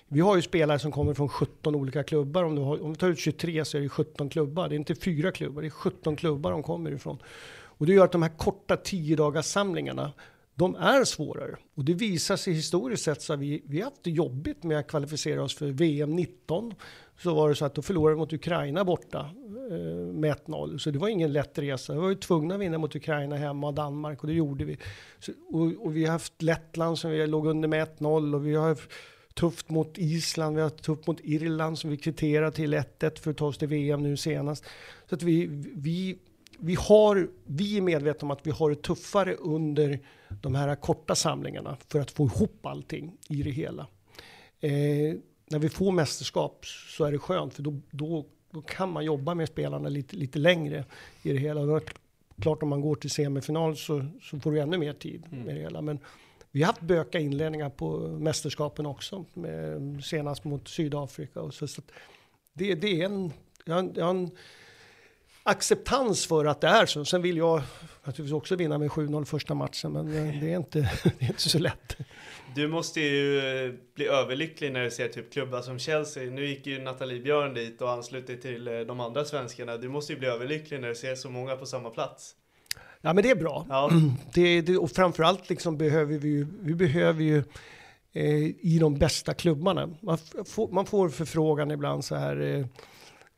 Vi har ju spelare som kommer från 17 olika klubbar. Om du, har, om du tar ut 23 så är det 17 klubbar. Det är inte fyra klubbar, det är 17 klubbar de kommer ifrån. Och det gör att de här korta 10 dagars samlingarna, de är svårare. Och det visar sig historiskt sett så att vi, vi har haft det jobbigt med att kvalificera oss för VM 19. Så var det så att då förlorade vi mot Ukraina borta eh, med 1-0. Så det var ingen lätt resa. Vi var ju tvungna att vinna mot Ukraina hemma och Danmark och det gjorde vi. Så, och, och vi har haft Lettland som vi låg under med 1-0 och vi har haft tufft mot Island, vi har haft tufft mot Irland som vi kvitterade till 1-1 för att ta oss till VM nu senast. Så att vi, vi, vi, har, vi är medvetna om att vi har det tuffare under de här korta samlingarna för att få ihop allting i det hela. Eh, när vi får mästerskap så är det skönt för då, då, då kan man jobba med spelarna lite, lite längre i det hela. Och klart om man går till semifinal så, så får du ännu mer tid med det hela. Men vi har haft böka inledningar på mästerskapen också, med, senast mot Sydafrika. Och så, så det, det är en, jag jag acceptans för att det är så. Sen vill jag naturligtvis också vinna med 7-0 första matchen, men eh, det är inte, det är inte så lätt. Du måste ju eh, bli överlycklig när du ser typ klubbar som Chelsea. Nu gick ju Nathalie Björn dit och anslöt dig till eh, de andra svenskarna. Du måste ju bli överlycklig när du ser så många på samma plats. Ja, men det är bra. Ja, Det, det, och framförallt liksom behöver vi ju, vi behöver ju eh, i de bästa klubbarna. Man, man får förfrågan ibland så här, eh,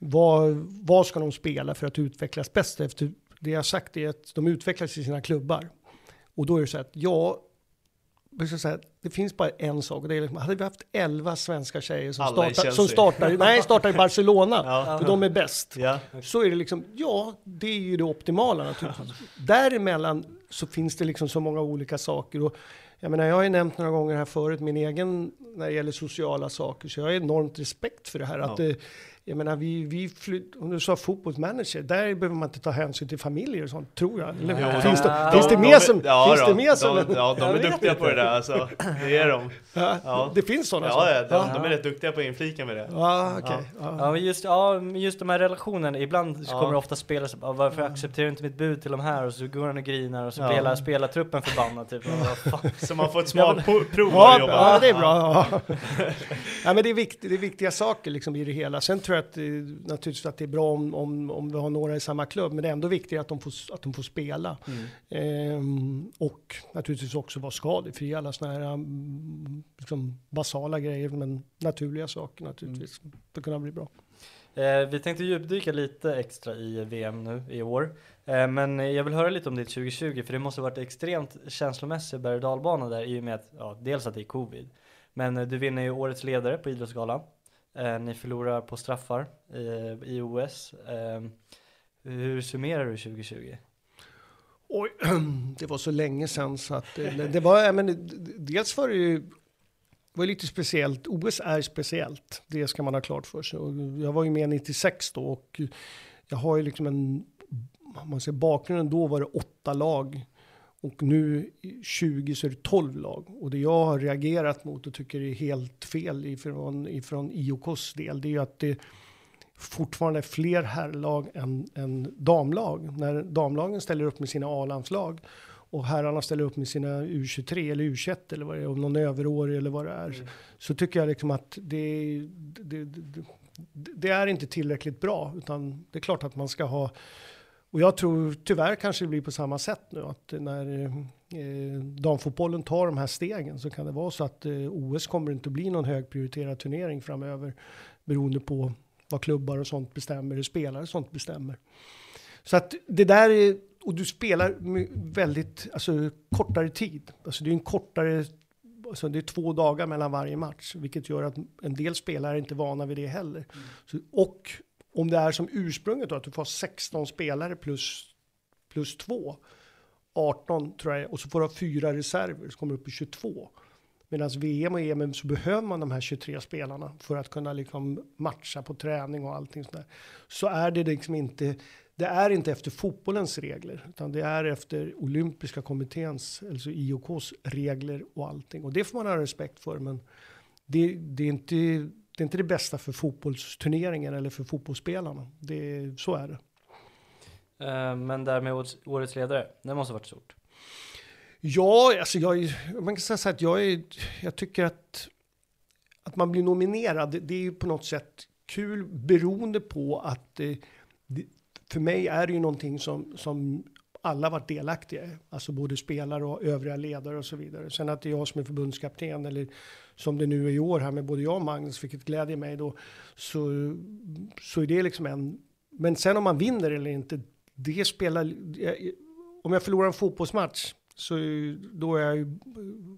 vad, vad ska de spela för att utvecklas bäst? Efter det jag sagt är att de utvecklas i sina klubbar. Och då är det så att, ja, säga, det finns bara en sak. Och det är liksom, hade vi haft 11 svenska tjejer som, Alla startar, som startar, nej, startar i Barcelona, Ja. för de är bäst ja. så är det liksom, ja, det är ju det optimala naturligtvis. Däremellan så finns det liksom så många olika saker. Och jag menar, jag har ju nämnt några gånger här förut min egen, när det gäller sociala saker, så jag har enormt respekt för det här. Att, Ja. Jag menar, vi, vi flytt, om du sa fotbollsmanager, där behöver man inte ta hänsyn till familjer och sånt, tror jag. Eller, Jo, finns, de- det, de- finns det de mer är- som, ja, finns det mer som, de, Ja, de är duktiga inte. på det där alltså. Det är de. ja, Ja. det finns sådana Ja, ja, de, de är rätt duktiga på att inflika med det. Ja, okej. Ja, Ja. just, ja, just de här relationerna, ibland så Ja. kommer det ofta spelare som "Ja, varför accepterar du inte mitt bud till de här? Och så går han och grinar och så Ja. blir hela spelartruppen förbannad typ. Så man får ett Ja, smakprov Ja, ja, det är bra. Ja. ja, men det, är vikt, det är viktiga saker liksom i det hela. Sen tror att naturligtvis att det är bra om, om, om vi har några i samma klubb, men det är ändå viktigt att de får, att de får spela. Ehm, och naturligtvis också vara skadefria, alla sådana här mm, liksom basala grejer, men naturliga saker naturligtvis. För att kunna bli bra. Eh, vi tänkte djupdyka lite extra i VM nu i år. Eh, men jag vill höra lite om ditt 2020 för det måste ha varit extremt känslomässig berg och dalbana där i och med att, ja, dels att det är covid. Men eh, du vinner ju årets ledare på Idrottsgalan. Eh, ni förlorar på straffar i, i OS. Eh, hur summerar du 2020? Oj, det var så länge sedan så att eh, det, det var, men dels var det ju det var lite speciellt. OS är speciellt, det ska man ha klart för sig. Och jag var ju med 96 då och jag har ju liksom en, om man säger bakgrunden då var det åtta lag och nu i 20 så är det 12 lag. Och det jag har reagerat mot och tycker är helt fel ifrån, ifrån IOKs del, det är ju att det fortfarande är fler herrlag än, än damlag. När damlagen ställer upp med sina A-landslag och herrarna ställer upp med sina U23 eller U21 eller vad det är, om någon överårig eller vad det är. Så tycker jag liksom att det, det, det, det, det är inte tillräckligt bra, utan det är klart att man ska ha och jag tror tyvärr kanske det blir på samma sätt nu att när eh, damfotbollen tar de här stegen så kan det vara så att eh, OS kommer inte bli någon högprioriterad turnering framöver beroende på vad klubbar och sånt bestämmer, hur spelare och sånt bestämmer. Så att det där är, och du spelar väldigt, alltså kortare tid. Alltså det är en kortare, alltså det är två dagar mellan varje match, vilket gör att en del spelare är inte vana vid det heller. Så, och om det är som ursprunget då, att du får ha 16 spelare plus, plus 2. 18 tror jag, och så får du ha fyra reserver, så kommer du upp i 22. Medan VM och EM så behöver man de här 23 spelarna för att kunna liksom matcha på träning och allting sådär. Så är det liksom inte, det är inte efter fotbollens regler, utan det är efter olympiska kommitténs, alltså IOKs regler och allting. Och det får man ha respekt för, men det, det är inte det är inte det bästa för fotbollsturneringen eller för fotbollsspelarna. Det, så är det. Eh, men där med årets, ledare, det måste ha varit stort. Ja, alltså jag, man kan säga så att jag, är, jag tycker att, att man blir nominerad, det, är ju på något sätt kul beroende på att eh, det, för mig är det ju någonting som, som alla varit delaktiga i, alltså både spelare och övriga ledare och så vidare. Sen att det är jag som är förbundskapten eller som det nu är i år här med både jag och Magnus, vilket glädjer mig då, så, så är det liksom en... Men sen om man vinner eller inte, det spelar... Om jag förlorar en fotbollsmatch så då är jag ju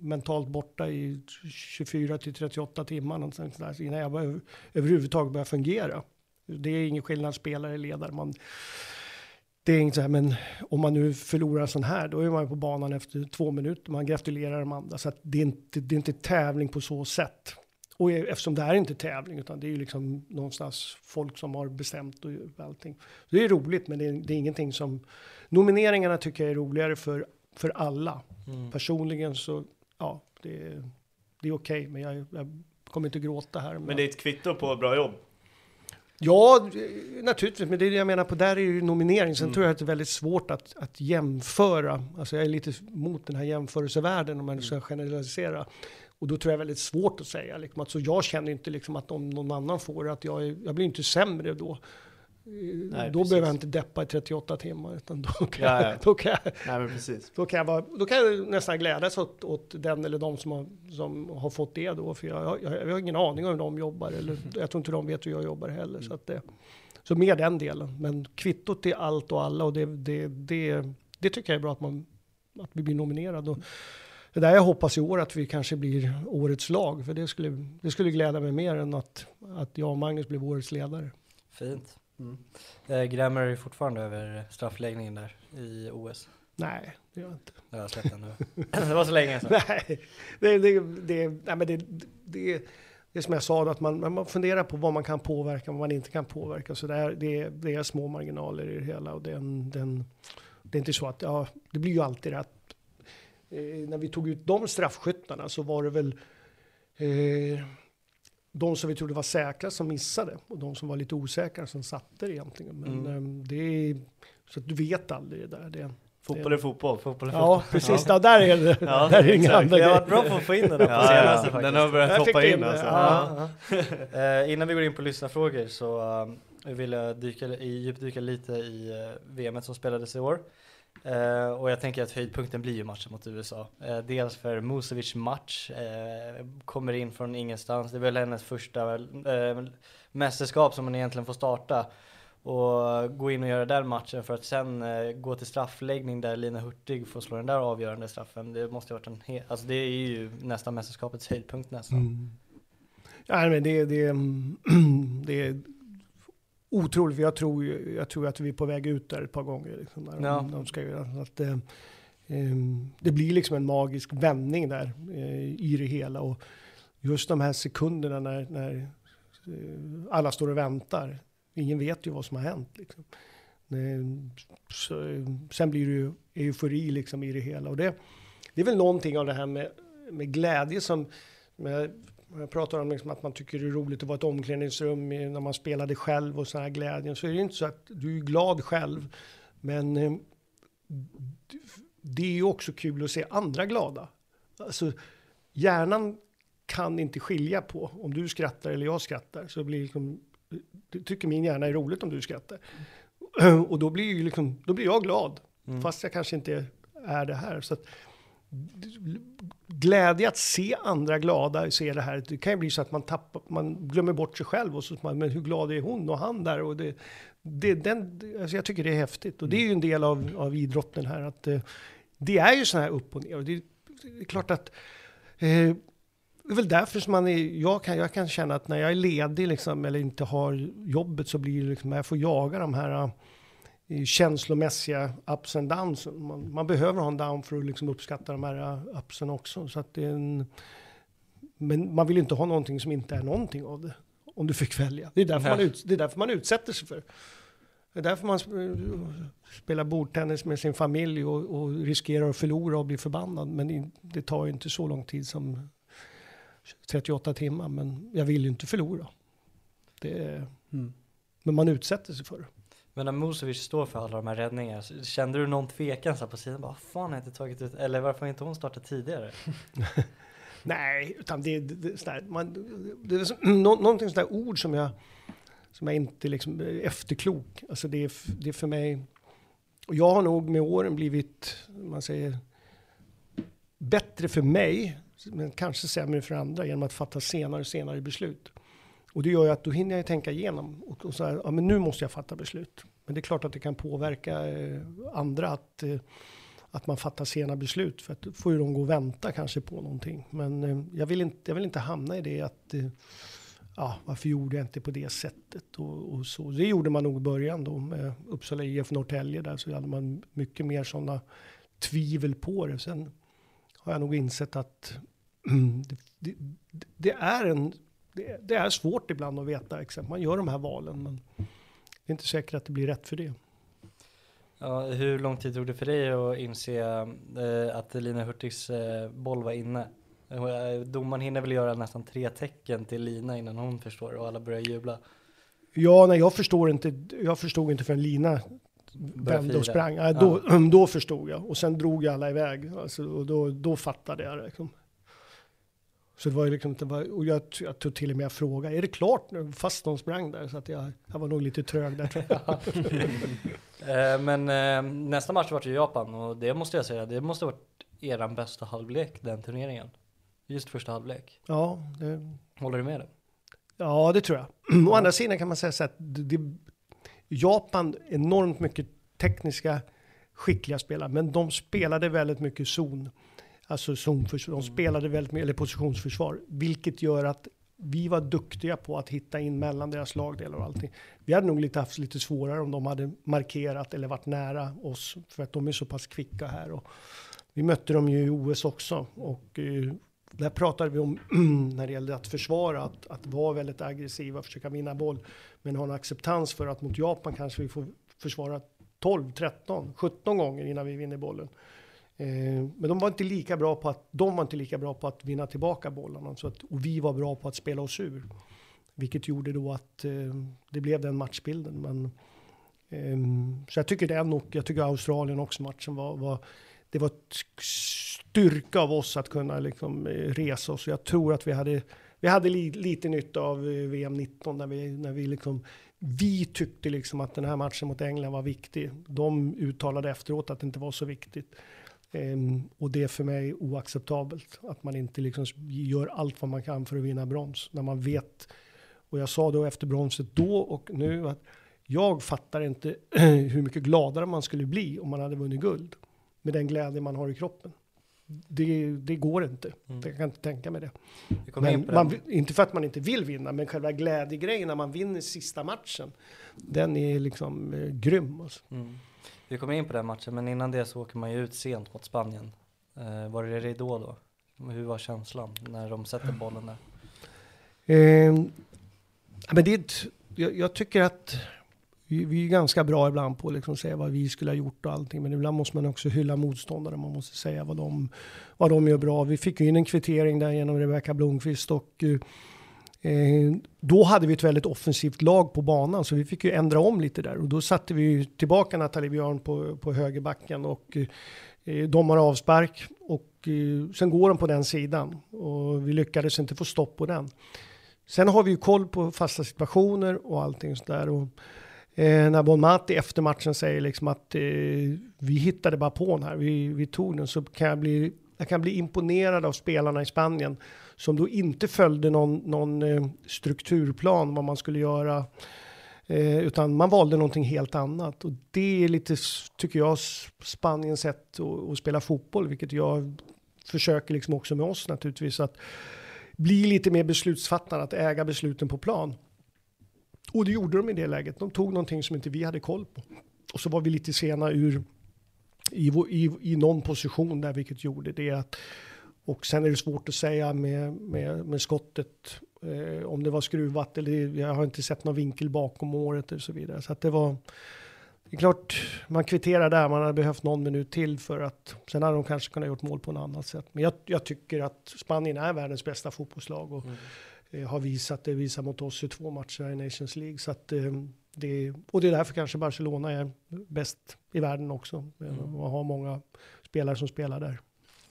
mentalt borta i 24 till 38 timmar någonstans där, innan jag över, överhuvudtaget börjar fungera. Det är ingen skillnad spelare, ledare. Man, det är inte så här, men om man nu förlorar sån här, då är man på banan efter två minuter. Man gratulerar de andra, så att det är inte, det är inte tävling på så sätt. Och eftersom det är inte tävling, utan det är ju liksom någonstans folk som har bestämt och allting. Så det är roligt, men det är, det är ingenting som... Nomineringarna tycker jag är roligare för, för alla. Mm. Personligen så, ja, det, det är okej, okay, men jag, jag, kommer inte gråta här. Men det är ett kvitto på bra jobb? Ja, naturligtvis, men det är det jag menar på, där är ju nominering. Sen mm. tror jag att det är väldigt svårt att, att jämföra. Alltså jag är lite mot den här jämförelsevärlden om man mm. ska generalisera. Och då tror jag det är väldigt svårt att säga. Liksom, att så jag känner inte liksom att om någon annan får det, att jag, är, jag blir inte sämre då. Nej, då precis. behöver jag inte deppa i 38 timmar. Utan då kan, ja, ja. Då kan, Nej, precis. Då kan, jag, vara, då kan jag nästan glädjas åt, åt den eller de som har, som har fått det då. För jag, jag, jag har ingen aning om hur de jobbar. Eller, jag tror inte de vet hur jag jobbar heller. Så, att det, så mer den delen. Men kvittot är allt och alla. Och det, det, det, det tycker jag är bra att, man, att vi blir nominerade. Och det där jag hoppas i år att vi kanske blir årets lag. För det skulle, det skulle glädja mig mer än att, att jag och Magnus blev årets ledare. Fint. Mm. Eh, grämer du fortfarande över straffläggningen där i OS? Nej, det gör jag inte. Jag har släppt den nu. det var så länge sedan. Nej, det, det, det, nej, men det, det, det är som jag sa, att man, man funderar på vad man kan påverka och vad man inte kan påverka. Så det är, det, det är små marginaler i det hela. Och den, den, det är inte så att, ja, det blir ju alltid rätt. Eh, när vi tog ut de straffskyttarna så var det väl eh, de som vi trodde var säkra som missade och de som var lite osäkra som satte det egentligen. Men mm. um, det är så att du vet aldrig det där. Det, Fotboll är fotboll. fotboll, är fotboll. Ja, precis. Ja. där är det. Ja, där är inga andra Jag har varit bra på att få in den där på ja, senaste ja. Den har börjat hoppa in, in alltså. Ja. Ja. uh, innan vi går in på lyssnarfrågor så uh, vill jag dyka, djupdyka lite i uh, VM som spelades i år. Uh, och jag tänker att höjdpunkten blir ju matchen mot USA. Uh, eh, dels för Musovic match, uh, kommer in från ingenstans. Det är väl hennes första mästerskap som hon egentligen får starta. Och gå in och göra den matchen för att sen gå till straffläggning där Lina Hurtig får slå den där avgörande straffen. Det måste ha varit en hel, alltså det är ju nästan mästerskapets höjdpunkt nästan. Mm. Ja men det, det, det, otroligt. Jag tror, jag tror att vi är på väg ut där ett par gånger. Liksom, där ja. de, de ska göra. Att, eh, ehm, det blir liksom en magisk vändning där eh, i det hela. Och just de här sekunderna när, när eh, alla står och väntar. Ingen vet ju vad som har hänt. Liksom. Så, sen blir det ju eufori liksom i det hela. Och det, det är väl någonting av det här med, med glädje som med, jag pratar om liksom att man tycker det är roligt att vara i ett omklädningsrum när man spelade själv och sån här glädjen. Så är det inte så att du är glad själv. Men eh, det är ju också kul att se andra glada. Alltså, hjärnan kan inte skilja på om du skrattar eller jag skrattar. Så blir liksom, tycker min hjärna är roligt om du skrattar. Och då blir, ju liksom, då blir jag glad. Mm. Fast jag kanske inte är det här. Så att, glädje att se andra glada, se det här. Det kan ju bli så att man tappar, man glömmer bort sig själv och så man, men hur glad är hon och han där? Och det, det, den, alltså jag tycker det är häftigt och det är ju en del av, av idrotten här att eh, det är ju så här upp och ner och det, det är klart att eh, det är väl därför som man är, jag kan, jag kan känna att när jag är ledig liksom, eller inte har jobbet så blir det liksom, jag får jaga de här eh, känslomässiga ups and downs. Man, man, behöver ha en down för att liksom uppskatta de här upsen också. Så att det är en, Men man vill inte ha någonting som inte är någonting av det. Om du fick välja. Det är därför, man, ut, det är därför man utsätter sig för. Det är därför man spelar bordtennis med sin familj och, och riskerar att förlora och bli förbannad. Men det tar ju inte så lång tid som 38 timmar. Men jag vill ju inte förlora. Det mm. Men man utsätter sig för det. Men när Musovic står för alla de här räddningarna, kände du någon tvekan så på sidan? Bara, fan har jag inte tagit ut, eller varför har inte hon startat tidigare? Nej, utan det, det, sådär, man, det är så, nå, någonting sådär ord som jag, som jag inte liksom är efterklok. Alltså det är, det är för mig, och jag har nog med åren blivit, man säger, bättre för mig, men kanske sämre för andra genom att fatta senare och senare beslut. Och det gör ju att då hinner jag tänka igenom och, och så här, ja men nu måste jag fatta beslut. Men det är klart att det kan påverka eh, andra att, eh, att man fattar sena beslut för att då får ju de gå och vänta kanske på någonting. Men eh, jag, vill inte, jag vill inte hamna i det att eh, ja, varför gjorde jag inte på det sättet och, och, så. Det gjorde man nog i början då med Uppsala IF Norrtälje där så hade man mycket mer sådana tvivel på det. Sen har jag nog insett att det, det, det är en det, det, är svårt ibland att veta exakt. Man gör de här valen, men det är inte säkert att det blir rätt för det. Ja, hur lång tid tog det för dig att inse eh, att Lina Hurtigs eh, boll var inne? Eh, domaren hinner väl göra nästan tre tecken till Lina innan hon förstår och alla börjar jubla. Ja, nej, jag förstår inte. Jag förstod inte förrän Lina vände och sprang. Ja, då, ja. då förstod jag och sen drog alla iväg. Alltså, och då, då fattade jag. Liksom. Så det var ju liksom, det var, och jag, jag tog till och med fråga, är det klart nu? Fast de sprang där, så att jag, jag var nog lite trög där. eh, men eh, nästa match var i Japan och det måste jag säga, det måste ha varit eran bästa halvlek den turneringen. Just första halvlek. Ja. Det... Håller du med det? Ja, det tror jag. Å andra sidan kan man säga så att det, Japan, enormt mycket tekniska, skickliga spelare, men de spelade väldigt mycket zon. Alltså zonförsvar. De spelade väldigt mycket, eller positionsförsvar, vilket gör att vi var duktiga på att hitta in mellan deras lagdelar och allting. Vi hade nog lite haft lite svårare om de hade markerat eller varit nära oss för att de är så pass kvicka här. Och vi mötte dem ju i OS också och eh, där pratade vi om när det gällde att försvara, att, att vara väldigt aggressiva, försöka vinna boll, men ha en acceptans för att mot Japan kanske vi får försvara 12, 13, 17 gånger innan vi vinner bollen. Eh, men de var inte lika bra på att, de var inte lika bra på att vinna tillbaka bollarna. Så att, och vi var bra på att spela oss ur. Vilket gjorde då att eh, det blev den matchbilden. Men, eh, så jag tycker den, och jag tycker Australien också matchen var, var det var styrka av oss att kunna liksom eh, resa oss. Jag tror att vi hade, vi hade li, lite nytta av eh, VM 19 när vi, när vi liksom vi tyckte liksom att den här matchen mot England var viktig. De uttalade efteråt att det inte var så viktigt. Um, och det är för mig oacceptabelt att man inte liksom gör allt vad man kan för att vinna brons. När man vet, och jag sa då efter bronset då och nu att jag fattar inte hur mycket gladare man skulle bli om man hade vunnit guld. Med den glädje man har i kroppen. Det, det går inte. Mm. Jag kan inte tänka mig det. Men man, inte för att man inte vill vinna, men själva glädjegrejen när man vinner sista matchen. Den är liksom eh, grym. Alltså. Mm. Vi kommer in på den matchen, men innan det så åker man ju ut sent mot Spanien. Eh, var det ridå då? Hur var känslan när de sätter bollen där? Eh, men det, jag, jag tycker att vi, vi, är ganska bra ibland på att liksom säga vad vi skulle ha gjort och allting. Men ibland måste man också hylla motståndare. Man måste säga vad de, vad de gör bra. Vi fick ju in en kvittering där genom Rebecka Blomqvist och eh, Eh, då hade vi ett väldigt offensivt lag på banan så vi fick ju ändra om lite där. Och då satte vi tillbaka Nathalie Björn på, på högerbacken och eh, eh, de har avspark och sen går de på den sidan. Och vi lyckades inte få stopp på den. Sen har vi ju koll på fasta situationer och allting sådär och eh, när Bonmati efter matchen säger liksom att eh, vi hittade bara på den här, vi, vi tog den så kan jag bli jag kan bli imponerad av spelarna i Spanien som då inte följde någon, någon eh, strukturplan vad man skulle göra. Eh, utan man valde någonting helt annat. Och det är lite, tycker jag, Spaniens sätt att, att, spela fotboll, vilket jag försöker liksom också med oss naturligtvis. Att bli lite mer beslutsfattande, att äga besluten på plan. Och det gjorde de i det läget. De tog någonting som inte vi hade koll på. Och så var vi lite sena ur i, i, i någon position där, vilket gjorde det att och sen är det svårt att säga med, med, med skottet eh, om det var skruvat eller jag har inte sett någon vinkel bakom året och så vidare. Så att det var det är klart, man kvitterar där, man hade behövt någon minut till för att sen hade de kanske kunnat gjort mål på något annat sätt. Men jag, jag tycker att Spanien är världens bästa fotbollslag och Mm. eh, har visat det, visar mot oss i två matcher i Nations League. Så att, eh, det, och det är därför kanske Barcelona är bäst i världen också. Mm. Och har många spelare som spelar där.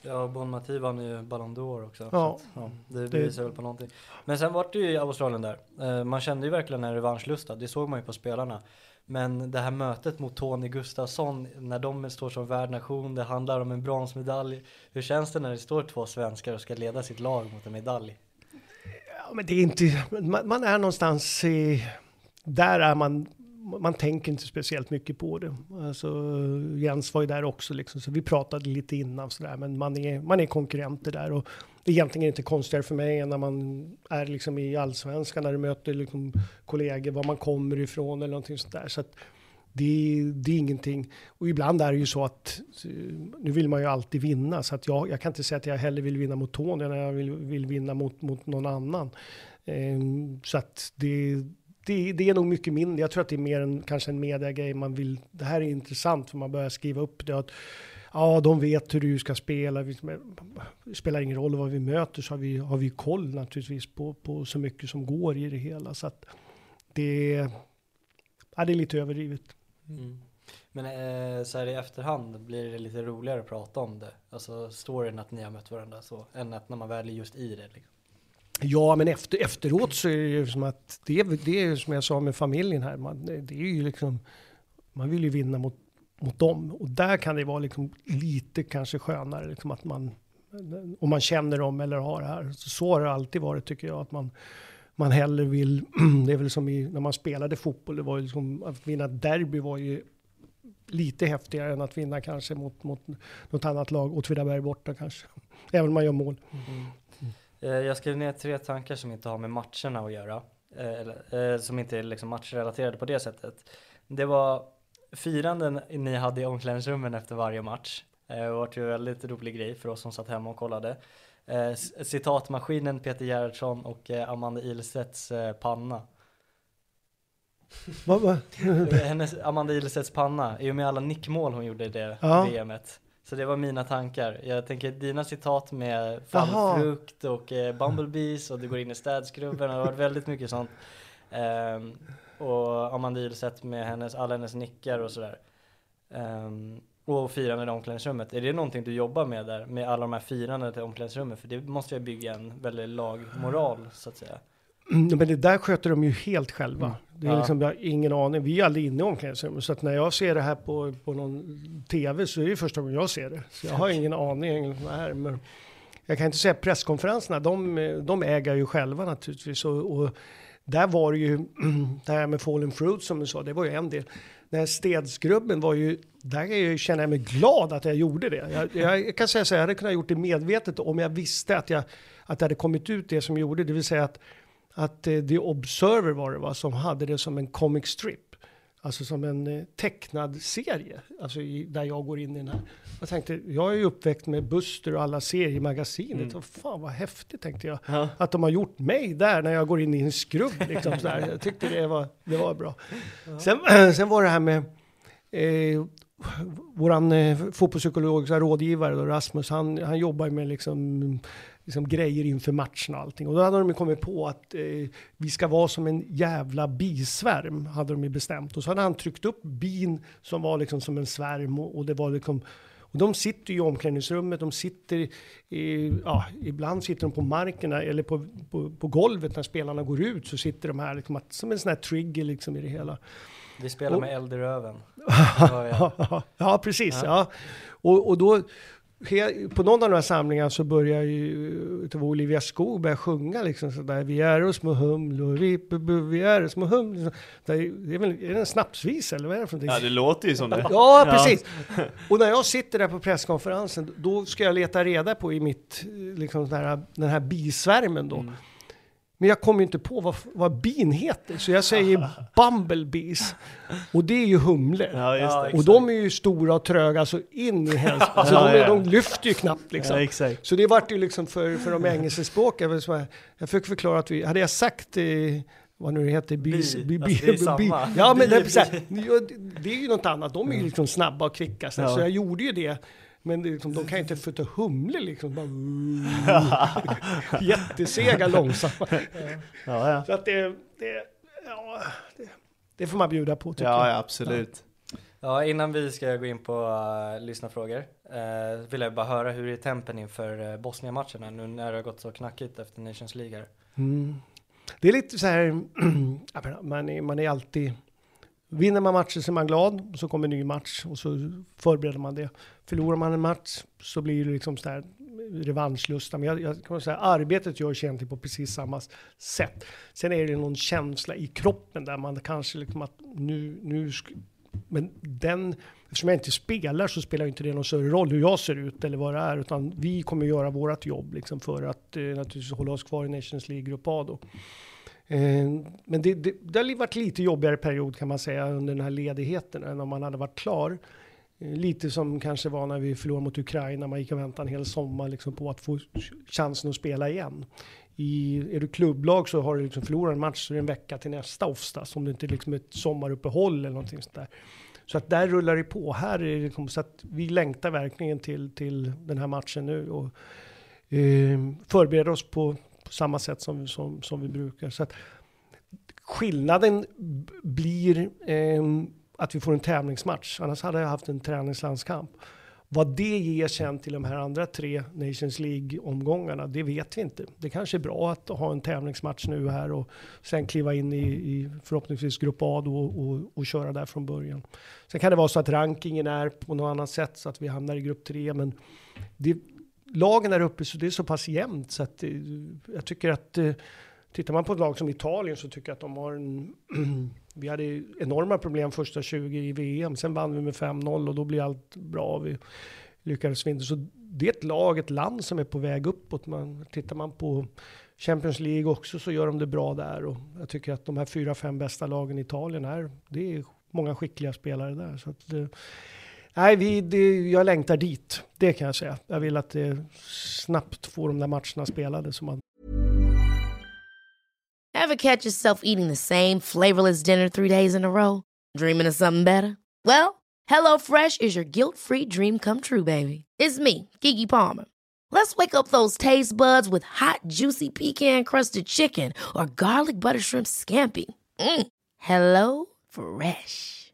Ja, Bon Mati vann ju Ballon d'Or också. Ja. Så att, ja, det bevisar väl på någonting. Men sen vart det ju i Australien där. Eh, man kände ju verkligen en revanschlusta, det såg man ju på spelarna. Men det här mötet mot Tony Gustafsson, när de står som värdnation, det handlar om en bronsmedalj. Hur känns det när det står två svenskar och ska leda sitt lag mot en medalj? Ja, men det är inte, man, man är någonstans i, där är man, man tänker inte speciellt mycket på det. Alltså, Jens var ju där också, liksom, så vi pratade lite innan sådär, men man är, man är konkurrenter där och det är egentligen inte konstigare för mig än när man är liksom i allsvenskan, när du möter liksom kollegor, var man kommer ifrån eller någonting sånt där. Så att det, det är ingenting. Och ibland är det ju så att nu vill man ju alltid vinna, så att jag, jag kan inte säga att jag hellre vill vinna mot Tony än jag vill, vill vinna mot, mot någon annan. Ehm, så att det, det, det är nog mycket mindre. Jag tror att det är mer en, kanske en mediagrej. Man vill, det här är intressant för man börjar skriva upp det. Att, ja, de vet hur du ska spela. Vi- Det spelar ingen roll vad vi möter så har vi, har vi koll naturligtvis på, på så mycket som går i det hela. Så att det, ja, det är lite överdrivet. Mm. Men eh, så här i efterhand blir det lite roligare att prata om det. Alltså storyn att ni har mött varandra så, än att när man väl är just i det. Liksom. Ja, men efter, efteråt så är det ju som att det, det är ju som jag sa med familjen här. Man, det är ju liksom, man vill ju vinna mot, mot dem och där kan det vara liksom lite kanske skönare liksom att man om man känner dem eller har det här. Så, har det alltid varit tycker jag att man man hellre vill. Det är väl som i, när man spelade fotboll. Det var ju liksom att vinna ett derby var ju lite häftigare än att vinna kanske mot, mot något annat lag. Åtvidaberg borta kanske. Även om man gör mål. Mm jag skrev ner tre tankar som inte har med matcherna att göra. Eh, eller, eh, som inte är liksom matchrelaterade på det sättet. Det var firanden ni hade i omklädningsrummen efter varje match. Eh, Det var ju en väldigt rolig grej för oss som satt hemma och kollade. Eh, citatmaskinen Peter Gerhardsson och eh, Amanda Ilsets eh, panna. Hennes, Amanda Ilsets panna är ju med alla nickmål hon gjorde i det Ja. VMet. Så det var mina tankar. Jag tänker dina citat med fallfrukt och eh, bumblebees och du går in i städskrubben. Det har varit väldigt mycket sånt. Ehm, och Amanda Ilset med hennes, alla hennes nickar och sådär. Ehm, och firandet i omklädningsrummet. Är det någonting du jobbar med där? Med alla de här firandet i omklädningsrummet? För det måste jag bygga en väldigt lagmoral så att säga. Mm, Men det där sköter de ju helt själva. Det är Ja. liksom, jag har ingen aning. Vi är aldrig inne i omklädningsrummet. Så att när jag ser det här på, på någon tv så är det första gången jag ser det. Så jag har ingen aning. vad det är. Men jag kan inte säga presskonferenserna, de, de äger ju själva naturligtvis. Och, och där var det ju, det här med Fallen Fruit som du sa, det var ju en del. Den här städskrubben var ju, där är jag, känner jag mig glad att jag gjorde det. Jag, jag kan säga så här, jag hade kunnat gjort det medvetet om jag visste att, jag, att det hade kommit ut det som gjorde, det vill säga att att eh, The Observer var det va, som hade det som en comic strip. Alltså som en eh, tecknad serie, alltså i, där jag går in i den här. Jag tänkte, jag är ju uppväxt med Buster och alla seriemagasinet. Och fan vad häftigt tänkte jag. Ja. Att de har gjort mig där när jag går in i en skrubb. Liksom, sådär. Jag tyckte det var, det var bra. Sen, sen var det här med eh, våran eh, fotbollspsykologiska rådgivare då, Rasmus, han, han jobbar med liksom, liksom grejer inför matchen och allting. Och då hade de kommit på att eh, vi ska vara som en jävla bisvärm, hade de ju bestämt. Och så hade han tryckt upp bin som var liksom som en svärm och, och det var liksom och de sitter ju i omklädningsrummet, de sitter, i, ja, ibland sitter de på marken eller på, på, på golvet när spelarna går ut så sitter de här liksom att, som en sån här trigger liksom i det hela. Vi spelar Och- med eld i röven. Ja, ja. Ja, ja precis. Och, och då, på någon av de här samlingarna så börjar ju var Olivia Skog börja sjunga liksom sådär. Vi är små humlor, vi, vi är små humlor. Det är, det är väl är det en snapsvisa eller vad är det för någonting? Ja, det låter ju som det. Ja, precis. Och när jag sitter där på presskonferensen, då ska jag leta reda på i mitt, liksom den här, den här bisvärmen då. Men jag kommer ju inte på vad, vad bin heter, så jag säger bumblebees. Och det är ju humlor. Ja, det. Och de är ju stora och tröga så in i. Alltså Ja, de, ja. de lyfter ju knappt liksom. Ja, exakt. Så det vart ju liksom för, för de engelskspråkiga, jag, fick förklara att vi, hade jag sagt eh, vad nu det heter, bis, Bi. bi, bi, Alltså, det är samma. ja men det, är det- är ju något annat, de är ju liksom snabba och kvicka, så, Ja. så jag gjorde ju det. Men liksom, de kan ju inte få ta humlor liksom. Bara, jättesega, långsamma. Ja, ja. Så att det, det, ja, det, det får man bjuda på tycker Ja, jag. ja, absolut. Ja, innan vi ska gå in på uh, lyssnarfrågor uh, vill jag bara höra hur är tempen inför uh, Bosnien-matcherna nu när det har gått så knackigt efter Nations League. Mm. Det är lite så här, man är, man är alltid, vinner man matcher så är man glad, så kommer en ny match och så förbereder man det. Förlorar man en match så blir det liksom så här revanschlusta. Men jag, jag kan säga arbetet görs egentligen på precis samma sätt. Sen är det någon känsla i kroppen där man kanske liksom att nu, nu men den, eftersom jag inte spelar så spelar inte det någon större roll hur jag ser ut eller vad det är, utan vi kommer göra vårt jobb liksom för att eh, naturligtvis hålla oss kvar i Nations League Grupp A då. Eh, men det, det, det har varit lite jobbigare period kan man säga under den här ledigheten än om man hade varit klar. Eh, lite som kanske var när vi förlorade mot Ukraina, man gick och väntade en hel sommar liksom på att få chansen att spela igen. I, är du klubblag så har du liksom förlorat en match så är det en vecka till nästa oftast, om det inte är liksom ett sommaruppehåll eller någonting sånt där. Så att där rullar det på. Här är det liksom så att vi längtar verkligen till, till den här matchen nu och eh, förbereder oss på, på samma sätt som, som, som vi brukar. Så att skillnaden blir eh, att vi får en tävlingsmatch. Annars hade jag haft en träningslandskamp. Vad det ger sen till de här andra tre Nations League-omgångarna, det vet vi inte. Det kanske är bra att ha en tävlingsmatch nu här och sen kliva in i, i förhoppningsvis Grupp A då och, och, och köra där från början. Sen kan det vara så att rankingen är på något annat sätt så att vi hamnar i Grupp 3, men det, lagen där uppe så det är så pass jämnt så att eh, jag tycker att eh, Tittar man på ett lag som Italien så tycker jag att de har en... vi hade enorma problem första 20 i VM, sen vann vi med 5-0 och då blir allt bra. Vi lyckades vinna. Så det är ett lag, ett land som är på väg uppåt. Man, tittar man på Champions League också så gör de det bra där. Och jag tycker att de här fyra, fem bästa lagen i Italien är, det är många skickliga spelare där. Så att, eh, nej, vi, det, jag längtar dit, det kan jag säga. Jag vill att det snabbt får de där matcherna spelade så man Ever catch yourself eating the same flavorless dinner three days in a row? Dreaming of something better? Well, hello fresh is your guilt-free dream come true, baby. It's me, Gigi Palmer. Let's wake up those taste buds with hot, juicy pecan-crusted chicken or garlic butter shrimp scampi. Mm. Hello Fresh.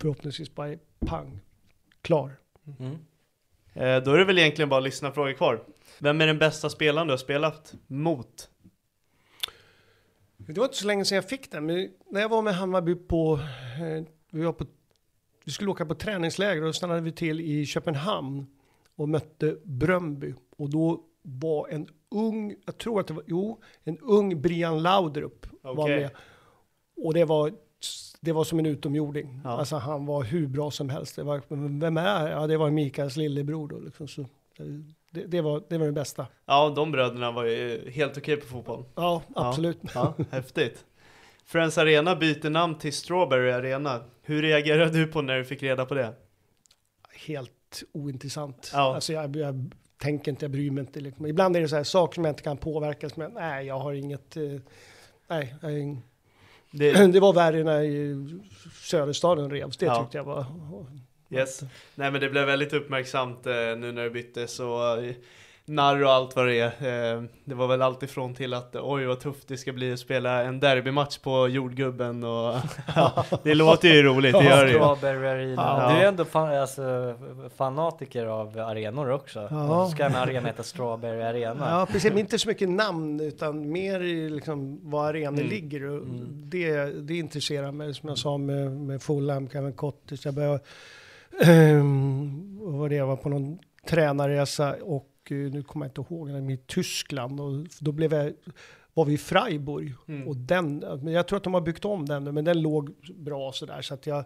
Förhoppningsvis bara är pang, klar. Eh, då är det väl egentligen bara lyssna frågor kvar. Vem är den bästa spelaren du har spelat mot? Det var inte så länge sedan jag fick den, men när jag var med Hammarby på, eh, vi, var på vi skulle åka på träningsläger och då stannade vi till i Köpenhamn och mötte Bröndby. Och då var en ung, jag tror att det var, jo, en ung Brian Laudrup var Okej. med. Och det var, det var som en utomjording. Ja. Alltså han var hur bra som helst. Det var, vem är, ja det var Mikaels lillebror då liksom. Så, det, det, var, det var det bästa. Ja, de bröderna var ju helt okej på fotboll. Ja, absolut. Ja, ja, häftigt. Friends Arena byter namn till Strawberry Arena. Hur reagerade du på när du fick reda på det? Helt ointressant. Ja. Alltså jag, jag tänker inte, jag bryr mig inte. Liksom. Ibland är det så här saker som jag inte kan påverka. Jag, nej, jag har inget... Eh, nej, jag har ing... Det- det... var värre när Söderstaden revs. Det Ja. tyckte jag var... Yes. Nej men det blev väldigt uppmärksamt eh, nu när det byttes och eh, narr och allt vad det är. Eh, det var väl allt ifrån till att oj vad tufft det ska bli att spela en derbymatch på jordgubben och ja, det låter ju roligt, det gör det ju. Ja. Du är ändå fan, alltså, fanatiker av arenor också. Ja. Ska en arena heta Strawberry Arena. Ja, precis. Men inte så mycket namn, utan mer liksom var arenor Mm. ligger. Och Mm. det, det intresserar mig, som jag sa med, med Fulham, Kevin Cottage. Jag började, um, vad var det, jag var på någon tränarresa och eh, nu kommer jag inte ihåg, den i Tyskland. Och då blev jag, var vi i Freiburg. Mm. Och den, men jag tror att de har byggt om den nu, men den låg bra sådär. Så att jag,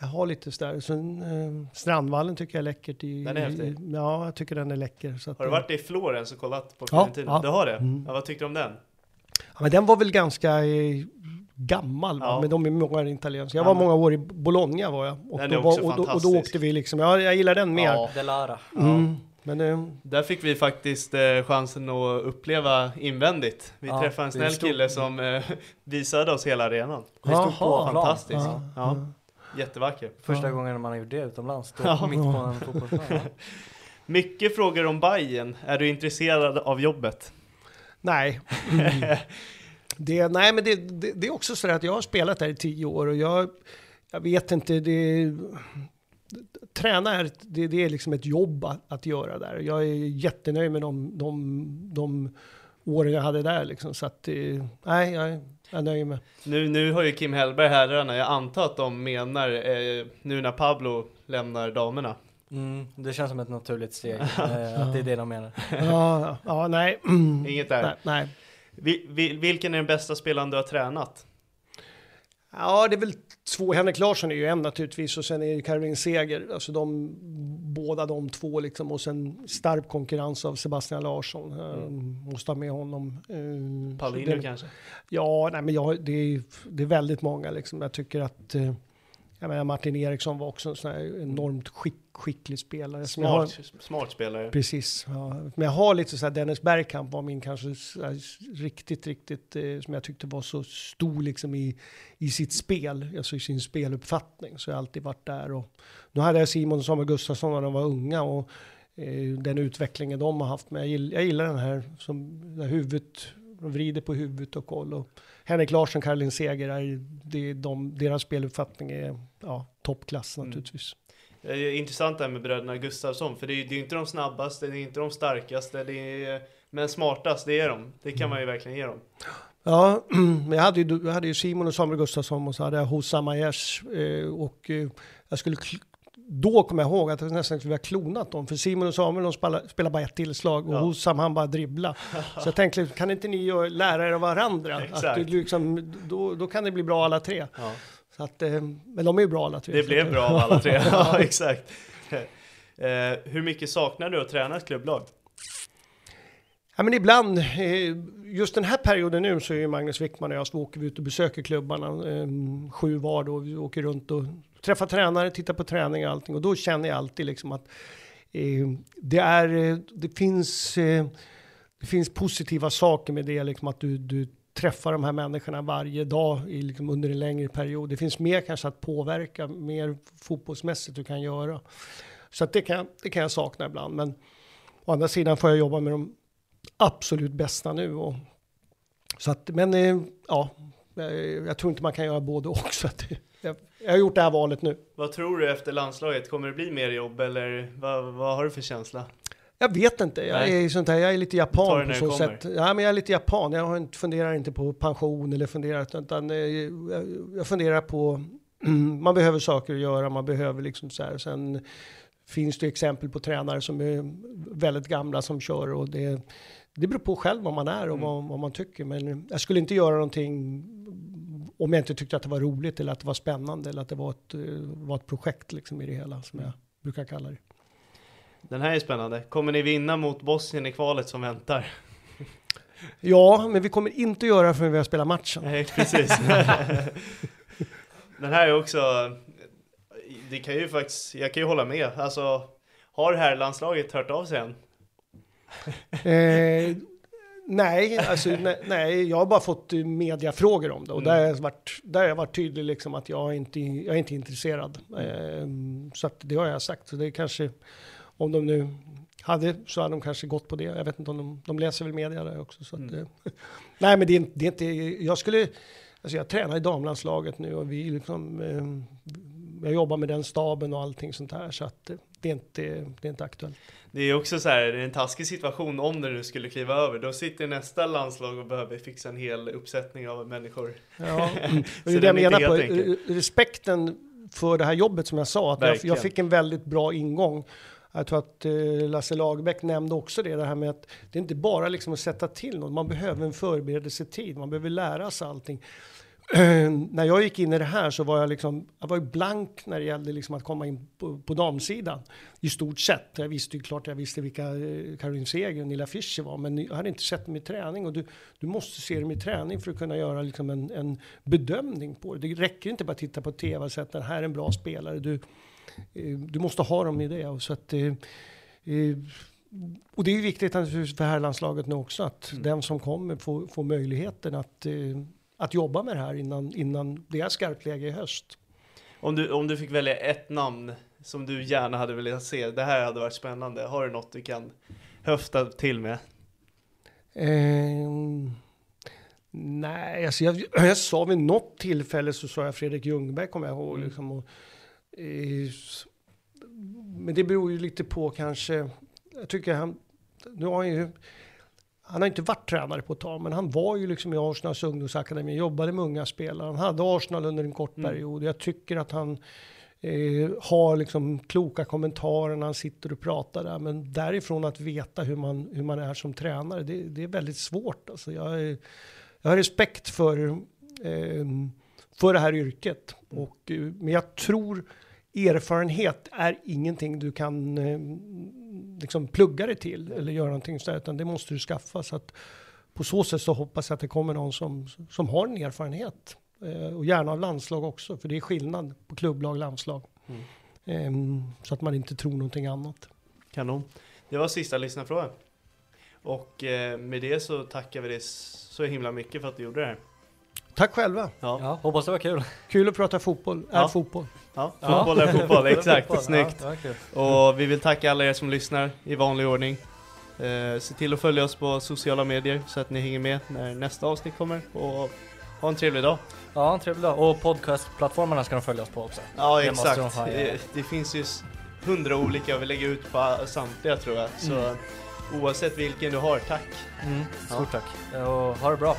jag har lite sådär. Sen, eh, Strandvallen tycker jag är läckert. I, Den är häftig. i, ja, jag tycker den är läcker. Så att, Har du varit i Florens och kollat på Ja, Fiorentina? ja. Du har det? Mm. Ja, vad tyckte du om den? Ja, men den var väl ganska eh, gammal? Ja. men de är många italienska. Jag Ja, var men- många år i Bologna var jag. Och, Den då, är också var, och, då, och då åkte vi liksom, ja, jag gillar den mer. Ja. Delara. Mm. Men eh, Där fick vi faktiskt eh, chansen att uppleva invändigt. Vi Ja, träffade en snäll stod- kille som eh, visade oss hela arenan. Vi stod på. Fantastiskt. Ja, Ja. Jättevacker. Första Ja. gången man har gjort det utomlands. Stå Ja. mitt på en fotbollsplan. Mycket frågor om Bayern. Är du intresserad av jobbet? nej. Mm. Det, nej, men det, det, det är också så att jag har spelat där i tio år och jag, jag vet inte, det... Träna är, det, det är liksom ett jobb att, att göra där. Jag är jättenöjd med de, de, de åren jag hade där liksom. Så att, eh, nej, jag, jag nöjer mig. Nu, nu har ju Kim Hellberg herrarna, jag antar att de menar, eh, nu när Pablo lämnar damerna. Mm, det känns som ett naturligt steg. eh, att det är det de menar. Ja, ja nej. Inget där. nej, nej. Vi, vi, vilken är den bästa spelaren du har tränat? Ja, det är väl två. Henrik Larsson är ju en naturligtvis och sen är det Caroline Seger. Alltså de, båda de två liksom och sen stark konkurrens av Sebastian Larsson. Eh, måste ha med honom. Uh, kanske? Ja, nej, men jag, det, är, det är väldigt många liksom. Jag tycker att eh, jag menar, Martin Eriksson var också en sån här enormt skick, skicklig spelare. jag har- Smart, smart spelare. Precis. Ja. Men jag har lite så här, Dennis Bergkamp var min kanske här, riktigt, riktigt, eh, som jag tyckte var så stor liksom i, i sitt spel, alltså i sin speluppfattning. Så jag har alltid varit där. Och, nu hade jag Simon och Samuel Gustafsson när de var unga och eh, den utvecklingen de har haft. Men jag gillar, jag gillar den här som där huvudet, de vrider på huvudet och koll. Och Henrik Larsson, Caroline Seger, är, det är de, deras speluppfattning är ja, toppklass Mm. naturligtvis. Det är intressant det här med bröderna Gustafsson, för det är ju inte de snabbaste, det är inte de starkaste, det är, men smartast, det är de. Det kan man ju verkligen ge dem. Ja, men jag hade, ju, jag hade ju Simon och Samuel Gustafsson och så hade jag Hossam Aiesh eh, och eh, jag skulle då kommer jag ihåg att jag nästan skulle ha klonat dem. För Simon och Samuel de spelar, spelar bara ett tillslag och Ja. Hossam han bara dribbla. Så jag tänkte, kan inte ni lära er av varandra? Att Exakt. du, liksom, då, då kan det bli bra alla tre. Ja. Så att, eh, men de är ju bra alla tre. Det blev bra av alla tre, ja exakt. Eh, hur mycket saknar du att träna ett klubblag? Ja, men ibland, eh, just den här perioden nu så är ju Magnus Wickman och jag så åker vi ut och besöker klubbarna sju var då. Vi åker runt och träffar tränare, tittar på träning och allting. Och då känner jag alltid liksom att det är, det finns, det finns positiva saker med det, liksom att du, du träffa de här människorna varje dag i, liksom, under en längre period. Det finns mer kanske att påverka, mer fotbollsmässigt du kan göra. Så att det, kan, det kan jag sakna ibland. Men å andra sidan får jag jobba med de absolut bästa nu. Och, så att, men eh, ja, eh, jag tror inte man kan göra både och. Så att, jag, jag har gjort det här valet nu. Vad tror du efter landslaget? Kommer det bli mer jobb eller vad, vad har du för känsla? Jag vet inte, jag Nej. är, sånt här, jag är lite japan på så sätt. Ja, men jag är lite japan, jag har inte, funderar inte på pension eller funderat, utan eh, jag, funderar på, man behöver saker att göra, man behöver liksom så här. Sen finns det exempel på tränare som är väldigt gamla som kör och det, det beror på själv vad man är och Mm. vad, vad man tycker. Men jag skulle inte göra någonting om jag inte tyckte att det var roligt eller att det var spännande eller att det var ett, eh, var ett projekt liksom i det hela som jag brukar kalla det. Den här är spännande. Kommer ni vinna mot Bosnien i kvalet som väntar? Ja, men vi kommer inte göra det förrän vi har spelat matchen. Nej, precis. Den här är också, det kan ju faktiskt, jag kan ju hålla med. Alltså, har herrlandslaget hört av sig än? Eh, nej, alltså, nej, nej, jag har bara fått eh, mediafrågor om det och Mm. där, har jag varit, där har jag varit tydlig liksom att jag är inte, jag är inte intresserad. Eh, så att det har jag sagt. Så det är kanske, om de nu hade så hade de kanske gått på det. Jag vet inte om de, de läser väl media där också. Så att, Mm. eh, nej, men det är, inte- det är inte, jag skulle, alltså jag tränar i damlandslaget nu och vi liksom, eh, jag jobbar med den staben och allting sånt här så att eh, det är inte, det är inte aktuellt. Det är också så här, det är en taskig situation om det nu skulle kliva över. Då sitter nästa landslag och behöver fixa en hel uppsättning av människor. Ja, mm. Så det är det jag menar på. Respekten för det här jobbet som jag sa, att jag, jag fick en väldigt bra ingång. Jag tror att eh, Lasse Lagerbäck nämnde också det, det här med att det är inte bara liksom att sätta till något, man behöver en förberedelsetid, man behöver lära sig allting. när jag gick in i det här så var jag liksom, jag var blank när det gällde liksom att komma in på, på damsidan. I stort sett. Jag visste ju klart, jag visste vilka eh, Caroline Seger och Nilla Fischer var, men jag hade inte sett dem i träning. Och du, du måste se dem i träning för att kunna göra liksom en, en bedömning på det. Det räcker inte bara att titta på tv och säga att den här är en bra spelare. Du, du måste ha dem i det. Och så att, eh, eh, och det är viktigt för herrlandslaget nu också, att den som kommer får, får möjligheten att, eh, att jobba med det här innan, innan det är skarpt läge i höst. Om du, om du fick välja ett namn som du gärna hade velat se, det här hade varit spännande. Har du något du kan höfta till med? Ehm, nej, alltså jag, jag sa vid något tillfälle så sa jag Fredrik Ljungberg kommer jag ihåg. Mm. Liksom, och, eh, men det beror ju lite på kanske, jag tycker han, nu har han ju, han har inte varit tränare på ett tag, men han var ju liksom i Arsenals ungdomsakademi, jobbade med unga spelare. Han hade Arsenal under en kort Mm. period. Jag tycker att han eh, har liksom kloka kommentarer när han sitter och pratar där. Men därifrån att veta hur man, hur man är som tränare, det, det är väldigt svårt. Alltså jag, jag har respekt för, eh, för det här yrket. Och, eh, men jag tror erfarenhet är ingenting du kan eh, liksom plugga dig till eller göra någonting sådär, utan det måste du skaffa. Så att på så sätt så hoppas jag att det kommer någon som, som har en erfarenhet. Eh, och gärna av landslag också, för det är skillnad på klubblag och landslag. Ehm, så att man inte tror någonting annat. Kanon. Det var sista lyssnarfrågan. Och eh, med det så tackar vi dig så himla mycket för att du gjorde det här. Tack själva! Ja, Ja, hoppas det var kul. Kul att prata fotboll, är Ja. fotboll. ja fotboll är fotboll, exakt. Snyggt. Och vi vill tacka alla er som lyssnar i vanlig ordning. Eh, se till att följa oss på sociala medier så att ni hänger med när nästa avsnitt kommer. Och ha en trevlig dag. Ja, en trevlig dag. Och podcastplattformarna ska de följa oss på också. Ja, Det de exakt. ja. Det, det finns ju hundra olika vi lägger ut på samtliga tror jag. Så oavsett vilken du har, tack. Mm, Ja. stort tack. Och ha det bra.